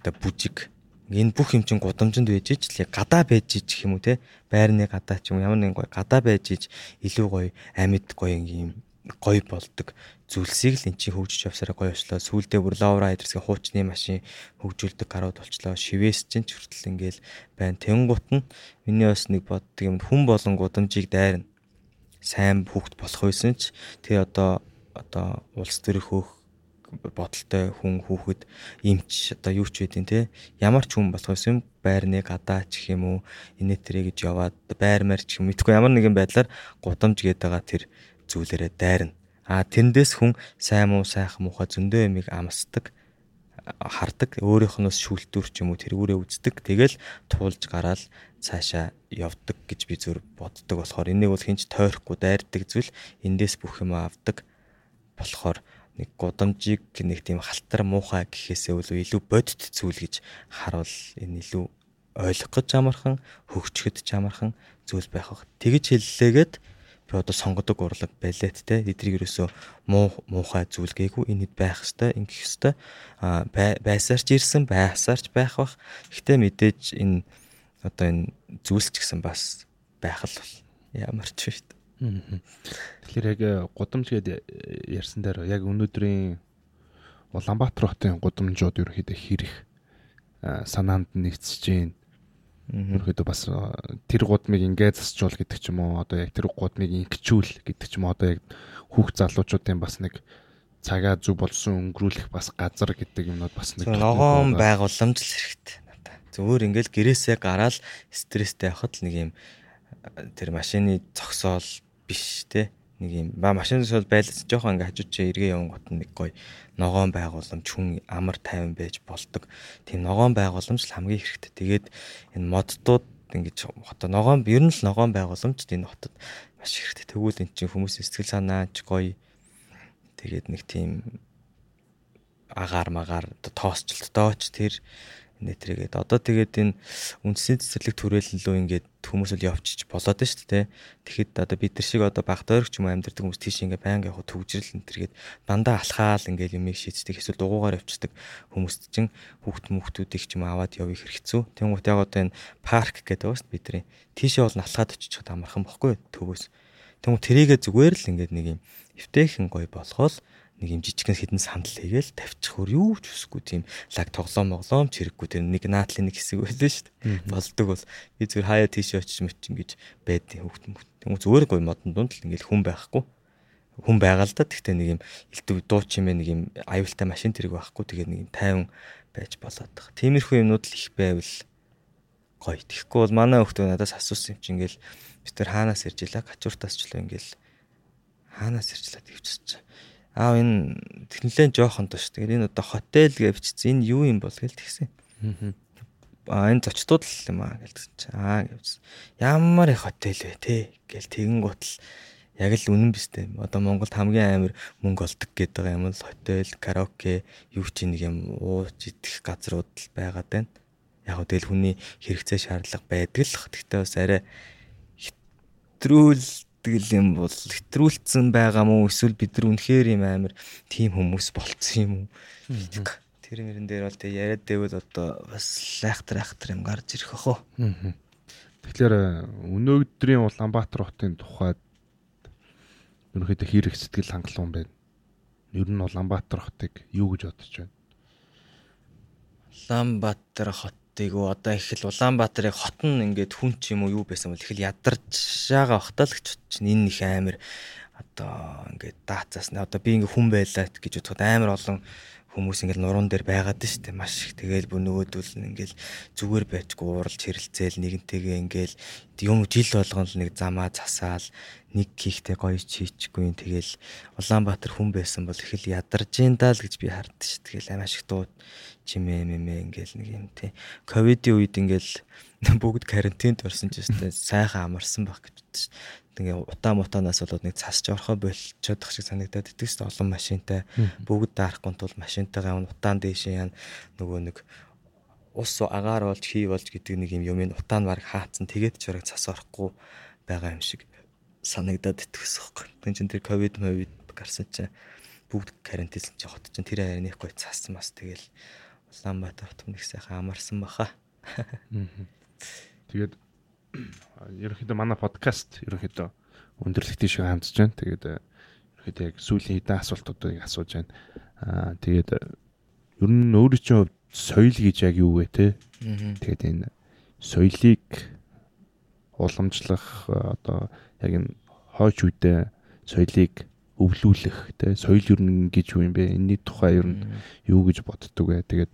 одоо бүжиг. Энэ бүх юм чин гудамжинд байж ич л гадаа байж ич гэх юм уу те? Байрны гадаа ч юм ямар нэгэн гоё гадаа байж ич. Илүү гоё амьд гоё юм. Гоё болдог зүйлсийг л эн чинь хөгжиж явсараа гоё очлоо. Сүүлдээ бүр лавра хайдрсгийн хуучны машин хөгжүүлдэг гарууд болчлоо. Шивээс чинь ч хүртэл ингээл байна. Тэнгуут нь миний бас нэг боддог юм. Хүн болон гудамжийг дайрна сайн хүүхд болох байсан ч тэр одоо одоо улс төрөх хөөх бодолтой хүн хүүхэд имч одоо юу ч үдин те ямар ч хүн болох юм байрны гадаач гэх юм уу инээтрэ гэж яваад байр марч гэх юм мэдгүй ямар нэгэн байдлаар гудамж байгаа тэр зүйлээрээ дайрна. А тэндээс хүн сайн муу сайхан муухай зөндөө ямиг амсдаг хардаг. Өөрийнхнөөс шүлтүүр ч юм уу тэргүүрээ үздэг. Тэгэл туулж гараал цаашаа явдаг гэж би зөв боддог болохоор энийг бол хинч тойрохгүй дайрдаг зүйл. Эндээс бүх юм авдаг болохоор нэг гудамжийг нэг тийм халтар муухай гэхээсээ илүү илүү бодит зүйл гэж харуул энэ илүү ойлгох гэж амархан хөгжөхөд ч амархан зүйл байх бах. Тэгж хэллээгээд би одоо сонгодог урлаг балет те эдрийг ерөөсөө муу муухай зүйл гээгүй энэ байх хэвээр ингэх хэвээр байсаарч ирсэн байсаарч байх бах. Гэхдээ мэдээж энэ одоо энэ зүйлч гэсэн бас байх л ямар ч шүү дээ. Тэгэхээр яг э, гудамж гээд ярьсан дээр яг өнөөдрийн Улаанбаатар хотын гудамжууд ерөөхдөө хэрэг санаанд нэгтсэж байна. Ерөөхдөө бас тэр гудмыг ингээд засчул гэдэг ч юм уу одоо яг тэр гудмыг ингэчүүл гэдэг ч юм уу одоо яг хүүхд залуучуудын бас нэг цагаа зүг болсон өнгөрүүлэх бас газар гэдэг юмнууд бас нэг ногоон байгууламж л хэрэгтэй надад. Зүгээр ингээд гэрээсээ гараад стресстэй явахад нэг юм тэр машины цогсоол биш те нэг юм ба машинаас бол байлц жоохон ингээ хажууд чи эргээ явсан гот нэг гоё ногоон байгууламж хүн амар тайван байж болдог. Тийм ногоон байгууламж л хамгийн хэрэгтэй. Тэгээд энэ моддууд ингэж хото ногоон ер нь л ногоон байгууламж энэ хотод маш хэрэгтэй. Тэгвэл эн чинь хүмүүсийн сэтгэл санаач гоё тэгээд нэг тийм агаар магаар тоосчлолтойч тэр нэтрээгээд одоо тэгээд энэ үндэсний цэцэрлэг түрээлэн лөө ингээд хүмүүс л явчих болоод нь шүү дээ. Тэгэхэд одоо бид нар шиг одоо баг дойрч юм амьдэрдэг хүмүүс тийш ингээд байнга явах төвжрэл энтергээд дандаа алхаал ингээд юмыг шийддэг эсвэл дугуугаар явцдаг хүмүүст чинь хүүхд мөхтүүдийг ч юм аваад явах хэрэгцүү. Тэнгуут яг одоо энэ парк гэдэг дээ бидний. Тийшээ бол алхаад очиход амархан бохгүй төвөөс. Тэнгуут тэрийгэ зүгээр л ингээд нэг юм эвтэйхэн гоё болгоол нэг юм жижигхэн хідэн сандал хийгээл тавьчих хөр юу ч үсэхгүй тийм лаг тоглоом моглоом чирэггүй тэр нэг наатлын нэг хэсэг байлаа шүү дээ. Болдог бол би зүгээр хаяа тийш очиж мөч ингэж۔ Хүүхд мөхт. Тэгмээ зүгээр гой модон дунд л ингээл хүн байхгүй. Хүн байгаа л да. Тэгтээ нэг юм элдв дуу чимээ нэг юм аюултай машин тэрэг байхгүй. Тэгээ нэг юм тайван байж болоод байгаа. Тиймэрхүү юмнууд л их байвал гоё. Тэгэхгүй бол манай хүүхдүүд надаас асуусан юм чи ингээл бид тэр хаанаас ирж илаа гачууртаас ч л ингээл хаанаас ирж илаа гэвчихсэн аа энэ технолог жоохон тоо шүү. Тэгээд энэ одоо хотел гэж бичсэн. Энэ юу юм бол гэл тэгсэн. Аа энэ зочдууд л юм аа гэлсэн чи. Аа гэвсэн. Ямар их хотел вэ те гэл тэгэн гутал яг л үнэн биз дээ. Одоо Монголд хамгийн амар мөнгө олдог гэдэг юм л хотел, караоке, юу ч нэг юм ууж идэх газрууд л байгаад байна. Яг тэгэл хүний хэрэгцээ шаардлага байдаг л. Гэхдээ бас арай хэтрүүл сэтгэл юм бол хэтрүүлсэн байгаа мó эсвэл бид нар үнэхээр юм амар тийм хүмүүс болцсон юм уу Тэр мөрөн дээр бол тэгээ яриад дэвэл одоо бас лайхтар айхтар юм гарч ирэх уу. Тэгэхээр өнөөдрийн Улаанбаатар хотын тухайд ерөнхийдөө хэрэг сэтгэл хангалуун байна. Ер нь Улаанбаатар хотыг юу гэж бодож байна? Улаанбаатар хотыг одоо их л Улаанбаатарын хот нь ингээд хүн ч юм уу юу байсан бол их л ядарч байгаа бахтаа л гэж байна. Энэ их амир одоо ингээд даацаас одоо би ингээ хүн байлаа гэж бодоход амар олон хүмүүс ингээл нуруунд дээр байгаад нь штэ маш их тэгэл бүр нөгөөдөл ингээл зүгээр байцгүй ууралж хэрэлцээл нэгэнтэйгээ ингээл юм жил болгоно л нэг замаа засаал нэг хийхтэй гоё чийчгүй тэгэл Улаанбаатар хүн байсан бол их л ядарж ин даа л гэж би хардсан штэ тэгэл амар шиг дуу чимээ мэмээ ингээл нэг юм тий. Ковидын үед ингээл бүгд карантинд орсон ч штэ сайхан амарсан баг гэж бодсон тэгээ утаа мутанаас болоод нэг цасч орхоо болчиход тах шиг санагдаад итгэс олон машинтай бүгд даарахгүй тул машинтайгаа явна утаан дээшээ яа нөгөө нэг ус агаар болж хий болж гэдэг нэг юм юм утаа нь баг хаацсан. Тэгээд ч бараг цас орохгүй байгаа юм шиг санагдаад итгэс байхгүй. Тэн чин тэр ковид мовид гарсан чинь бүгд карантинлсан чи хот чинь тэр хариныг гой цаасан бас тэгэл Улаанбаатар хот нэг сайхан амарсан баха. Тэгээд ерөнхийдөө манай подкаст ерөнхийдөө өндөрлөгтэй шиг хандж байна. Тэгээд э, ерөнхийдөө яг сүүлийн хэдэн асуултуудыг асууж байна. Аа тэгээд э, ер нь өөрөө чинь хувьд соёл гэж яг юу вэ те? Тэгээд энэ соёлыг уламжлах э, одоо яг энэ хойч үедээ соёлыг өвлүүлэх те соёл ер нь гэж юу юм бэ? Энийний тухай ер нь юу гэж боддөг вэ? Тэгээд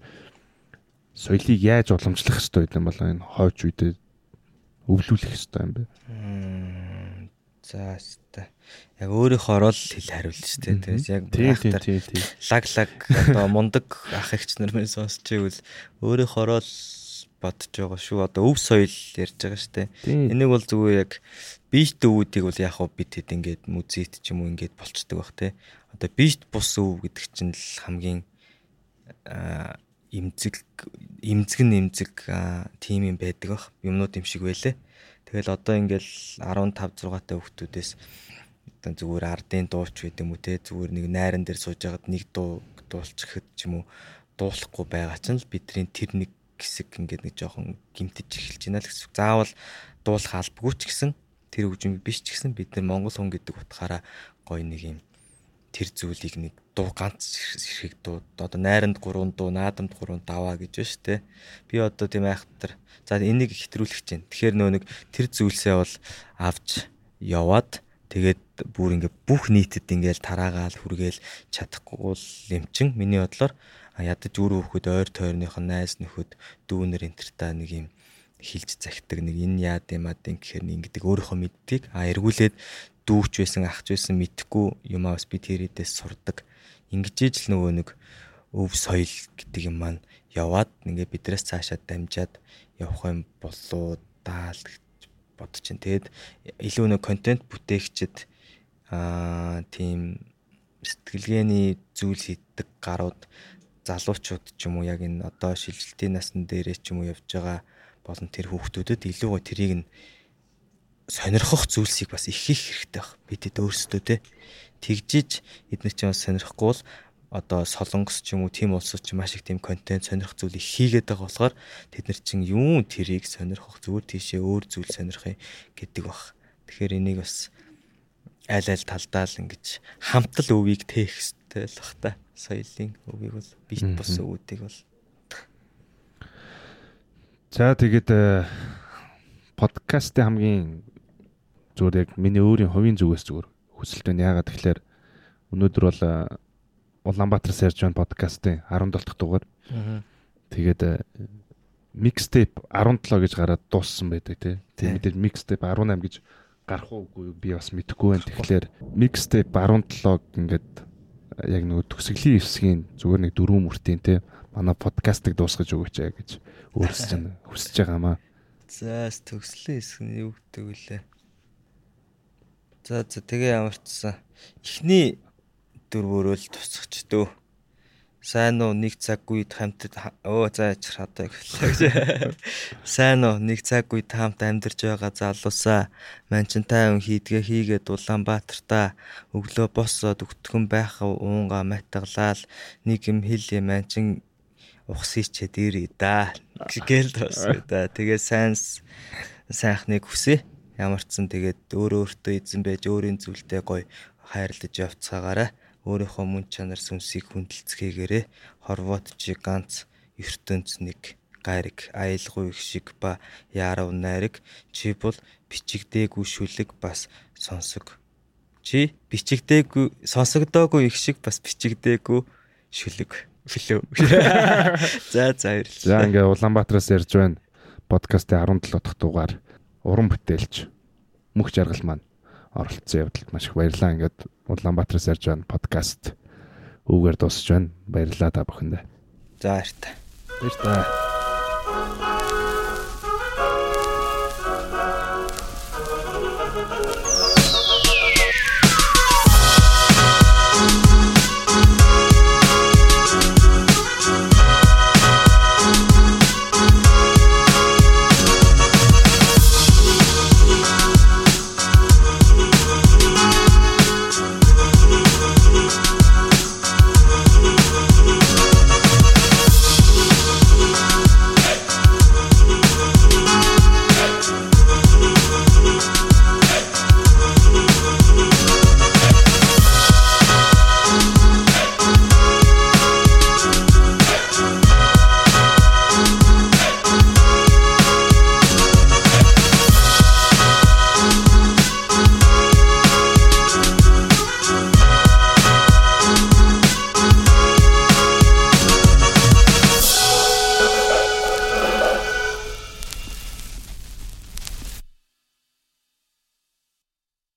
соёлыг яаж уламжлах хэрэгтэй юм бол энэ хойч үедээ өвлүүлэх хэрэгтэй юм бэ? За хэвээ. Яг өөрийнхөө орол хэл хариулж штэ. Тэгээс яг байхтар лаг лаг одоо мундаг ах эгч нар мэн сонсч ивэл өөрийнхөө орол бодож байгаа шүү. Одоо өв соёл ярьж байгаа штэ. Энийг бол зүгээр яг бишт өвүүдийг бол яг бид хэд ингээд музейт ч юм уу ингээд болцдог бах те. Одоо бишт бус өв гэдэг чинь л хамгийн имзэг имзэг нэмзэг тим юм байдаг бах юмнууд юм шиг байлээ. Тэгэл одоо ингээл 15 6 та хүүхдүүдээс одоо зүгээр ардын дууч байд юм уу те зүгээр нэг найран дээр сууж байгаад нэг дуу дуулчихад ч юм уу дуулахгүй байгаа ч л бидний тэр нэг хэсэг ингээд нэг жоохон гимтэж эхэлж байна л гэсэн. Заавал дуулах албагүй ч гэсэн тэр хөгжим биш ч гэсэн бид нар монгол хүн гэдэг утгаараа гоё нэг юм тэр зүйлийг нэг дуу ганц хэрэг дуу одоо найранд гурван дуу наадамд гурван даваа гэж байна шүү дээ. Би одоо тийм айхтар за энийг хэтрүүлэх чинь. Тэгэхээр нөө нэг тэр зүйлсээ бол авч яваад тэгээд бүр ингээ бүх нийтэд ингээл тараагаал хүргээл чадахгүй л эмчин миний бодлоор ядаж үр хөхөд ойр тойрныхон найз нөхөд дүүнер энтерта нэг юм хилж захидаг нэг энэ яад юм аа гэхээр нэг ингэдэг өөрийнхөө мэддэг а эргүүлээд дүүч байсан ахч байсан мэдхгүй юм аа бас би тэрийдээ сурдаг. Ингэж л нөгөө нэг өв соёл гэдэг юм маань яваад ингээ бидрээс цаашаа дамжаад явах юм болоо даал гэж бодож чинь. Тэгээд илүү нэг контент бүтээгчд аа тийм сэтгэлгээний зүйл хийдэг гарууд залуучууд ч юм уу яг энэ одоо шилжилтийн насны дээрээ ч юм уу явж байгаа болон тэр хүүхдүүдэд илүү тэрийг нь сонирхох зүйлсийг бас их их хэрэгтэй баг. Бидэд өөрсдөө те тэгжиж эдгээр чинь бас сонирхгүй бол одоо солонгос ч юм уу тийм улсууд ч маш их тийм контент сонирх зүйл их хийгээд байгаа болохоор тэд нар чинь юу тэрийг сонирхох зүгээр тийшээ өөр зүйл сонирхыг гэдэг баг. Тэгэхээр энийг бас аль аль талдаа л ингэж хамтал өвийг тээх хэрэгтэй л бах та. Соёлын өвийг бол бит бус өвүүдийг бол За тэгээд э, подкастын хамгийн зүгээр яг миний өөрийн хувийн зүгээс зүгээр хүсэлт байна. Яагаад тэгэхээр өнөөдөр бол Улаанбаатараас ярьж байгаа подкастын 17 дахь дугаар. Тэгээд микстейп 17 гэж гараад дууссан байдаг тий. Тэгээд микстейп 18 гэж гарах уугүй би бас мэдэхгүй байна. Тэгэхээр микстейп 17-г ингээд яг нөгөө төгсгөлийн хэсгийн зүгээр нэг дөрөв мөртийн тий манай подкастыг дуусгаж өгөөч гэж өөрсөж байна. Хүсэж байгаамаа. За төгсгөлийн хэсэг нь юу гэдэг вүлээ? За за тэгээ ямар ч эхний дөрвөөрөө л тусахч дөө. Сайн уу нэг цаг үед хамтд өө за ячих одоо гэхлээ. Сайн уу нэг цаг үед хамт амьдарч байгаа залуусаа манчинтай хүн хийдгээ хийгээд Улаанбаатартаа өглөө босоод өгтгөн байх уунга матгалал нэг юм хэл манчин ухсыч дээрээ да гэл тосгоо да. Тэгээ сайн сайхныг хүсье. Ямар ч сан тэгээд өөрөө өөртөө эзэн байж өөрийн зүйлдээ гоё хайрлаж явцгаагаараа өөрийнхөө мөн чанар сүнсийг хүндэлцгээгээрээ хорвот жиганц ертөнцнийг гариг аялгүй их шиг ба ярав найраг чи бол бичигдээгүй шүлэг бас сонсог. Чи бичигдээгүй сонсогдоогүй их шиг бас бичигдээгүй шүлэг. Флөө за за баярлалаа. За ингээ Улаанбаатараас ярьж байна. Подкастын 17 дахь дугаар уран бүтээлч мөх жаргал маань оролцсон явдалд маш их баярлалаа. Ингээд Улаанбаатараас ярьж байна подкаст үүгээр дуусч байна. Баярлалаа та бүхэндээ. За баярлалаа баярлалаа